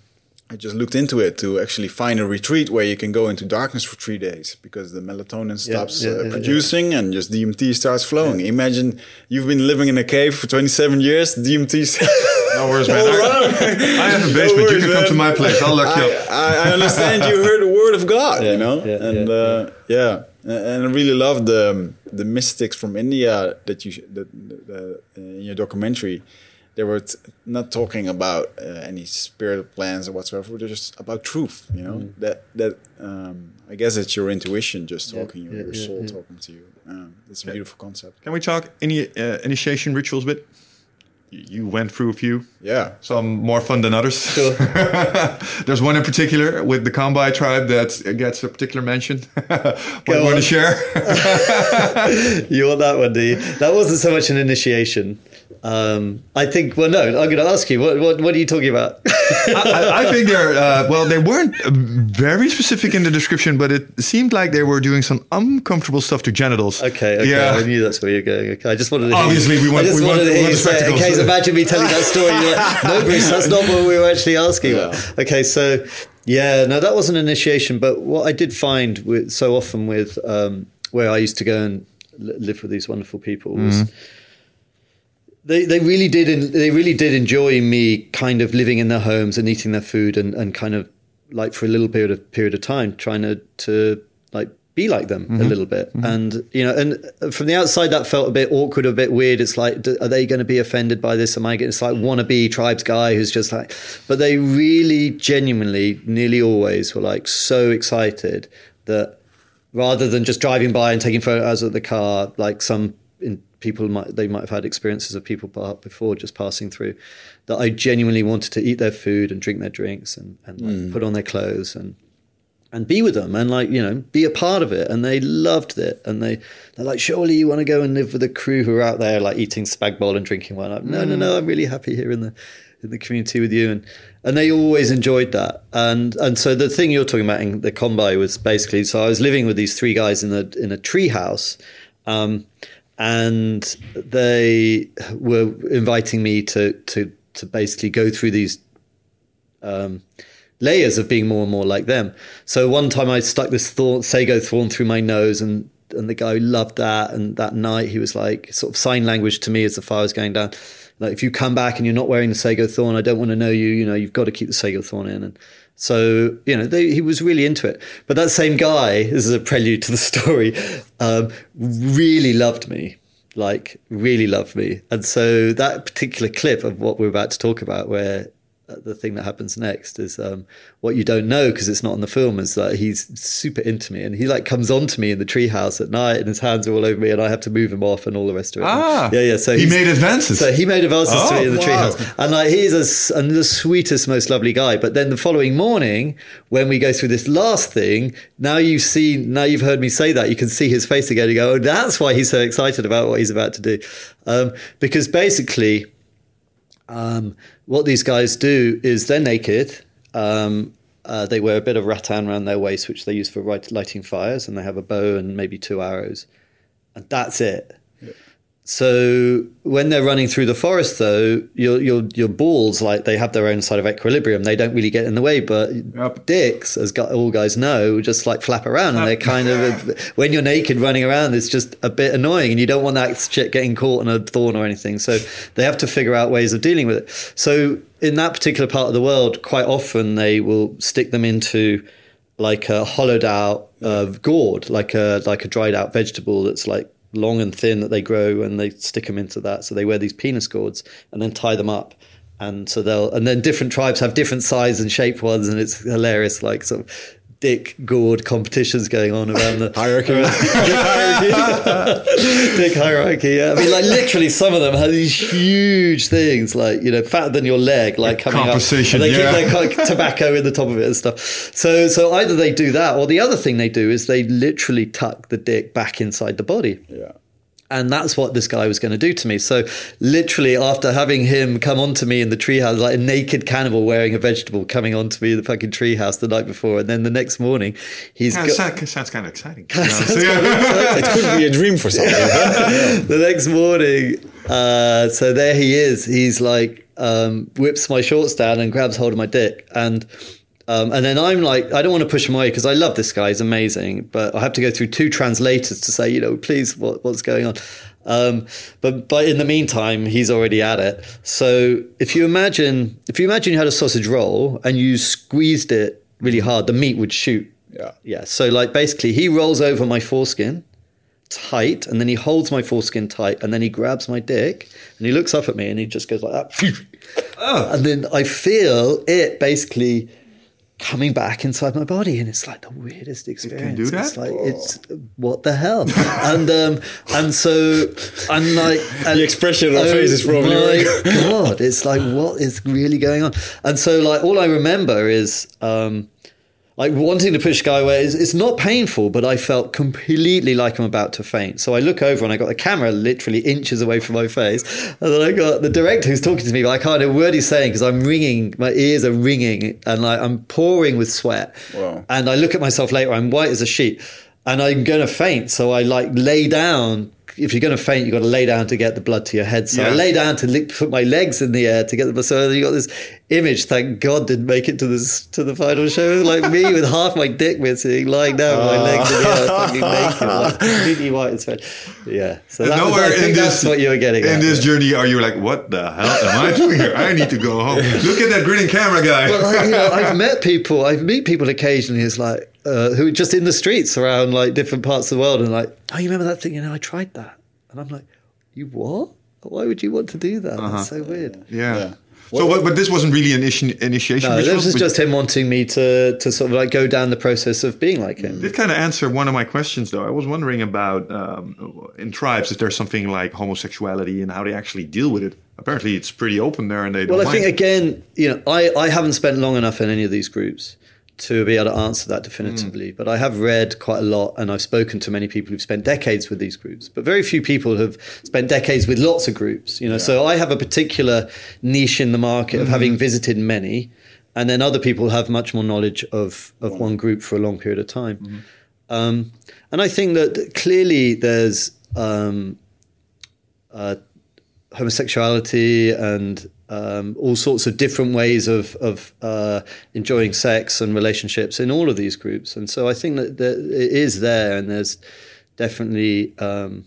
I just looked into it to actually find a retreat where you can go into darkness for three days because the melatonin stops yeah, uh, yeah, producing and just DMT starts flowing. Imagine you've been living in a cave for 27 years, DMT. No worries, man. I, I have a basement. you can come to my place. I'll lock you up. I, I understand you heard the word of God, Yeah, you know, yeah, and yeah, uh, yeah, and I really love the the mystics from India that you that, that, uh, in your documentary. They were t- not talking about uh, any spiritual plans or whatsoever. They're just about truth, you know. That that um, I guess it's your intuition just Yeah, talking, your, yeah, your yeah, soul yeah. talking to you. Um, it's a beautiful concept. Can we talk any uh, initiation rituals bit? You you went through a few. Yeah, Some more fun than others. There's one in particular with the Kombai tribe that gets a particular mention. what Go you want to share? you want that one, do you? That wasn't so much an initiation. Um, I think. Well, no. I'm going to ask you. What, what What are you talking about? I, I think they're uh, well. They weren't uh, very specific in the description, but it seemed like they were doing some uncomfortable stuff to genitals. Okay, okay. Yeah. I knew that's where you're going. Okay, I just wanted to. Obviously, we want- I just we want- wanted to we hear want you the say it. In imagine me telling that story. Like, no, Bruce, that's not what we were actually asking about. Okay, so yeah, no, that wasn't an initiation. But what I did find with so often with um, where I used to go and live with these wonderful people was. Mm-hmm. They, they really did they really did enjoy me kind of living in their homes and eating their food and, and kind of like for a little period of period of time trying to to like be like them Mm-hmm. a little bit. And you know and from the outside that felt a bit awkward a bit weird. It's like d- are they going to be offended by this? Am I getting it's like wannabe tribes guy who's just like but they really genuinely nearly always were like so excited that rather than just driving by and taking photos of the car, like some in, people might they might have had experiences of people before just passing through, that I genuinely wanted to eat their food and drink their drinks and, and like put on their clothes and and be with them and like you know be a part of it. And they loved it. And they they're like surely you want to go and live with the crew who are out there like eating spag bowl and drinking wine? Like, no no no i'm really happy here in the in the community with you. And and they always enjoyed that. And and so the thing you're talking about in the Kombai was basically so i was living with these three guys in a in a tree house um, and they were inviting me to to to basically go through these um, layers of being more and more like them. So one time I stuck this thorn, sago thorn through my nose, and and the guy loved that. And that night he was like sort of sign language to me as the fire was going down. Like if you come back and you're not wearing the sago thorn, I don't want to know you. You know, you've got to keep the sago thorn in. And so you know, they, he was really into it. But that same guy, this is a prelude to the story, um, really loved me like really loved me. And so that particular clip of what we're about to talk about, where the thing that happens next is um, what you don't know because it's not in the film is that he's super into me and he like comes on to me in the treehouse at night and his hands are all over me and I have to move him off and all the rest of it. Ah, yeah, yeah. So he made advances. So he made advances to Oh, me in the wow. treehouse, and like he's a, and the sweetest, most lovely guy. But then the following morning, when we go through this last thing, now you've seen, now you've heard me say that, you can see his face again. You go, oh, that's why he's so excited about what he's about to do, um, because basically, um, what these guys do is they're naked. Um, uh, they wear a bit of rattan around their waist, which they use for light- lighting fires, and they have a bow and maybe two arrows, and that's it. So when they're running through the forest, though, your your your balls like they have their own side of equilibrium. They don't really get in the way, but Yep. dicks, as gu- all guys know, just like flap around, and they're kind of when you're naked running around, it's just a bit annoying, and you don't want that shit getting caught in a thorn or anything. So they have to figure out ways of dealing with it. So in that particular part of the world, quite often they will stick them into like a hollowed out uh, gourd, like a like a dried out vegetable that's like long and thin that they grow, and they stick them into that. So they wear these penis gourds and then tie them up, and so they'll and then different tribes have different size and shape ones, and it's hilarious, like of dick gourd competitions going on around the Hierarchy. dick hierarchy. dick hierarchy. Yeah, I mean, like literally, some of them have these huge things, like you know, fatter than your leg, like coming Composition, up. And they yeah. keep their like, tobacco in the top of it and stuff. So, so either they do that, or the other thing they do is they literally tuck the dick back inside the body. Yeah. And that's what this guy was going to do to me. So, literally, after having him come onto me in the treehouse, like a naked cannibal wearing a vegetable coming onto me in the fucking treehouse the night before, and then the next morning, he's Yeah, got, sounds, sounds kind of exciting. It could be a dream for somebody. the next morning, uh, so there he is. He's like um, whips my shorts down and grabs hold of my dick, and um, and then I'm like, I don't want to push him away because I love this guy. He's amazing, but I have to go through two translators to say, you know, please, what, what's going on? Um, but but in the meantime, he's already at it. So if you imagine, if you imagine you had a sausage roll and you squeezed it really hard, the meat would shoot. Yeah. Yeah. So like basically, he rolls over my foreskin tight, and then he holds my foreskin tight, and then he grabs my dick, and he looks up at me, and he just goes like that, Oh. and then I feel it basically coming back inside my body, and it's like the weirdest experience. do that? It's like it's what the hell, and um, and so I'm like and- The expression on her face is probably my god, it's like what is really going on, and so like all I remember is. Um, like wanting to push guy away, it's, it's not painful, but I felt completely like I'm about to faint. So I look over and I got the camera literally inches away from my face, and then I got the director who's talking to me, but I can't hear a word he's saying because I'm ringing, my ears are ringing, and like I'm pouring with sweat. Wow. And I look at myself later, I'm white as a sheet, and I'm going to faint. So I like lay down. If you're going to faint, you've got to lay down to get the blood to your head. So I lay down to li- put my legs in the air to get the. blood. So you got this image. Thank God didn't make it to this to the final show. Like me with half my dick missing, lying down with my legs in the air, ah. fucking naked, like completely white as sweat. Yeah. So that was, Nowhere I think in that's this what you were getting in at. this yeah. journey are you like, what the hell am I doing here? I need to go home. Look at that grinning camera guy. But like, you know, I've met people. I've meet people occasionally. It's like uh, who are just in the streets around like different parts of the world, and like, oh, you remember that thing? You know, I tried that, and I'm like, you what? Why would you want to do that? That's so weird. yeah. Yeah. So, but, but this wasn't really an initi- initiation No, ritual. this was but just him wanting me to to sort of like go down the process of being like him. Did kind of answer one of my questions though. I was wondering about um, in tribes if there's something like homosexuality and how they actually deal with it. Apparently, it's pretty open there, and they. Don't Well, I think again, you know, I, I haven't spent long enough in any of these groups to be able to answer that definitively. But I have read quite a lot and I've spoken to many people who've spent decades with these groups. But very few people have spent decades with lots of groups, you know. So I have a particular niche in the market of having visited many. And then other people have much more knowledge of, of one group for a long period of time. Um, and I think that clearly there's um, uh, homosexuality and um, all sorts of different ways of, of uh, enjoying sex and relationships in all of these groups. And so I think that, that it is there, and there's definitely, um,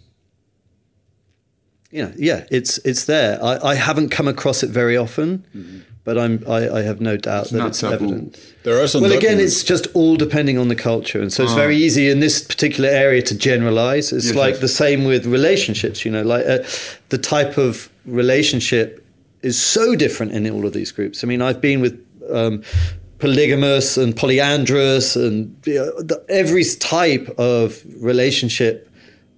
you know, yeah, it's it's there. I, I haven't come across it very often, but I'm I, I have no doubt that it's taboo. evident. There are some Well, again, it's just all depending on the culture, and so it's very easy in this particular area to generalize. It's Yes, like yes. the same with relationships. You know, like uh, the type of relationship is so different in all of these groups. I mean, I've been with um, polygamous and polyandrous, and you know, the, every type of relationship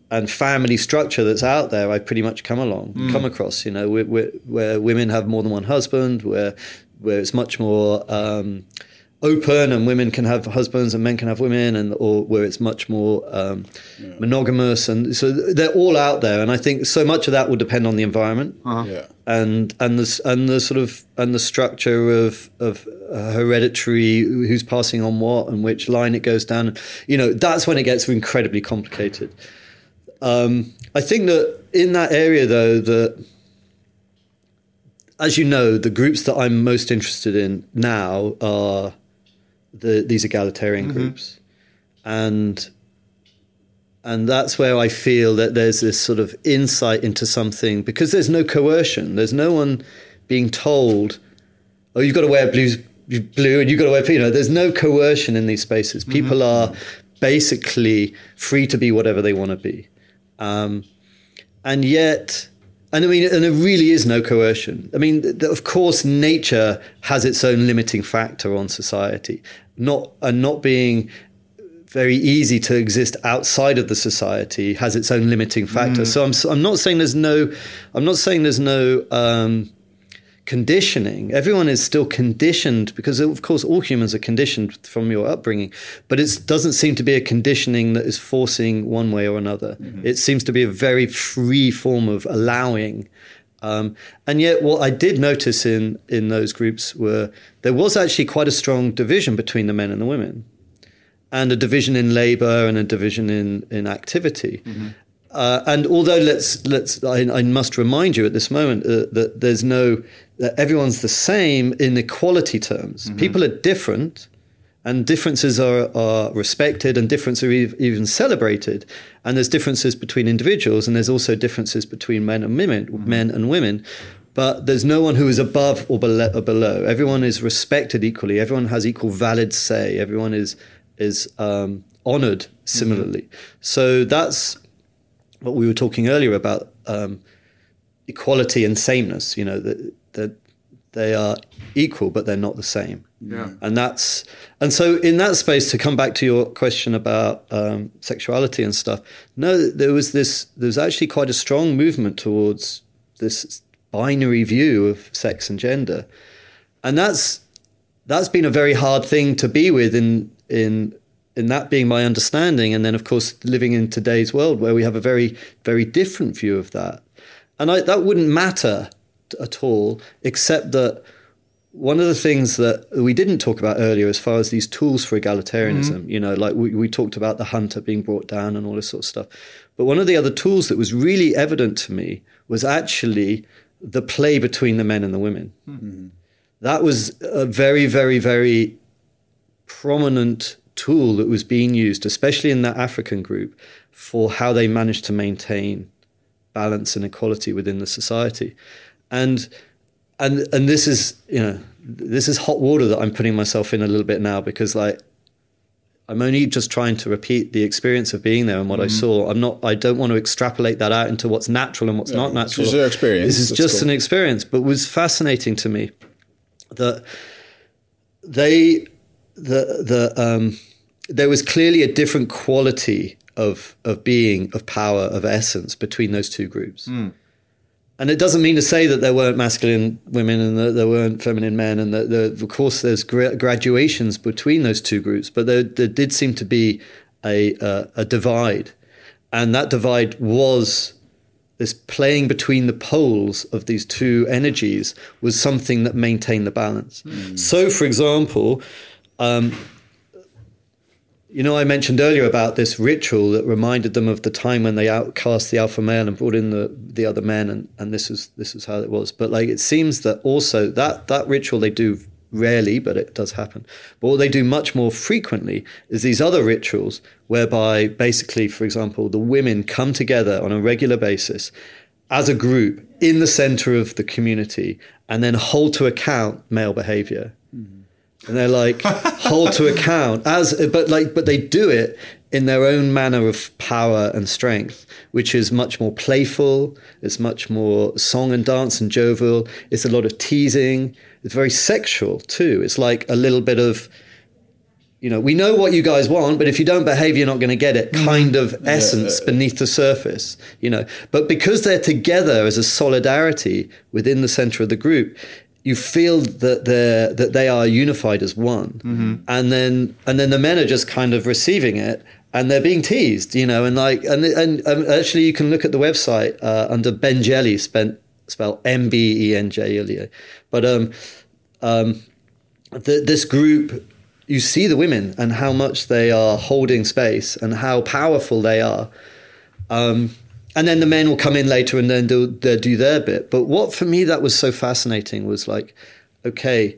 and family structure that's out there, I've pretty much come along, come across. You know, where, where, where women have more than one husband, where where it's much more um, open, and women can have husbands and men can have women, and or where it's much more um, monogamous, and so they're all out there. And I think so much of that will depend on the environment. Yeah. and and the and the sort of and the structure of of uh, hereditary who's passing on what and which line it goes down. You know that's when it gets incredibly complicated. Um, I think that in that area though that as you know the groups that I'm most interested in now are the these egalitarian groups and and that's where I feel that there's this sort of insight into something because there's no coercion. There's no one being told, "Oh, you've got to wear blue, blue, and you've got to wear." You know, there's no coercion in these spaces. People are basically free to be whatever they want to be, um, and yet. And I mean, and there really is no coercion. I mean, th- of course, nature has its own limiting factor on society. Not and not being very easy to exist outside of the society has its own limiting factor. So I'm I'm not saying there's no I'm not saying there's no um, conditioning. Everyone is still conditioned because of course all humans are conditioned from your upbringing, but it doesn't seem to be a conditioning that is forcing one way or another. It seems to be a very free form of allowing. Um, and yet, what I did notice in in those groups were there was actually quite a strong division between the men and the women and a division in labor and a division in in activity. Uh, and although let's let's I, I must remind you at this moment uh, that there's no that everyone's the same in equality terms. People are different, and differences are are respected, and differences are ev- even celebrated. And there's differences between individuals, and there's also differences between men and women, men and women. But there's no one who is above or below, or below. Everyone is respected equally. Everyone has equal valid say. Everyone is is um, honored similarly. So that's what we were talking earlier about um, equality and sameness. You know that that they are equal, but they're not the same. Yeah. And that's and so in that space to come back to your question about um, sexuality and stuff. No, there was this. There was actually quite a strong movement towards this binary view of sex and gender, and that's that's been a very hard thing to be with in in in that being my understanding and then of course living in today's world where we have a very very different view of that. And I, that wouldn't matter at all except that one of the things that we didn't talk about earlier as far as these tools for egalitarianism mm-hmm. you know like we, we talked about the hunter being brought down and all this sort of stuff. But one of the other tools that was really evident to me was actually the play between the men and the women. Hmm. Mm-hmm. That was a very, very, very prominent tool that was being used, especially in that African group, for how they managed to maintain balance and equality within the society. And and and this is you know this is hot water that I'm putting myself in a little bit now because like I'm only just trying to repeat the experience of being there and what I mm-hmm. saw. I'm not. I don't want to extrapolate that out into what's natural and what's not it's natural. just your experience. This is That's just cool. an experience, but was fascinating to me that they the the um, there was clearly a different quality of of being of power of essence between those two groups and it doesn't mean to say that there weren't masculine women and that there weren't feminine men, and that there, of course there's gra- graduations between those two groups, but there, there did seem to be a, uh, a divide, and that divide was this playing between the poles of these two energies was something that maintained the balance. Mm. So, for example, um, you know, I mentioned earlier about this ritual that reminded them of the time when they outcast the alpha male and brought in the, the other men, and, and this was this was how it was. But like, it seems that also that that ritual they do rarely, but it does happen. But what they do much more frequently is these other rituals, whereby basically, for example, the women come together on a regular basis as a group in the center of the community and then hold to account male behavior. Mm-hmm and they're like hold to account as but like but they do it in their own manner of power and strength which is much more playful it's much more song and dance and jovial it's a lot of teasing it's very sexual too it's like a little bit of you know we know what you guys want but if you don't behave you're not going to get it mm-hmm. kind of essence yeah. beneath the surface you know but because they're together as a solidarity within the center of the group you feel that they that they are unified as one, mm-hmm. and then and then the men are just kind of receiving it, and they're being teased, you know, and like and and, and actually you can look at the website uh, under Mbendjele, spent spell M B E N J L E, but um um the, this group you see the women and how much they are holding space and how powerful they are. Um, and then the men will come in later and then do, they'll do their bit. But what for me that was so fascinating was like, okay,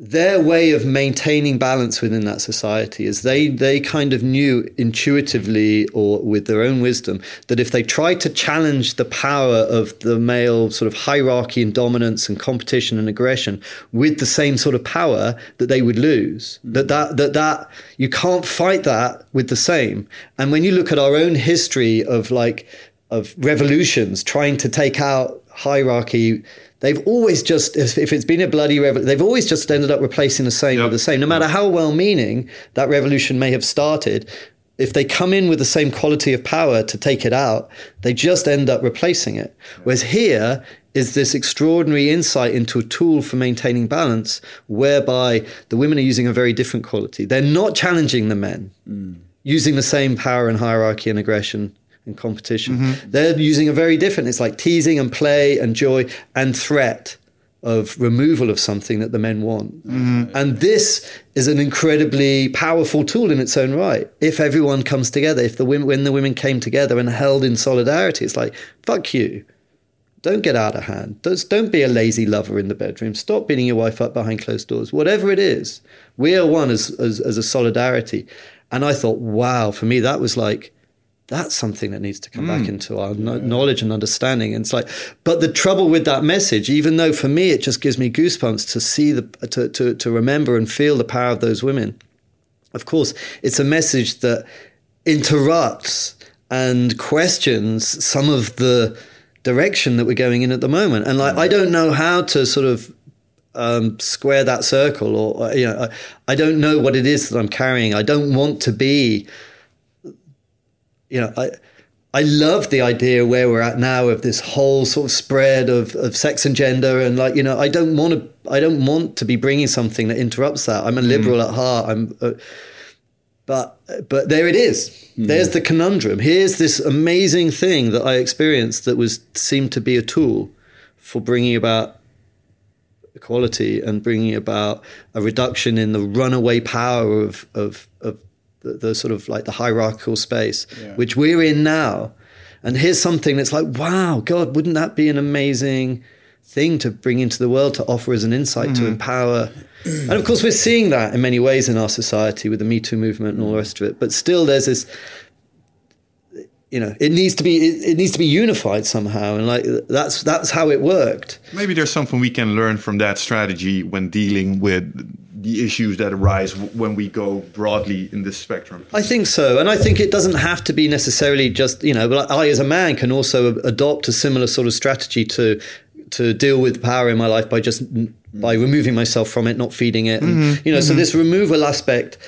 their way of maintaining balance within that society is they they kind of knew intuitively or with their own wisdom that if they tried to challenge the power of the male sort of hierarchy and dominance and competition and aggression with the same sort of power that they would lose mm-hmm. that that that that you can't fight that with the same and when you look at our own history of like of revolutions trying to take out hierarchy. They've always just if, it's been a bloody revolution they've always just ended up replacing the same yep. with the same. No matter how well meaning that revolution may have started if they come in with the same quality of power to take it out they just end up replacing it. Whereas here is this extraordinary insight into a tool for maintaining balance whereby the women are using a very different quality. They're not challenging the men mm. using the same power and hierarchy and aggression and competition. Mm-hmm. They're using a very different, it's like teasing and play and joy and threat of removal of something that the men want. Mm-hmm. And this is an incredibly powerful tool in its own right. If everyone comes together, if the women, when the women came together and held in solidarity, it's like, fuck you. Don't get out of hand. Don't, don't be a lazy lover in the bedroom. Stop beating your wife up behind closed doors. Whatever it is, we are one as, as, as a solidarity. And I thought, wow, for me, that was like, that's something that needs to come mm. back into our yeah. knowledge and understanding. And it's like, but the trouble with that message, even though for me it just gives me goosebumps to see the to to, to remember and feel the power of those women. Of course, it's a message that interrupts and questions some of the direction that we're going in at the moment. And like, I don't know how to sort of um, square that circle, or you know, I, I don't know what it is that I'm carrying. I don't want to be you know, I, I love the idea where we're at now of this whole sort of spread of, of sex and gender and like you know I don't want to I don't want to be bringing something that interrupts that I'm a liberal mm. at heart I'm uh, but but there it is mm. there's the conundrum here's this amazing thing that I experienced that was seemed to be a tool for bringing about equality and bringing about a reduction in the runaway power of of, of the, the sort of like the hierarchical space, yeah. which we're in now. And here's something that's like, wow, God, wouldn't that be an amazing thing to bring into the world to offer as an insight mm-hmm. to empower? And of course, we're seeing that in many ways in our society with the Me Too movement and all the rest of it. But still, there's this you know it needs to be it, it, needs to be unified somehow and like that's that's how it worked maybe there's something we can learn from that strategy when dealing with the issues that arise when we go broadly in this spectrum i think so and i think it doesn't have to be necessarily just you know but i as a man can also adopt a similar sort of strategy to to deal with power in my life by just by removing myself from it not feeding it and, mm-hmm. you know mm-hmm. so this removal aspect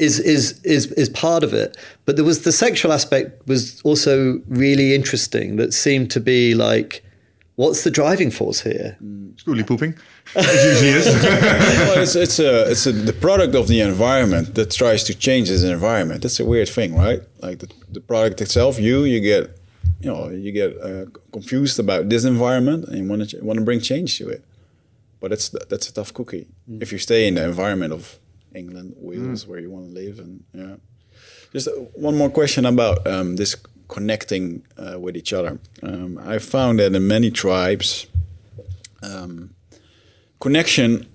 is is is is part of it. But there was the sexual aspect was also really interesting. That seemed to be like what's the driving force here? Stoolie pooping. It usually is. well, it's it's a it's a, the product of the environment that tries to change this environment. That's a weird thing, right? Like the, the product itself, you you get you know you get uh, confused about this environment and you want to want to bring change to it. But that's that's a tough cookie Mm. if you stay in the environment of England, Wales, where you want to live, and yeah. Just uh, one more question about um, this connecting uh, with each other. Um, I found that in many tribes, um, connection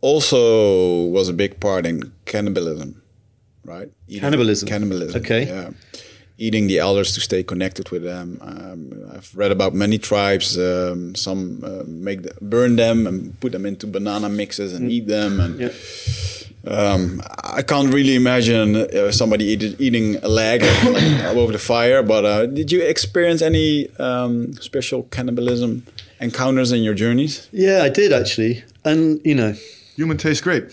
also was a big part in cannibalism, right? Eating- Cannibalism. Cannibalism. Okay. Yeah. Eating the elders to stay connected with them. Um, I've read about many tribes. Um, some uh, make the, burn them and put them into banana mixes and eat them. And Yeah. Um, I can't really imagine uh, somebody eat, eating a leg over the fire. But uh, did you experience any um, special cannibalism encounters in your journeys? Yeah, I did actually. And, you know, Human tastes great.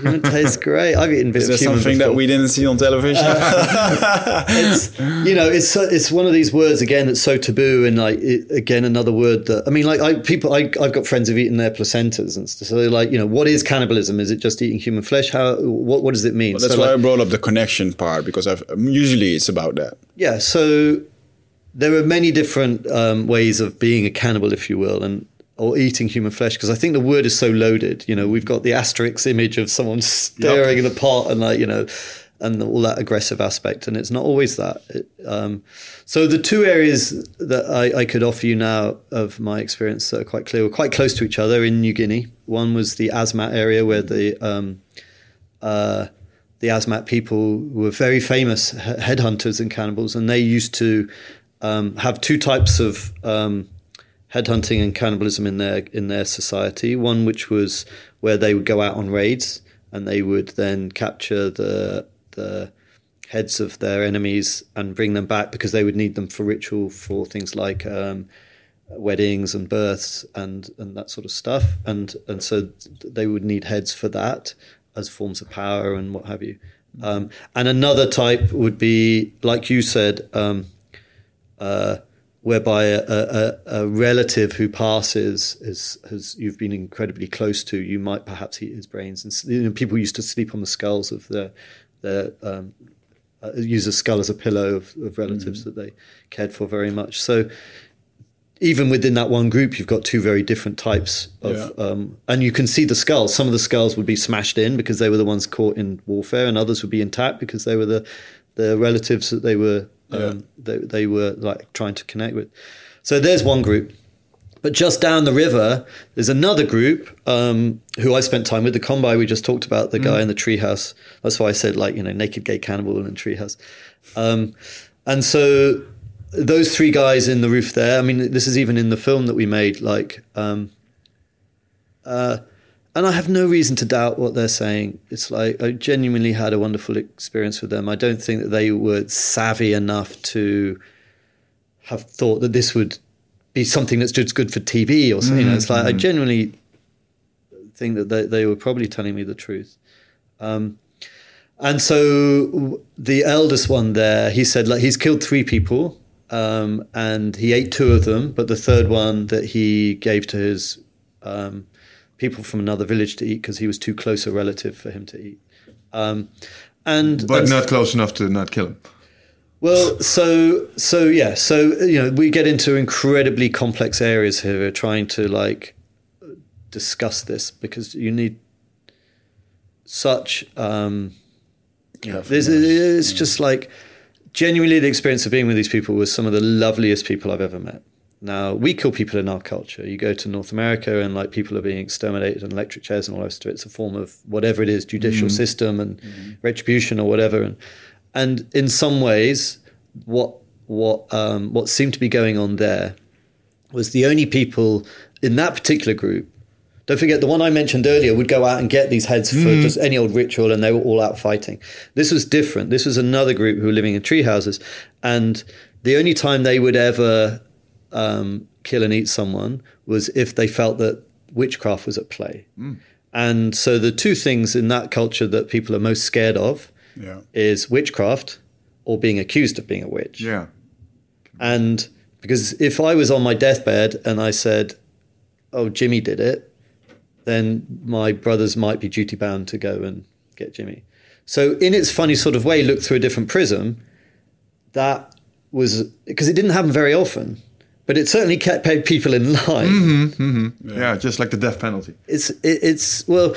human tastes great. I've eaten a bit Is there of human something that we didn't see on television? it's you know it's so- it's one of these words again that's so taboo and like it, again another word that I mean like I people I, I've got friends who've eaten their placentas and stuff so they're like you know what is cannibalism is it just eating human flesh how what what does it mean Well, that's So, why like, I brought up the connection part because I've um, usually it's about that. yeah so there are many different um, ways of being a cannibal if you will and or eating human flesh because I think the word is so loaded you know we've got the asterisk image of someone staring in a pot and like you know and all that aggressive aspect and it's not always that. It, um, so the two areas that I, I could offer you now of my experience that are quite clear were quite close to each other in New Guinea. One was the Asmat area where the um, uh, the Asmat people were very famous headhunters and cannibals, and they used to um, have two types of um, headhunting and cannibalism in their in their society. One which was where they would go out on raids and they would then capture the the heads of their enemies and bring them back because they would need them for ritual for things like um, weddings and births and and that sort of stuff and and so they would need heads for that as forms of power and what have you um, and another type would be like you said um, uh, whereby a, a, a relative who passes is has you've been incredibly close to you might perhaps eat his brains and you know, people used to sleep on the skulls of their their um, uh, use a skull as a pillow of, of relatives that they cared for very much so even within that one group, you've got two very different types of, Yeah. um, and you can see the skulls. Some of the skulls would be smashed in because they were the ones caught in warfare, and others would be intact because they were the the relatives that they were um, they, they were like trying to connect with. So there's one group. But just down the river, there's another group um, who I spent time with. The Kombai we just talked about, the guy in the treehouse. That's why I said like you know naked gay cannibal in treehouse. Um, and so those three guys in the roof there. I mean, this is even in the film that we made. Like, um, uh, and I have no reason to doubt what they're saying. It's like I genuinely had a wonderful experience with them. I don't think that they were savvy enough to have thought that this would be something that's just good for TV or something. You know, it's like I genuinely think that they, they were probably telling me the truth. Um, and so the eldest one there, he said like he's killed three people, um, and he ate two of them, but the third one that he gave to his um, people from another village to eat because he was too close a relative for him to eat. Um, and But not close enough to not kill him. well, so so yeah, so you know we get into incredibly complex areas here, trying to like discuss this because you need such. Um, you know, there's, it's just like genuinely the experience of being with these people was some of the loveliest people I've ever met. Now we kill people in our culture. You go to North America and like people are being exterminated and electric chairs and all the rest of it. It's a form of whatever it is, judicial mm. system and mm-hmm. retribution or whatever. And and in some ways, what what um, what seemed to be going on there was the only people in that particular group. Don't forget the one I mentioned earlier would go out and get these heads for mm. just any old ritual, and they were all out fighting. This was different. This was another group who were living in tree houses, and the only time they would ever um, kill and eat someone was if they felt that witchcraft was at play. And so the two things in that culture that people are most scared of Yeah. is witchcraft or being accused of being a witch. Yeah. And Because if I was on my deathbed and I said, "Oh, Jimmy did it," then my brothers might be duty bound to go and get Jimmy. So, in its funny sort of way, looked through a different prism. That was because it didn't happen very often, but it certainly kept people in line. Mm-hmm, mm-hmm. Yeah. just like the death penalty. It's it, it's well.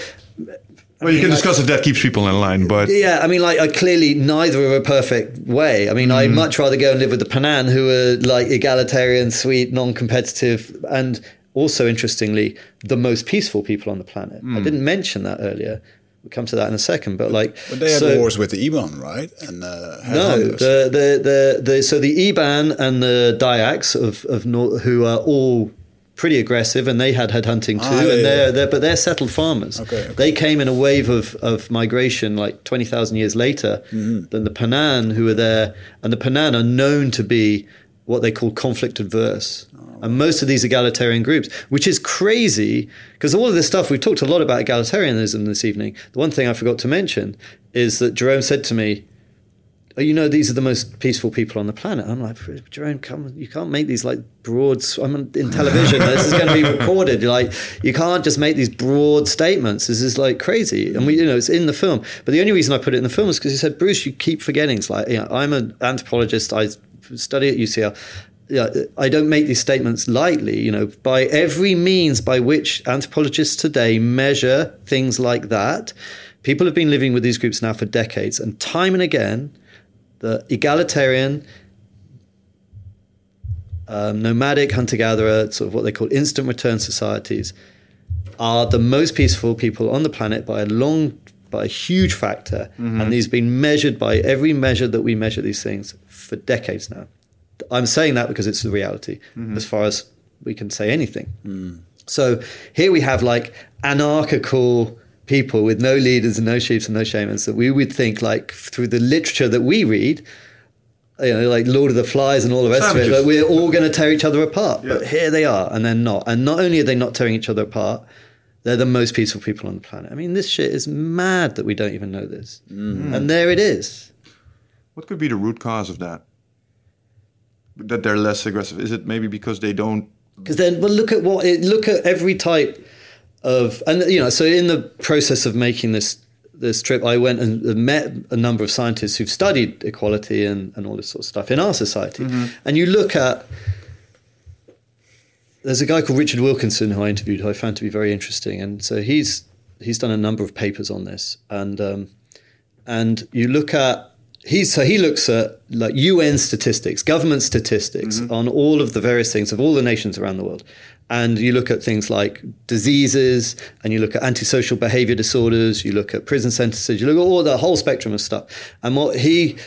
Well, you can like- discuss if that keeps people in line, but Yeah, I mean, like, I clearly neither are a perfect way. I mean, I'd mm-hmm. much rather go and live with the Penan, who are like egalitarian, sweet, non-competitive, and also interestingly, the most peaceful people on the planet. I mm. didn't mention that earlier. We'll come to that in a second, but like, But they had so- wars with the Iban, right? And uh, no, the, the the the so the Iban and the Dayaks of of Nor- who are all pretty aggressive, and they had headhunting too, Ah, yeah, and they're, they're but they're settled farmers. Okay, okay. They came in a wave of of migration like twenty thousand years later Mm-hmm. than the Penan, who were there, and the Penan are known to be what they call conflict adverse. Oh. And most of these egalitarian groups, which is crazy, because all of this stuff, we've talked a lot about egalitarianism this evening. The one thing I forgot to mention is that Jerome said to me, oh, you know, these are the most peaceful people on the planet. I'm like, Jerome, come, you can't make these like broad. I'm in television. this is going to be recorded. Like, you can't just make these broad statements. This is like crazy. And we, you know, it's in the film. But the only reason I put it in the film is because he said, Bruce, you keep forgetting. It's like, you know, I'm an anthropologist. I study at UCL. Yeah, I don't make these statements lightly. You know, by every means by which anthropologists today measure things like that, people have been living with these groups now for decades, and time and again, the egalitarian, um, nomadic hunter gatherer, sort of what they call instant return societies, are the most peaceful people on the planet by a long, by a huge factor. And these have been measured by every measure that we measure these things for decades now. I'm saying that because it's the reality mm-hmm. as far as we can say anything. So here we have like anarchical people with no leaders and no chiefs and no shamans that we would think like through the literature that we read, you know, like Lord of the Flies and all the rest of it, Savages. that we're all going to tear each other apart. Yeah. But here they are, and they're not. And not only are they not tearing each other apart, they're the most peaceful people on the planet. I mean, this shit is mad that we don't even know this. Mm-hmm. And there it is. What could be the root cause of that? That they're less aggressive. Is it maybe because they don't? Because then, well, look at what it, look at every type of, and you know, so in the process of making this this trip, I went and met a number of scientists who've studied equality and, and all this sort of stuff in our society. And you look at, there's a guy called Richard Wilkinson who I interviewed, who I found to be very interesting, and so he's he's done a number of papers on this, and um, and you look at he's so he looks at like UN statistics, government statistics mm-hmm. on all of the various things of all the nations around the world. And you look at things like diseases, and you look at antisocial behavior disorders, you look at prison sentences, you look at all the whole spectrum of stuff. And what he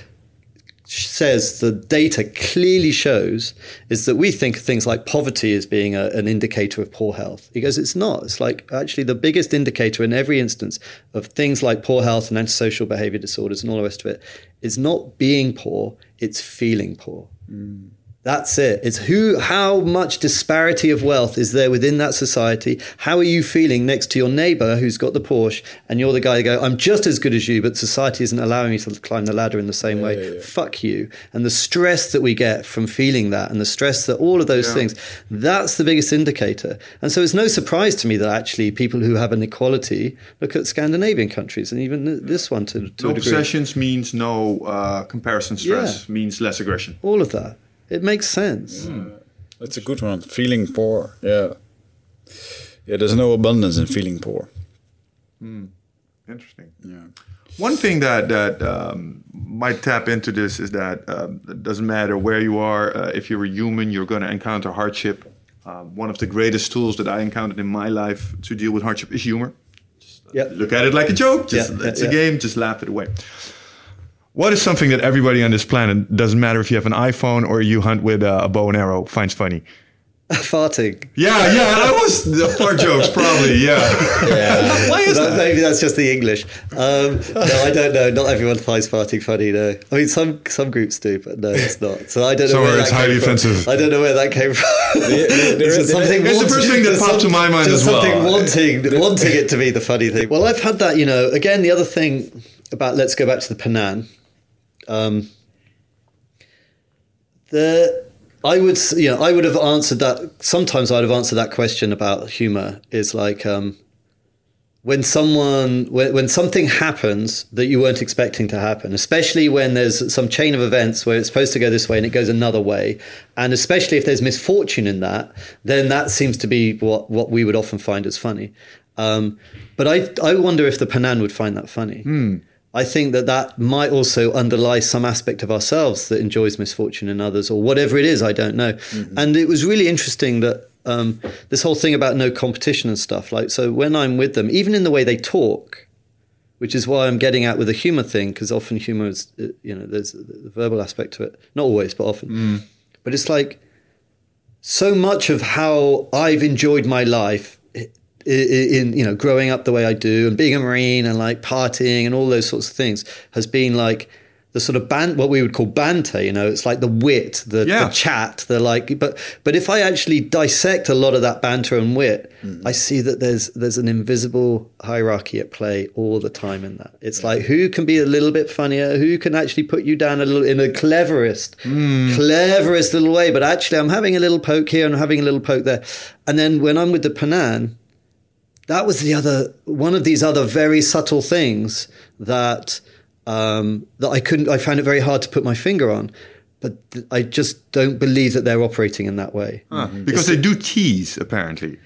says the data clearly shows is that we think things like poverty as being a, an indicator of poor health. He goes, it's not. It's like actually the biggest indicator in every instance of things like poor health and antisocial behavior disorders and all the rest of it is not being poor, it's feeling poor. Mm. That's it. It's who, how much disparity of wealth is there within that society? How are you feeling next to your neighbor who's got the Porsche and you're the guy who go, I'm just as good as you, but society isn't allowing me to climb the ladder in the same way. Fuck you. And the stress that we get from feeling that and the stress that all of those things, that's the biggest indicator. And so it's no surprise to me that actually people who have an equality look at Scandinavian countries and even this one to, to No possessions means no uh, comparison stress Yeah. means less aggression. All of that. It makes sense. That's a good one. Feeling poor. Yeah. Yeah, there's no abundance in feeling poor. Interesting. Yeah. One thing that that um, might tap into this is that um, it doesn't matter where you are. Uh, if you're a human, you're going to encounter hardship. Um, one of the greatest tools that I encountered in my life to deal with hardship is humor. Yeah. Look at it like a joke. Just, Yeah, yeah, it's yeah. a game. Just laugh it away. What is something that everybody on this planet doesn't matter if you have an iPhone or you hunt with a, a bow and arrow finds funny? Farting. Yeah, yeah, that was the fart jokes, probably. Yeah. Why is That- that? Maybe that's just the English. Um, no, I don't know. Not everyone finds farting funny. No, I mean some some groups do, but no, it's not. So I don't know Somewhere where it's that came highly from. offensive. I don't know where that came from. It's just something It's the first thing that just popped to my mind just as well. Something wanting wanting it to be the funny thing. Well, I've had that. You know, again, the other thing about let's go back to the Penan. Um, the I would, know, I would have answered that. Sometimes I'd have answered that question about humor. Is like um, when someone, when, when something happens that you weren't expecting to happen, especially when there's some chain of events where it's supposed to go this way and it goes another way, and especially if there's misfortune in that, then that seems to be what what we would often find as funny. Um, but I I wonder if the Penan would find that funny. I think that that might also underlie some aspect of ourselves that enjoys misfortune in others or whatever it is. I don't know. And it was really interesting that um, this whole thing about no competition and stuff. Like, so when I'm with them, even in the way they talk, which is why I'm getting at with the humor thing, because often humor is, uh, you know, there's the verbal aspect to it. Not always, but often. But it's like so much of how I've enjoyed my life in you know growing up the way I do and being a marine and like partying and all those sorts of things has been like the sort of ban what we would call banter you know? It's like the wit the, Yeah. the chat the like but but if I actually dissect a lot of that banter and wit mm. I see that there's there's an invisible hierarchy at play all the time in that. It's like who can be a little bit funnier? Who can actually put you down a little in the cleverest mm. cleverest little way? But actually I'm having a little poke here and I'm having a little poke there. And then when I'm with the Penan that was the other one of these other very subtle things that um, that I couldn't. I found it very hard to put my finger on, but th- I just don't believe that they're operating in that way. Huh. Because they do tease, apparently.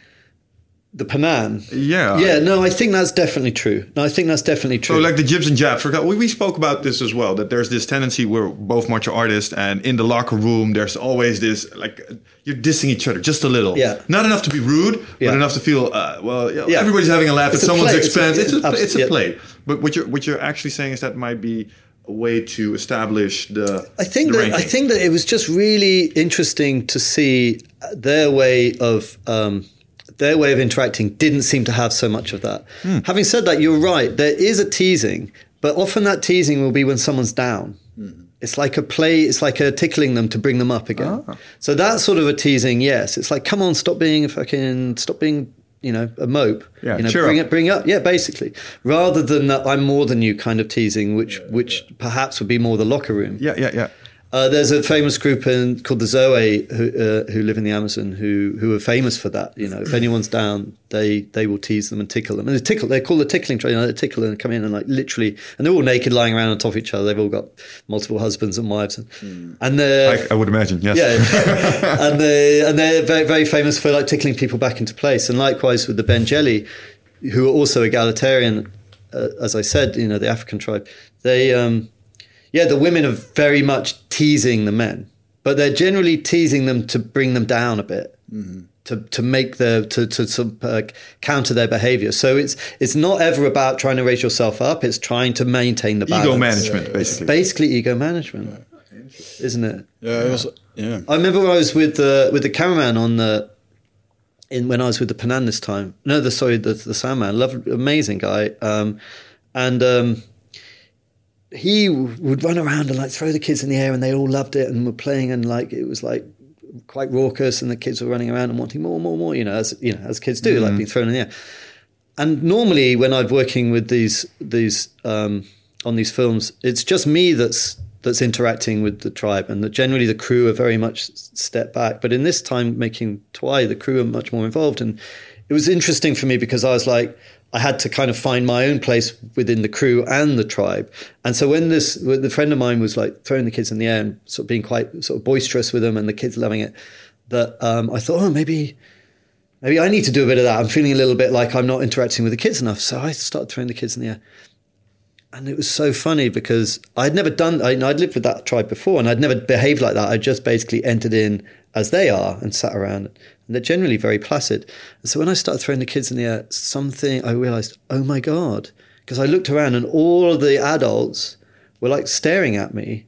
The Penan, Yeah. yeah, no, I think that's definitely true. No, I think that's definitely true. So like the jibs and jabs. We, we spoke about this as well. That there's this tendency we're both martial artists, and in the locker room, there's always this like you're dissing each other just a little. Yeah. Not enough to be rude, Yeah. but enough to feel uh, well. You know, Yeah. Everybody's having a laugh It's at a someone's play. It's a- expense. It's a, it's- it's a yeah. play. But what you're what you're actually saying is that might be a way to establish the. I think the that I think that it was just really interesting to see their way of um, their way of interacting didn't seem to have so much of that. Hmm. Having said that, you're right. There is a teasing, but often that teasing will be when someone's down. Hmm. It's like a play. It's like a tickling them to bring them up again. Ah. So that's sort of a teasing. Yes, it's like, come on, stop being a fucking, stop being, you know, a mope. Yeah, you know, bring up. it, bring up. Yeah, basically, rather than that, I'm more than you kind of teasing, which which perhaps would be more the locker room. Yeah, yeah, yeah. Uh, there's a famous group in, called the Zoe who, uh, who live in the Amazon who who are famous for that. You know, if anyone's down, they they will tease them and tickle them. And they tickle. They're called the tickling train. You know, they tickle and come in and like literally, and they're all naked, lying around on top of each other. They've all got multiple husbands and wives, and and they're I, I would imagine. Yes. yeah, and they and they're very very famous for like tickling people back into place. And likewise with the Mbendjele, who are also egalitarian, uh, as I said, you know, the African tribe. They, um, yeah, the women are very much teasing the men, but they're generally teasing them to bring them down a bit. To, to make the to to, to uh, counter their behavior, so it's it's not ever about trying to raise yourself up. It's trying to maintain the balance. Ego management, basically. basically ego management, isn't it? Yeah, it was. Yeah. I remember when I was with the with the cameraman on the in when I was with the Penan this time. No, the sorry, the the Sandman, lovely, amazing guy, um, and um, he would run around and like throw the kids in the air, and they all loved it and were playing, and like it was like quite raucous, and the kids were running around and wanting more, more, more. You know, as you know, as kids do, like being thrown in the air. And normally, when I'm working with these these um, on these films, it's just me that's that's interacting with the tribe, and that generally the crew are very much step back. But in this time, making Tawai, the crew are much more involved, and it was interesting for me because I was like, I had to kind of find my own place within the crew and the tribe. And so when this, the friend of mine was like throwing the kids in the air and sort of being quite sort of boisterous with them, and the kids loving it, that um, I thought, oh, maybe maybe I need to do a bit of that. I'm feeling a little bit like I'm not interacting with the kids enough. So I started throwing the kids in the air. And it was so funny because I'd never done, I, I'd lived with that tribe before and I'd never behaved like that. I just basically entered in as they are and sat around. And they're generally very placid. And so when I started throwing the kids in the air, something I realized, oh my God. Because I looked around and all of the adults were like staring at me.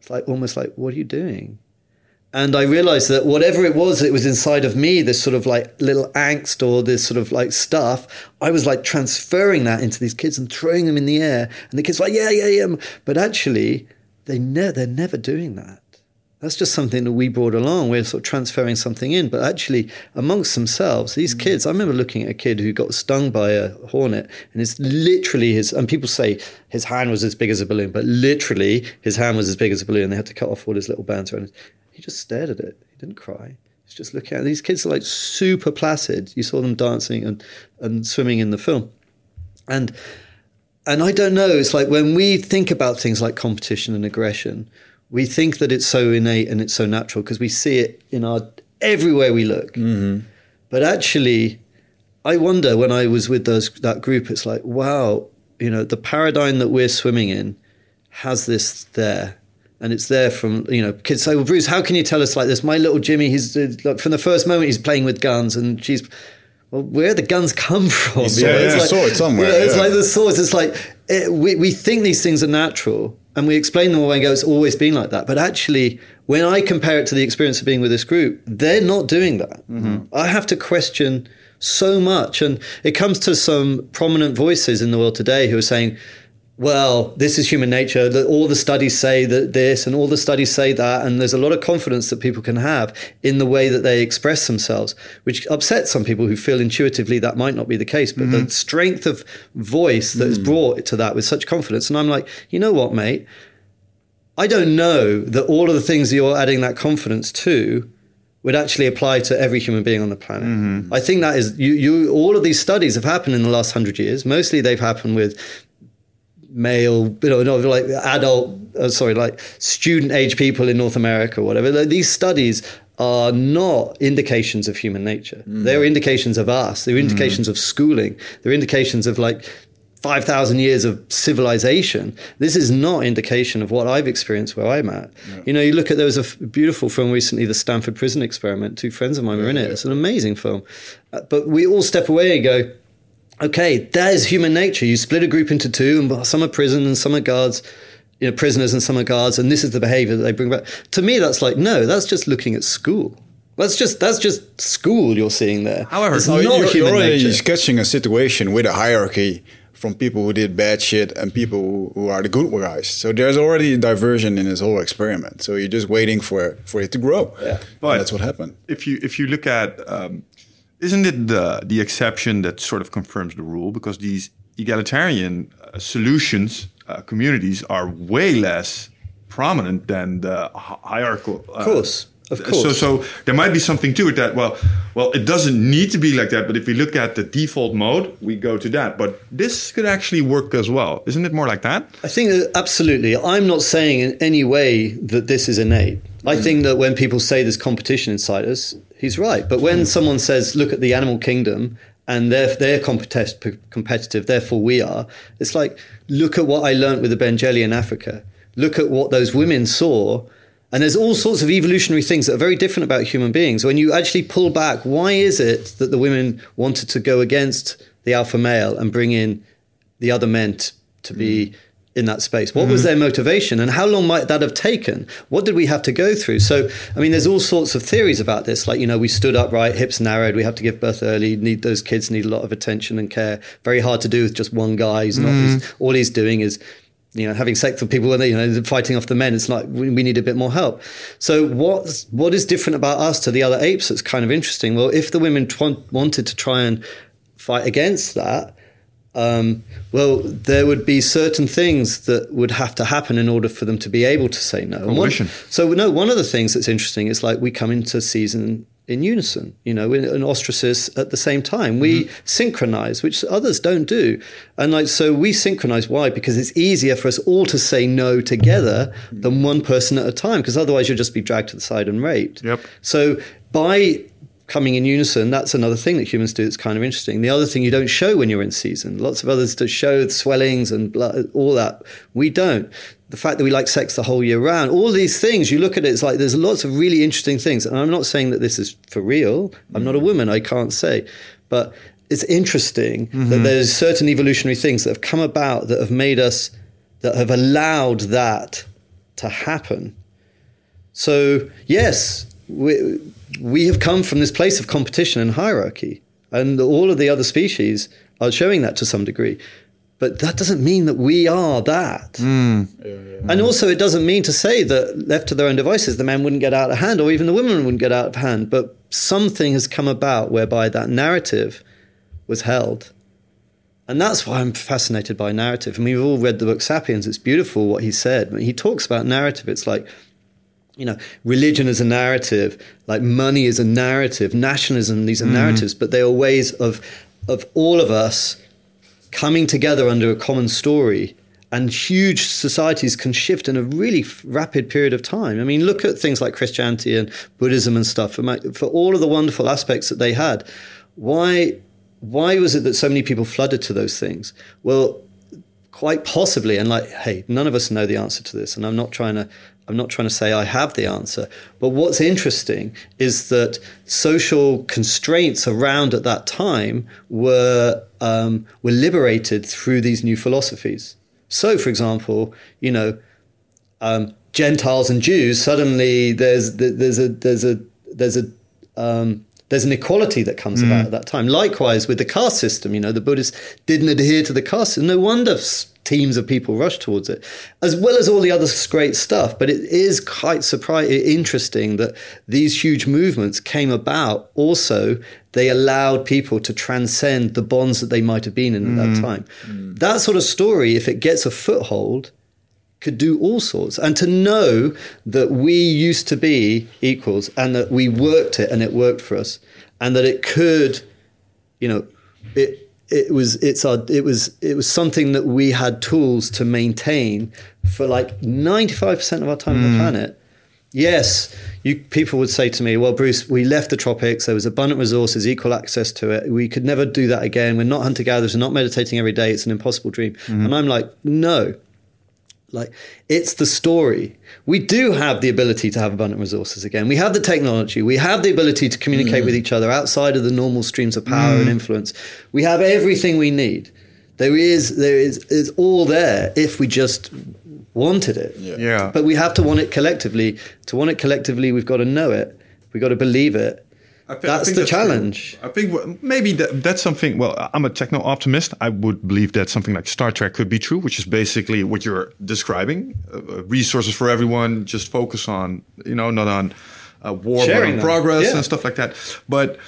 It's like almost like, what are you doing? And I realized that whatever it was that was inside of me, this sort of like little angst or this sort of like stuff, I was like transferring that into these kids and throwing them in the air. And the kids were like, yeah, yeah, yeah. But actually, they ne- they're never doing that. That's just something that we brought along. We're sort of transferring something in. But actually, amongst themselves, these mm. kids, I remember looking at a kid who got stung by a hornet, and it's literally his, and people say his hand was as big as a balloon, but literally his hand was as big as a balloon. They had to cut off all his little bands around it. he just stared at it. He didn't cry. He's just looking at it. These kids are like super placid. You saw them dancing and, and swimming in the film. And and I don't know, it's like when we think about things like competition and aggression, we think that it's so innate and it's so natural because we see it in our everywhere we look. Mm-hmm. But actually, I wonder when I was with those that group, it's like, wow, you know, the paradigm that we're swimming in has this there. And it's there from, you know, kids say, well, Bruce, how can you tell us like this? My little Jimmy, he's like, from the first moment he's playing with guns and she's, well, where the guns come from? saw it, it's yeah, like, saw it somewhere, you know, it's yeah. like the source. It's like it, we, we think these things are natural and we explain them away and go, it's always been like that. But actually, when I compare it to the experience of being with this group, they're not doing that. Mm-hmm. I have to question so much. And it comes to some prominent voices in the world today who are saying, well, this is human nature. All the studies say that this, and all the studies say that, and there's a lot of confidence that people can have in the way that they express themselves, which upsets some people who feel intuitively that might not be the case. But the mm-hmm. strength of voice that that is mm. brought to that with such confidence, and I'm like, you know what, mate? I don't know that all of the things that you're adding that confidence to would actually apply to every human being on the planet. Mm-hmm. I think that is you. You all of these studies have happened in the last hundred years. Mostly, they've happened with male, you know, no, like adult, uh, sorry, like student age people in North America or whatever. Like, These studies are not indications of human nature. They're indications of us. They're indications of schooling. They're indications of like 5,000 years of civilization. This is not indication of what I've experienced where I'm at. You know, you look at, there was a f- beautiful film recently, The Stanford Prison Experiment. Two friends of mine were in it. It's an amazing film. Uh, but we all step away and go, okay, that is human nature. You split a group into two, and some are prison and some are guards, you know, prisoners and some are guards, and this is the behavior that they bring back. To me, that's like, no, that's just looking at school. That's just that's just school you're seeing there. However, it's not you're, you're already nature. sketching a situation with a hierarchy from people who did bad shit and people who, who are the good guys. So there's already a diversion in this whole experiment. So you're just waiting for for it to grow. Yeah. And But- that's what happened. if you if you look at um, isn't it the the exception that sort of confirms the rule because these egalitarian uh, solutions uh, communities are way less prominent than the hierarchical uh, Of course, of course. so so there might be something to it that well well it doesn't need to be like that but if we look at the default mode we go to that but this could actually work as well isn't it more like that I think that absolutely. I'm not saying in any way that this is innate. I think that when people say there's competition inside us, he's right. But when someone says, "Look at the animal kingdom," and they're they're competi- competitive, therefore we are. It's like, look at what I learned with the Mbendjele in Africa. Look at what those women saw. And there's all sorts of evolutionary things that are very different about human beings. When you actually pull back, why is it that the women wanted to go against the alpha male and bring in the other men t- to be mm. In that space? What was mm-hmm. their motivation and how long might that have taken? What did we have to go through? So, I mean, there's all sorts of theories about this. Like, you know, we stood upright, hips narrowed, we have to give birth early, need those kids need a lot of attention and care. Very hard to do with just one guy. He's not, he's, mm. all he's doing is, you know, having sex with people when they, you know, fighting off the men. It's like we, we need a bit more help. So what what is different about us to the other apes that's kind of interesting? Well, if the women tw- wanted to try and fight against that, um, well, there would be certain things that would have to happen in order for them to be able to say no. One- so, no, one of the things that's interesting is like we come into season in unison, you know, in an ostracis at the same time. We synchronize, which others don't do. And like, so we synchronize. Why? Because it's easier for us all to say no together than one person at a time, because otherwise you'll just be dragged to the side and raped. Yep. So by coming in unison, that's another thing that humans do that's kind of interesting. The other thing you don't show when you're in season. Lots of others to show the swellings and blood, all that. We don't. The fact that we like sex the whole year round, all these things, you look at it, it's like there's lots of really interesting things. And I'm not saying that this is for real. I'm not a woman, I can't say. But it's interesting that mm-hmm. there's certain evolutionary things that have come about that have made us, that have allowed that to happen. So, yes, we, we have come from this place of competition and hierarchy, and all of the other species are showing that to some degree. But that doesn't mean that we are that. Hmm. And also, it doesn't mean to say that left to their own devices, the men wouldn't get out of hand, or even the women wouldn't get out of hand. But something has come about whereby that narrative was held. And that's why I'm fascinated by narrative. I mean, we've all read the book Sapiens. It's beautiful what he said. He talks about narrative. It's like you know, religion is a narrative, like money is a narrative, nationalism, these are mm-hmm. narratives, but they are ways of of all of us coming together under a common story. And huge societies can shift in a really f- rapid period of time. I mean, look at things like Christianity and Buddhism and stuff. For, my, for all of the wonderful aspects that they had, why why was it that so many people flooded to those things? Well, quite possibly, and like, hey, none of us know the answer to this, and I'm not trying to I'm not trying to say I have the answer. But what's interesting is that social constraints around at that time were um, were liberated through these new philosophies. So, for example, you know, um, Gentiles and Jews suddenly there's there's a there's a there's a um, there's an equality that comes about mm. at that time. Likewise, with the caste system, you know, the Buddhists didn't adhere to the caste system. No wonder teams of people rushed towards it, as well as all the other great stuff. But it is quite surprising, interesting that these huge movements came about. Also, they allowed people to transcend the bonds that they might have been in at that mm. time. Mm. That sort of story, if it gets a foothold, could do all sorts. And to know that we used to be equals and that we worked it and it worked for us and that it could, you know, it, it was it's our it was it was something that we had tools to maintain for like 95% of our time on the hmm. planet. Yes, you people would say to me, "Well, Bruce, we left the tropics. There was abundant resources, equal access to it. We could never do that again. We're not hunter gatherers. We're not meditating every day. It's an impossible dream." Hmm. And I'm like, "No, like it's the story. We do have the ability to have abundant resources again. We have the technology. We have the ability to communicate mm. with each other outside of the normal streams of power and mm. influence. We have everything we need. There is there is is all there if we just wanted it. Yeah. But we have to want it collectively. To want it collectively, we've got to know it. We've got to believe it. I I That's think the true. challenge. I think maybe that, that's something. Well, I'm a techno optimist. I would believe that something like Star Trek could be true, which is basically what you're describing: uh, uh, resources for everyone. Just focus on, you know, not on uh, war, but on progress Yeah. and stuff like that. But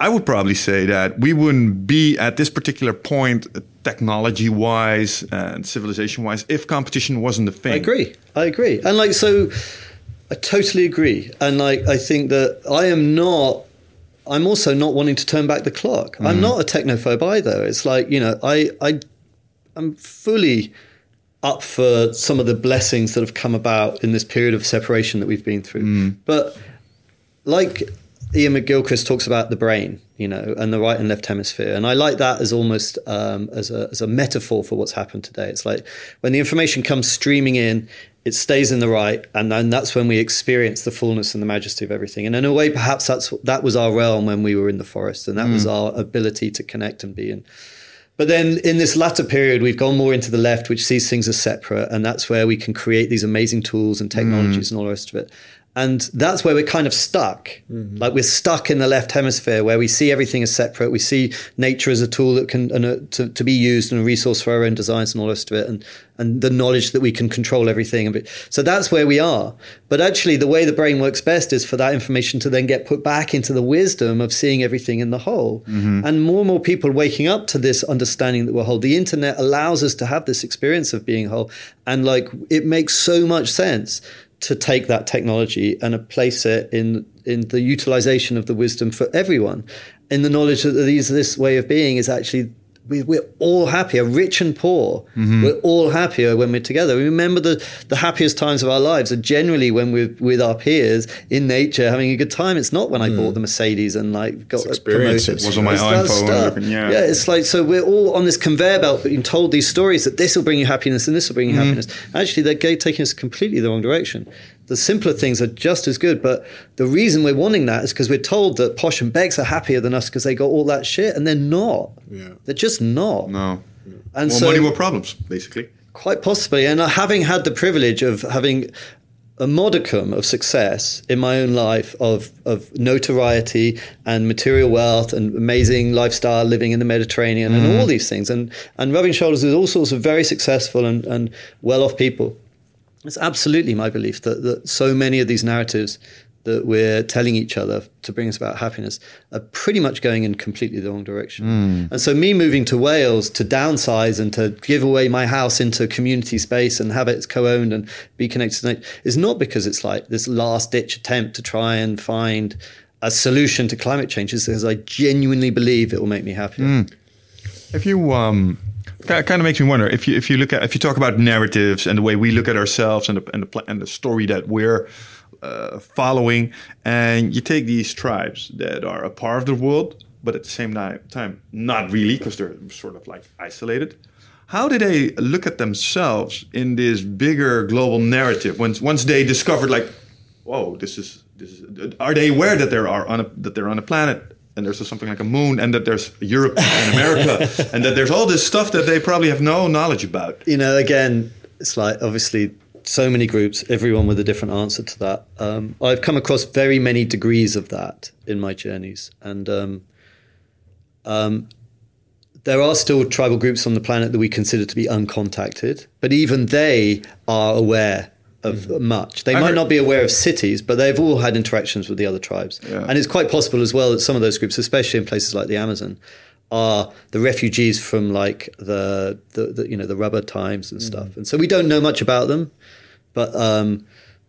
I would probably say that we wouldn't be at this particular point, technology wise and civilization wise, if competition wasn't a thing. I agree. I agree. And like so I totally agree. And like I think that I am not I'm also not wanting to turn back the clock. I'm not a technophobe either. It's like, you know, I I I'm fully up for some of the blessings that have come about in this period of separation that we've been through. But like Iain McGilchrist talks about the brain, you know, and the right and left hemisphere, and I like that as almost um, as a as a metaphor for what's happened today. It's like when the information comes streaming in, it stays in the right, and then that's when we experience the fullness and the majesty of everything. And in a way, perhaps that's that was our realm when we were in the forest, and that was mm. our ability to connect and be in. But then in this latter period, we've gone more into the left, which sees things as separate. And that's where we can create these amazing tools and technologies mm. and all the rest of it. And that's where we're kind of stuck. Mm-hmm. Like we're stuck in the left hemisphere where we see everything as separate. We see nature as a tool that can and a, to, to be used and a resource for our own designs and all the rest of it. And, and the knowledge that we can control everything. So that's where we are. But actually, the way the brain works best is for that information to then get put back into the wisdom of seeing everything in the whole. Mm-hmm. And more and more people waking up to this understanding that we're whole. The internet allows us to have this experience of being whole. And like, it makes so much sense to take that technology and place it in in the utilization of the wisdom for everyone, in the knowledge that these this way of being is actually we, we're all happier, rich and poor. Mm-hmm. We're all happier when we're together. We remember the, the happiest times of our lives are generally when we're with our peers in nature having a good time. It's not when I bought mm. the Mercedes and like got experiences. promoted. Was on my It's iPhone yeah. yeah, it's like so we're all on this conveyor belt being told these stories that this will bring you happiness and this will bring you mm-hmm. happiness. Actually, they're taking us completely the wrong direction. The simpler things are just as good, but the reason we're wanting that is because we're told that Posh and Becks are happier than us because they got all that shit, and they're not. Yeah. They're just not. No. And more so, money, more problems, basically. quite possibly, and uh, having had the privilege of having a modicum of success in my own life of of notoriety and material wealth and amazing lifestyle living in the Mediterranean and mm-hmm. all these things and and rubbing shoulders with all sorts of very successful and, and well off people. It's absolutely my belief that, that so many of these narratives that we're telling each other to bring us about happiness are pretty much going in completely the wrong direction. And so, me moving to Wales to downsize and to give away my house into community space and have it co owned and be connected to nature is not because it's like this last ditch attempt to try and find a solution to climate change, it's because I genuinely believe it will make me happier. If you um, kind of makes me wonder if you if you look at if you talk about narratives and the way we look at ourselves and the and the, and the story that we're uh, following, and you take these tribes that are a part of the world, but at the same time not really because they're sort of like isolated. How do they look at themselves in this bigger global narrative? Once once they discovered like, whoa, this is this is. Are they aware that there are on a, that they're on a planet and there's something like a moon and that there's Europe and America and that there's all this stuff that they probably have no knowledge about. you know, again, it's like obviously so many groups, everyone with a different answer to that. Um, I've come across very many degrees of that in my journeys, and um, um, there are still tribal groups on the planet that we consider to be uncontacted, but even they are aware of much. They I might heard- not be aware of cities, but they've all had interactions with the other tribes, Yeah. and it's quite possible as well that some of those groups, especially in places like the Amazon, are the refugees from like the, the, the you know the rubber times and stuff, and so we don't know much about them, but um,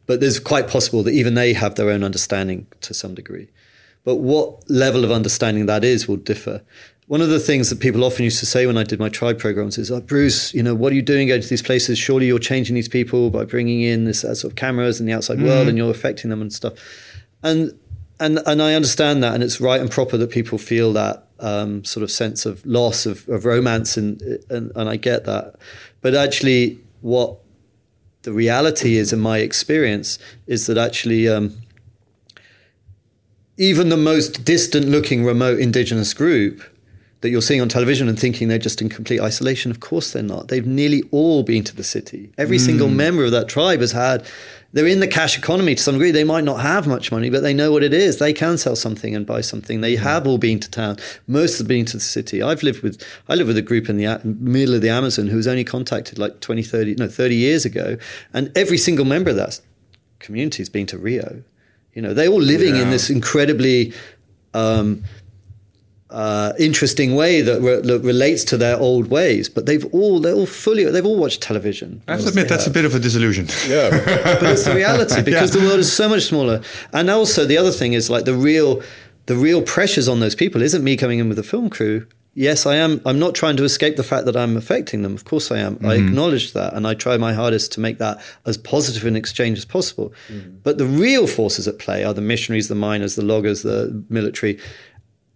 but there's quite possible that even they have their own understanding to some degree. But what level of understanding that is will differ. One of the things that people often used to say when I did my tribe programs is, oh, Bruce, you know, what are you doing going to these places? Surely you're changing these people by bringing in this uh, sort of cameras and the outside world and you're affecting them and stuff. And and and I understand that, and it's right and proper that people feel that um, sort of sense of loss of, of romance, and, and and I get that. But actually, what the reality is, in my experience, is that actually, um, even the most distant-looking remote indigenous group that you're seeing on television and thinking they're just in complete isolation, of course they're not. They've nearly all been to the city. Every single member of that tribe has had. They're in the cash economy to some degree. They might not have much money, but they know what it is. They can sell something and buy something. They have all been to town. Most have been to the city. I've lived with I live with a group in the middle of the Amazon who was only contacted like 20, 30, no, 30 years ago. And every single member of that community has been to Rio. You know, they're all living in this incredibly um, uh, interesting way that, re- that relates to their old ways. But they've all they're all fully they've all watched television. I have to admit, that's a bit of a disillusion. Yeah. but it's the reality because the world is so much smaller. And also the other thing is like the real the real pressures on those people isn't me coming in with a film crew. Yes, I am. I'm not trying to escape the fact that I'm affecting them. Of course, I am. I acknowledge that, and I try my hardest to make that as positive an exchange as possible. But the real forces at play are the missionaries, the miners, the loggers, the military.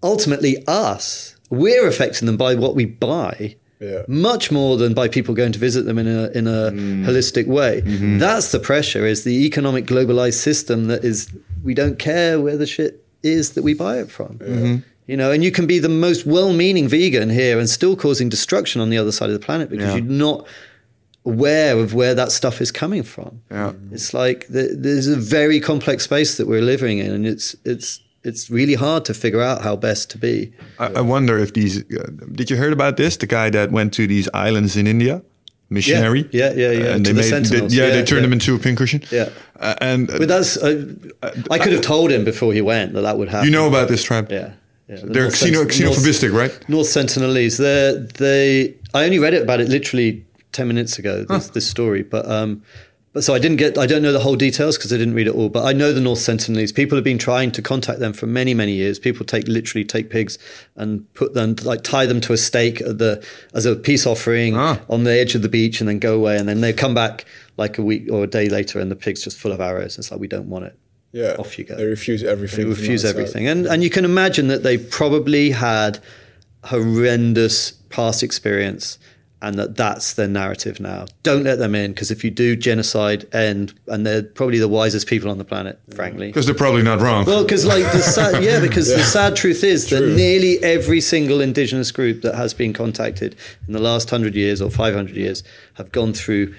Ultimately, us. We're affecting them by what we buy Yeah. much more than by people going to visit them in a in a mm. holistic way. Mm-hmm. That's the pressure. Is the economic globalized system that is we don't care where the shit is that we buy it from. Mm-hmm. You know, and you can be the most well-meaning vegan here and still causing destruction on the other side of the planet because Yeah. you're not aware of where that stuff is coming from. Yeah. It's like th- there's a very complex space that we're living in, and it's it's it's really hard to figure out how best to be. I, I wonder if these. Uh, did you heard about this? The guy that went to these islands in India, missionary. Yeah, yeah, yeah, And to they the made, they, yeah, Yeah, they turned yeah. him into a pincushion. Yeah. Uh, and uh, But that's uh, I could have told him before he went that that would happen. you know about this tribe? Yeah. yeah. The They're North xeno, xenophobistic, right? North, North Sentinelese. They they. I only read it about it literally ten minutes ago. This, this story, but um, but so I didn't get. I don't know the whole details because I didn't read it all. But I know the North Sentinelese. People have been trying to contact them for many many years. People take literally take pigs and put them like tie them to a stake at the as a peace offering Ah. on the edge of the beach and then go away and then they come back like a week or a day later and the pig's just full of arrows. It's like we don't want it. Yeah. Off you go. They refuse everything. They refuse everything. And and you can imagine that they probably had horrendous past experience and that that's their narrative now. Don't let them in because if you do genocide end and they're probably the wisest people on the planet, frankly. Because they're probably not wrong. Well, because like the sad, yeah, because the sad truth is that nearly every single indigenous group that has been contacted in the last hundred years or five hundred years have gone through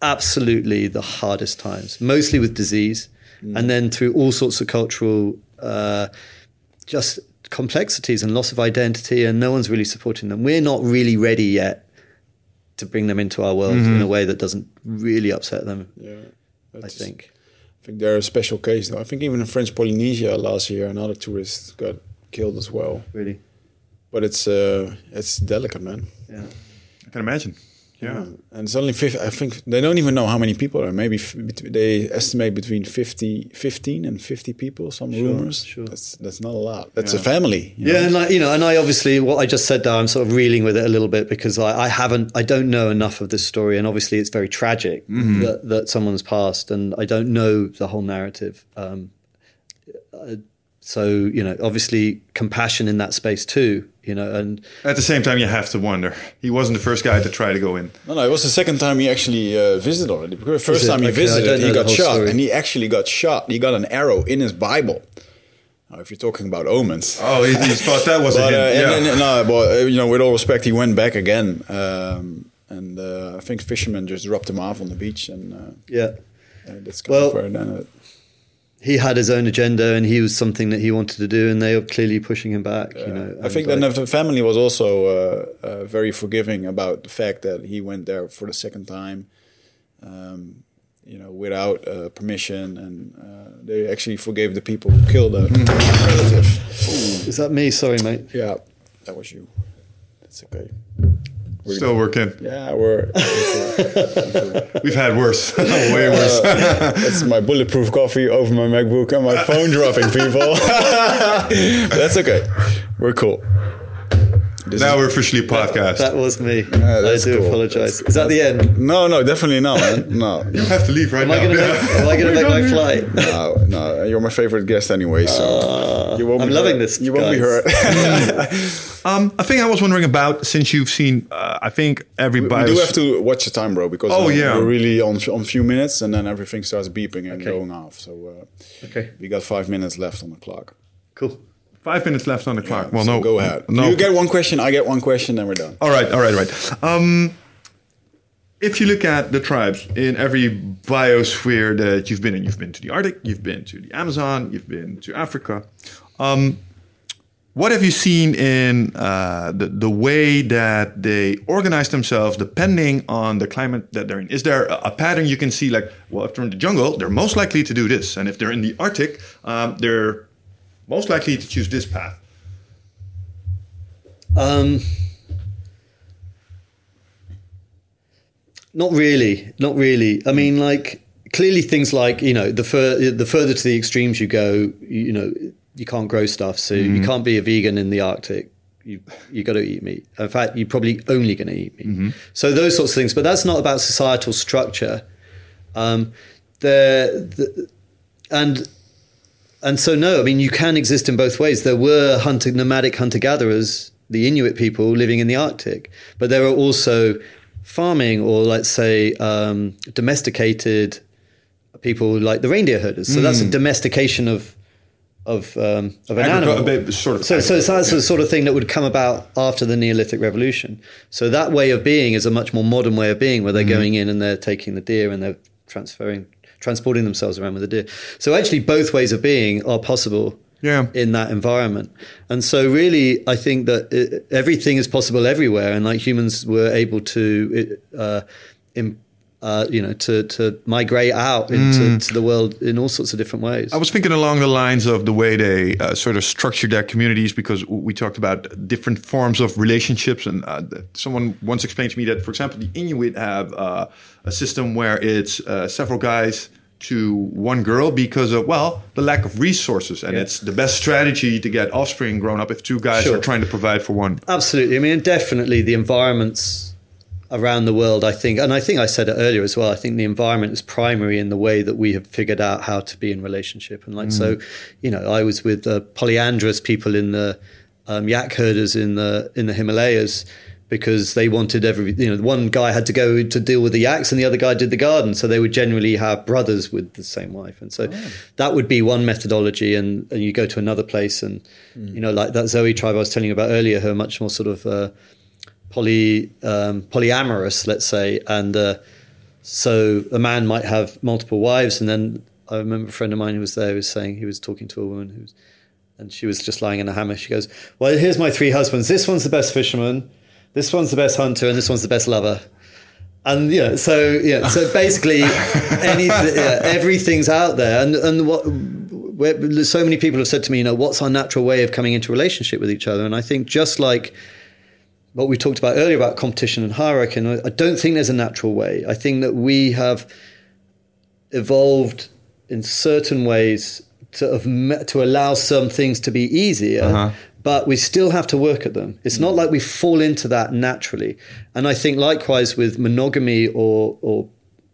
absolutely the hardest times, mostly with disease, and then through all sorts of cultural uh, just complexities and loss of identity, and no one's really supporting them. We're not really ready yet to bring them into our world in a way that doesn't really upset them. Yeah. I That's- think. think they're a special case. Though. I think even in French Polynesia last year, another tourist got killed as well. Really? But it's uh, it's delicate, man. Yeah. I can imagine. Yeah. And it's only 50, I think they don't even know how many people are. Maybe f- they estimate between 50, 15 and 50 people, some rumors. sure. That's, that's not a lot. That's Yeah. a family. you Yeah, know? and like you know, and I obviously what I just said there, I'm sort of reeling with it a little bit because I, I haven't, I don't know enough of this story, and obviously it's very tragic that that someone's passed, and I don't know the whole narrative. Um, uh, so you know, obviously compassion in that space too, you know, and At the same time, you have to wonder. He wasn't the first guy to try to go in. No, no, it was the second time he actually uh, visited already. Because the first time he Okay, visited, he got shot, story. and he actually got shot. He got an arrow in his Bible. Now, if you're talking about omens. Oh, he, he thought that was a But, uh, hint. and yeah. then, no, but uh, you know, with all respect, he went back again, um, and uh, I think fishermen just dropped him off on the beach, and uh, yeah, that's kind Well- of where then it- he had his own agenda, and he was something that he wanted to do, and they were clearly pushing him back. you know, I think then like, the family was also uh, uh, very forgiving about the fact that he went there for the second time, um, you know, without uh, permission, and uh, they actually forgave the people who killed the relative. is that me? Sorry, mate. Yeah, that was you. That's okay. Still working. Yeah, we're. We've had worse. Way worse. That's my bulletproof coffee over my MacBook and my phone dropping, people. That's okay. We're cool. This now is- we're officially podcast. That was me. Yeah, I do cool. apologize. Is that the end? no, no, definitely not, man. No. you have to leave right Am now. I going to make, am I gonna make my flight? No, no, you're my favorite guest anyway, so you won't I'm be loving hurt. this, You won't be hurt. Um, a thing I was wondering about since you've seen, uh, I think everybody. we bios- do have to watch the time, bro, because Oh, uh, yeah. we're really on on few minutes, and then everything starts beeping and Okay. going off. So uh, Okay, we got five minutes left on the clock. cool. Five minutes left on the clock. well, So no, go ahead. No, You get one question, I get one question, then we're done. All right, all right, all right. Um, if you look at the tribes in every biosphere that you've been in, you've been to the Arctic, you've been to the Amazon, you've been to Africa. Um, what have you seen in uh, the, the way that they organize themselves depending on the climate that they're in? Is there a, a pattern you can see, like, well, if they're in the jungle, they're most likely to do this. And if they're in the Arctic, um, they're most likely to choose this path. Um, not really, not really. I mean, like clearly things like you know the fur- the further to the extremes you go, you know, you can't grow stuff, so you can't be a vegan in the Arctic. You you got to eat meat. In fact, you're probably only going to eat meat. So those sorts of things. But that's not about societal structure. Um, the, the and and so no, I mean you can exist in both ways. There were hunter nomadic hunter gatherers, the Inuit people living in the Arctic, but there are also farming or let's say um, domesticated people like the reindeer herders. So that's a domestication of of um, of an animal. a sort of so so that's the sort of thing that would come about after the Neolithic Revolution. So that way of being is a much more modern way of being, where they're going in and they're taking the deer and they're transferring, transporting themselves around with a deer. So actually, both ways of being are possible Yeah. in that environment. And so, really, I think that it, everything is possible everywhere, and like humans were able to, uh, im, uh, you know, to to migrate out into to the world in all sorts of different ways. I was thinking along the lines of the way they uh, sort of structure their communities because we talked about different forms of relationships. And uh, someone once explained to me that, for example, the Inuit have uh, a system where it's uh, several guys to one girl because of, well, the lack of resources. And Yeah. it's the best strategy to get offspring grown up if two guys Sure. are trying to provide for one. Absolutely. I mean, definitely the environments around the world, I think, and I think I said it earlier as well, I think the environment is primary in the way that we have figured out how to be in relationship. And like, so, you know, I was with uh, polyandrous people in the um, yak herders in the, in the Himalayas because they wanted every, you know, one guy had to go to deal with the yaks and the other guy did the garden. So they would generally have brothers with the same wife. And so that would be one methodology. And, and you go to another place and, you know, like that Zo'é tribe I was telling you about earlier, who are much more sort of, uh, poly um, polyamorous, let's say, and uh, so a man might have multiple wives, and then I remember a friend of mine who was there who was saying he was talking to a woman who's, and she was just lying in a hammock. She goes, "Well, here's my three husbands. This one's the best fisherman, this one's the best hunter, and this one's the best lover." and yeah, so yeah, so basically, any, yeah, everything's out there, and and what where, so many people have said to me, you know, what's our natural way of coming into relationship with each other? And I think just like what we talked about earlier about competition and hierarchy, and I don't think there's a natural way. I think that we have evolved in certain ways to to allow some things to be easier. Uh-huh. But we still have to work at them. It's not like we fall into that naturally. And I think likewise with monogamy or, or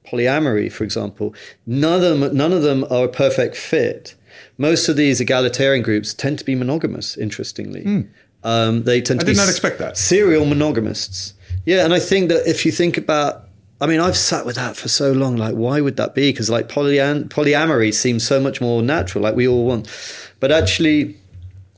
polyamory, for example, none of them, none of them are a perfect fit. Most of these egalitarian groups tend to be monogamous, interestingly. Mm. Um, they tend to I did be not expect that. Serial monogamists. Yeah, and I think that if you think about I mean, I've sat with that for so long. Like, why would that be? Because like polyam- polyamory seems so much more natural, like we all want. But actually,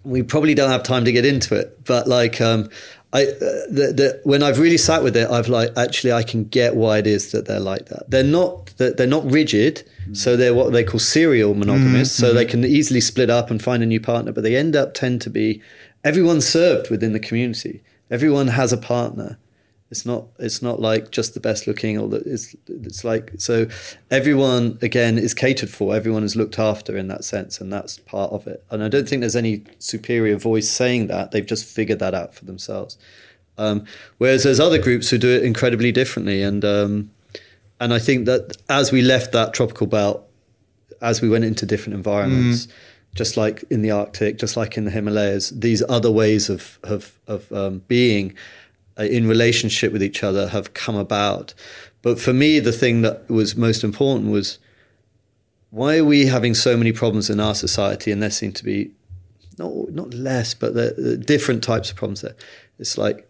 we probably don't have time to get into it. But like, um, I, uh, the, the, when I've really sat with it, I've like actually I can get why it is that they're like that. They're not they're not rigid, mm. so they're what they call serial monogamists. Mm-hmm. So they can easily split up and find a new partner, but they end up tend to be everyone's served within the community. Everyone has a partner. It's not it's not like just the best looking or that it's it's like so everyone again is catered for. Everyone is looked after in that sense, and that's part of it. And I don't think there's any superior voice saying that. They've just figured that out for themselves. Um, whereas there's other groups who do it incredibly differently, and um, and I think that as we left that tropical belt, as we went into different environments. Mm just like in the Arctic, just like in the Himalayas, these other ways of of, of um, being uh, in relationship with each other have come about. But for me, the thing that was most important was why are we having so many problems in our society? And there seem to be not not less, but the, the different types of problems there. It's like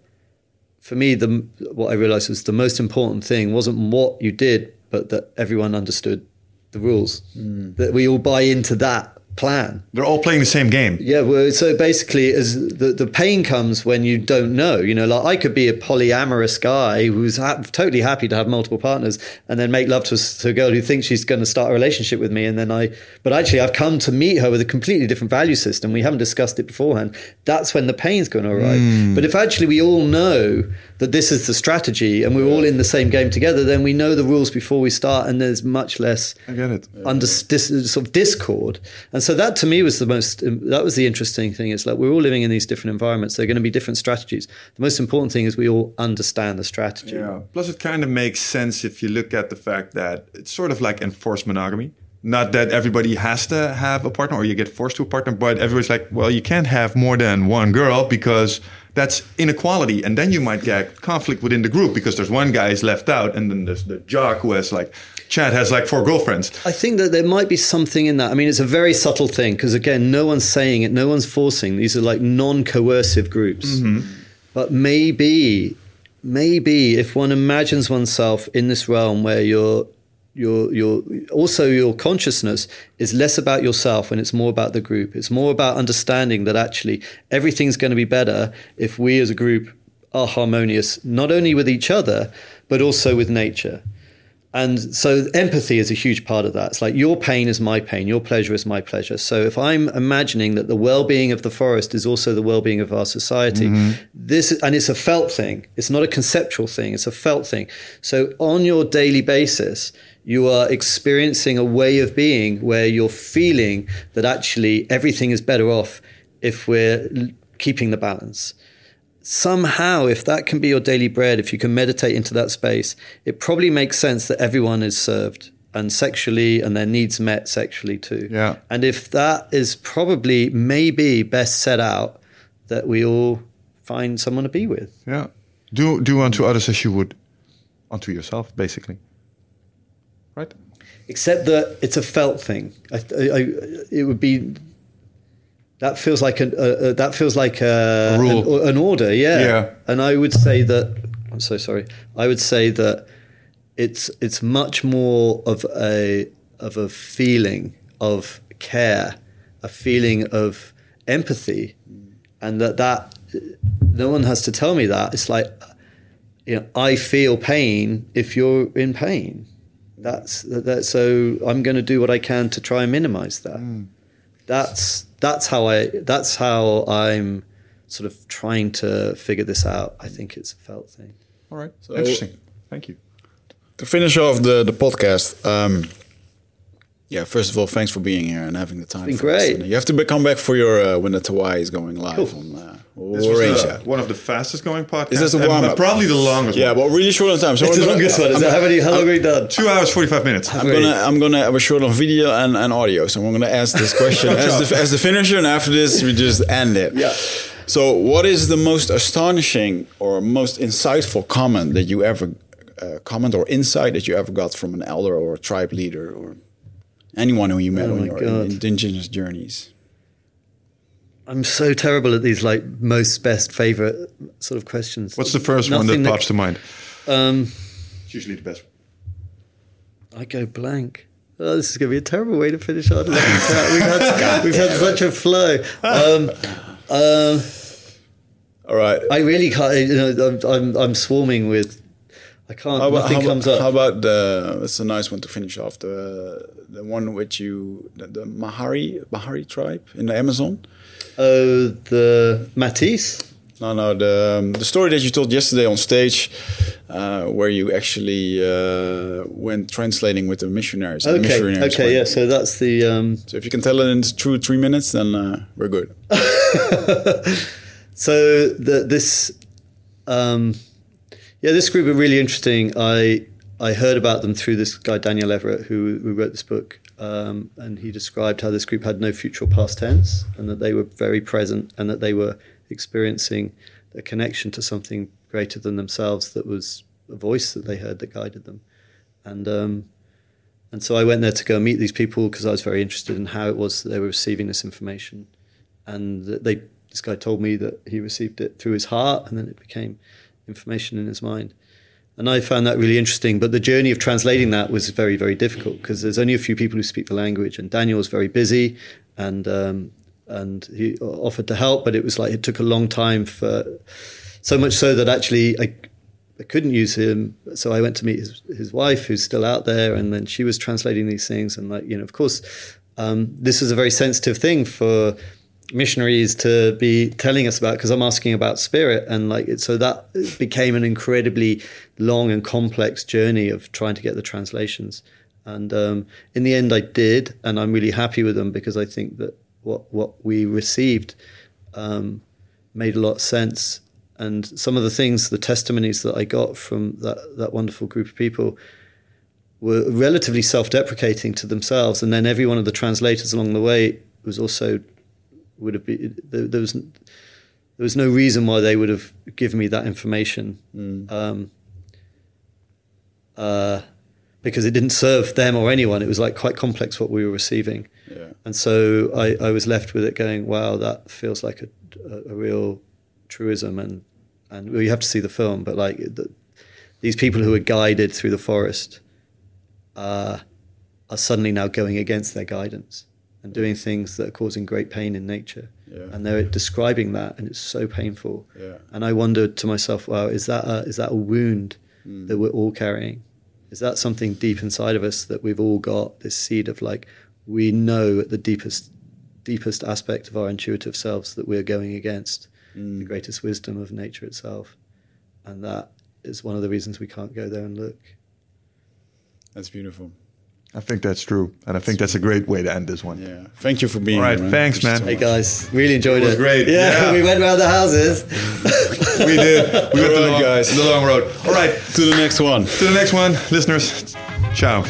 for me, the what I realized was the most important thing wasn't what you did, but that everyone understood the rules. Mm. That we all buy into that plan. They're all playing the same game. Yeah, well, so basically, as the the pain comes when you don't know. You know, like I could be a polyamorous guy who's ha- totally happy to have multiple partners, and then make love to, to a girl who thinks she's going to start a relationship with me, and then I, but actually, I've come to meet her with a completely different value system. We haven't discussed it beforehand. That's when the pain's going to arrive. Mm. But if actually we all know that this is the strategy, and we're all in the same game together, then we know the rules before we start, and there's much less. I get it. Under dis, sort of discord, and so that to me was the most, that was the interesting thing. It's like we're all living in these different environments. There are going to be different strategies. The most important thing is we all understand the strategy. Yeah. Plus, it kind of makes sense if you look at the fact that it's sort of like enforced monogamy. Not that everybody has to have a partner or you get forced to a partner, but everybody's like, well, you can't have more than one girl because that's inequality. And then you might get conflict within the group because there's one guy is left out and then there's the jock who has like Chad has like four girlfriends. I think that there might be something in that. I mean, it's a very subtle thing because again, no one's saying it, no one's forcing. These are like non-coercive groups. Mm-hmm. But maybe, maybe if one imagines oneself in this realm where you're your your also your consciousness is less about yourself and it's more about the group it's more about understanding that actually everything's going to be better if we as a group are harmonious not only with each other but also with nature and so empathy is a huge part of that. It's like your pain is my pain, your pleasure is my pleasure. So if I'm imagining that the well-being of the forest is also the well-being of our society, mm-hmm. this and it's a felt thing. It's not a conceptual thing, it's a felt thing. So on your daily basis, you are experiencing a way of being where you're feeling that actually everything is better off if we're keeping the balance somehow, if that can be your daily bread, if you can meditate into that space, it probably makes sense that everyone is served and sexually and their needs met sexually too. Yeah. And if that is probably maybe best set out that we all find someone to be with. Yeah. Do do unto others as you would unto yourself, basically. Right? Except that it's a felt thing. I, I, it would be that feels like an, uh, that feels like a, a rule. An, an, order, yeah. Yeah. And I would say that I'm so sorry. I would say that it's it's much more of a of a feeling of care, a feeling of empathy, and that that no one has to tell me that. It's like you know, I feel pain if you're in pain. That's that. So I'm going to do what I can to try and minimize that. Mm. That's that's how I that's how I'm sort of trying to figure this out. I think it's a felt thing. All right, so, interesting. Thank you. to finish off the the podcast. Um, yeah, first of all, thanks for being here and having the time. been for us. great. And you have to come back for your uh, when the Tawai is going live Cool. on. Uh, This was arrange the- that. one of the fastest going podcasts. Is this the and warm-up? Probably the longest. Yeah, one. but really short on time. So It's the longest one. Is I'm that how many? How long we done? two hours forty five minutes. I'm gonna I'm gonna have a short on video and, and audio. So I'm gonna ask this question as the, as the finisher, and after this we just end it. Yeah. So, what is the most astonishing or most insightful comment that you ever uh, comment or insight that you ever got from an elder or a tribe leader or anyone who you met Oh on your God. indigenous journeys? I'm so terrible at these like most best favorite sort of questions. What's the first one Nothing that pops to mind? Um, It's usually the best. I go blank. Oh, this is going to be a terrible way to finish our chat. We've had, we've had such a flow. Um, um, All right. I really can't. You know, I'm, I'm, I'm swarming with. I can't. How about, nothing how, comes about, up. how about the? It's a nice one to finish off. The the one which you the, the Mahari Mahari tribe in the Amazon. Oh, the Matisse. No, no, the um, the story that you told yesterday on stage, uh, where you actually uh, went translating with the missionaries. and the Okay. missionaries Okay. went- Yeah. So that's the. Um, So if you can tell it in two three minutes, then uh, we're good. so the, this. Um, yeah, this group are really interesting. I I heard about them through this guy Daniel Everett, who, who wrote this book, um, and he described how this group had no future or past tense, and that they were very present, and that they were experiencing a connection to something greater than themselves. That was a voice that they heard that guided them, and um, and so I went there to go meet these people because I was very interested in how it was that they were receiving this information, and they this guy told me that he received it through his heart, and then it became information in his mind. And I found that really interesting. But the journey of translating that was very, very difficult because there's only a few people who speak the language, and Daniel was very busy, and um, and he offered to help, but it was like it took a long time for so much so that actually I, I couldn't use him. So I went to meet his his wife, who's still out there, and then she was translating these things, and like you know, of course, um, this is a very sensitive thing for missionaries to be telling us about because I'm asking about spirit and like it, so that became an incredibly long and complex journey of trying to get the translations. And um, in the end I did and I'm really happy with them because I think that what what we received um, made a lot of sense. And some of the things the testimonies that I got from that that wonderful group of people were relatively self-deprecating to themselves. And then every one of the translators along the way was also would have been there, there was there was no reason why they would have given me that information. Um, uh, because it didn't serve them or anyone. It was like quite complex what we were receiving, Yeah. and so I, I was left with it going, "Wow, that feels like a, a, a real truism." And and well, you have to see the film, but like the, these people who are guided through the forest uh, are suddenly now going against their guidance and doing things that are causing great pain in nature. Yeah. And they're describing that, and it's so painful. Yeah. And I wondered to myself, wow, is that a, is that a wound Mm. that we're all carrying? Is that something deep inside of us that we've all got this seed of like we know at the deepest deepest aspect of our intuitive selves that we're going against mm. the greatest wisdom of nature itself, and that is one of the reasons we can't go there and look. That's beautiful. I think that's true, and I think that's a great way to end this one. Yeah. Thank you for being All right, here. thanks, Thank man. so Hey guys, really enjoyed It was it. great. Yeah, Yeah. we went around the houses. We did. We went the long, guys. the long road. All right, To the next one. to the next one, listeners. Ciao.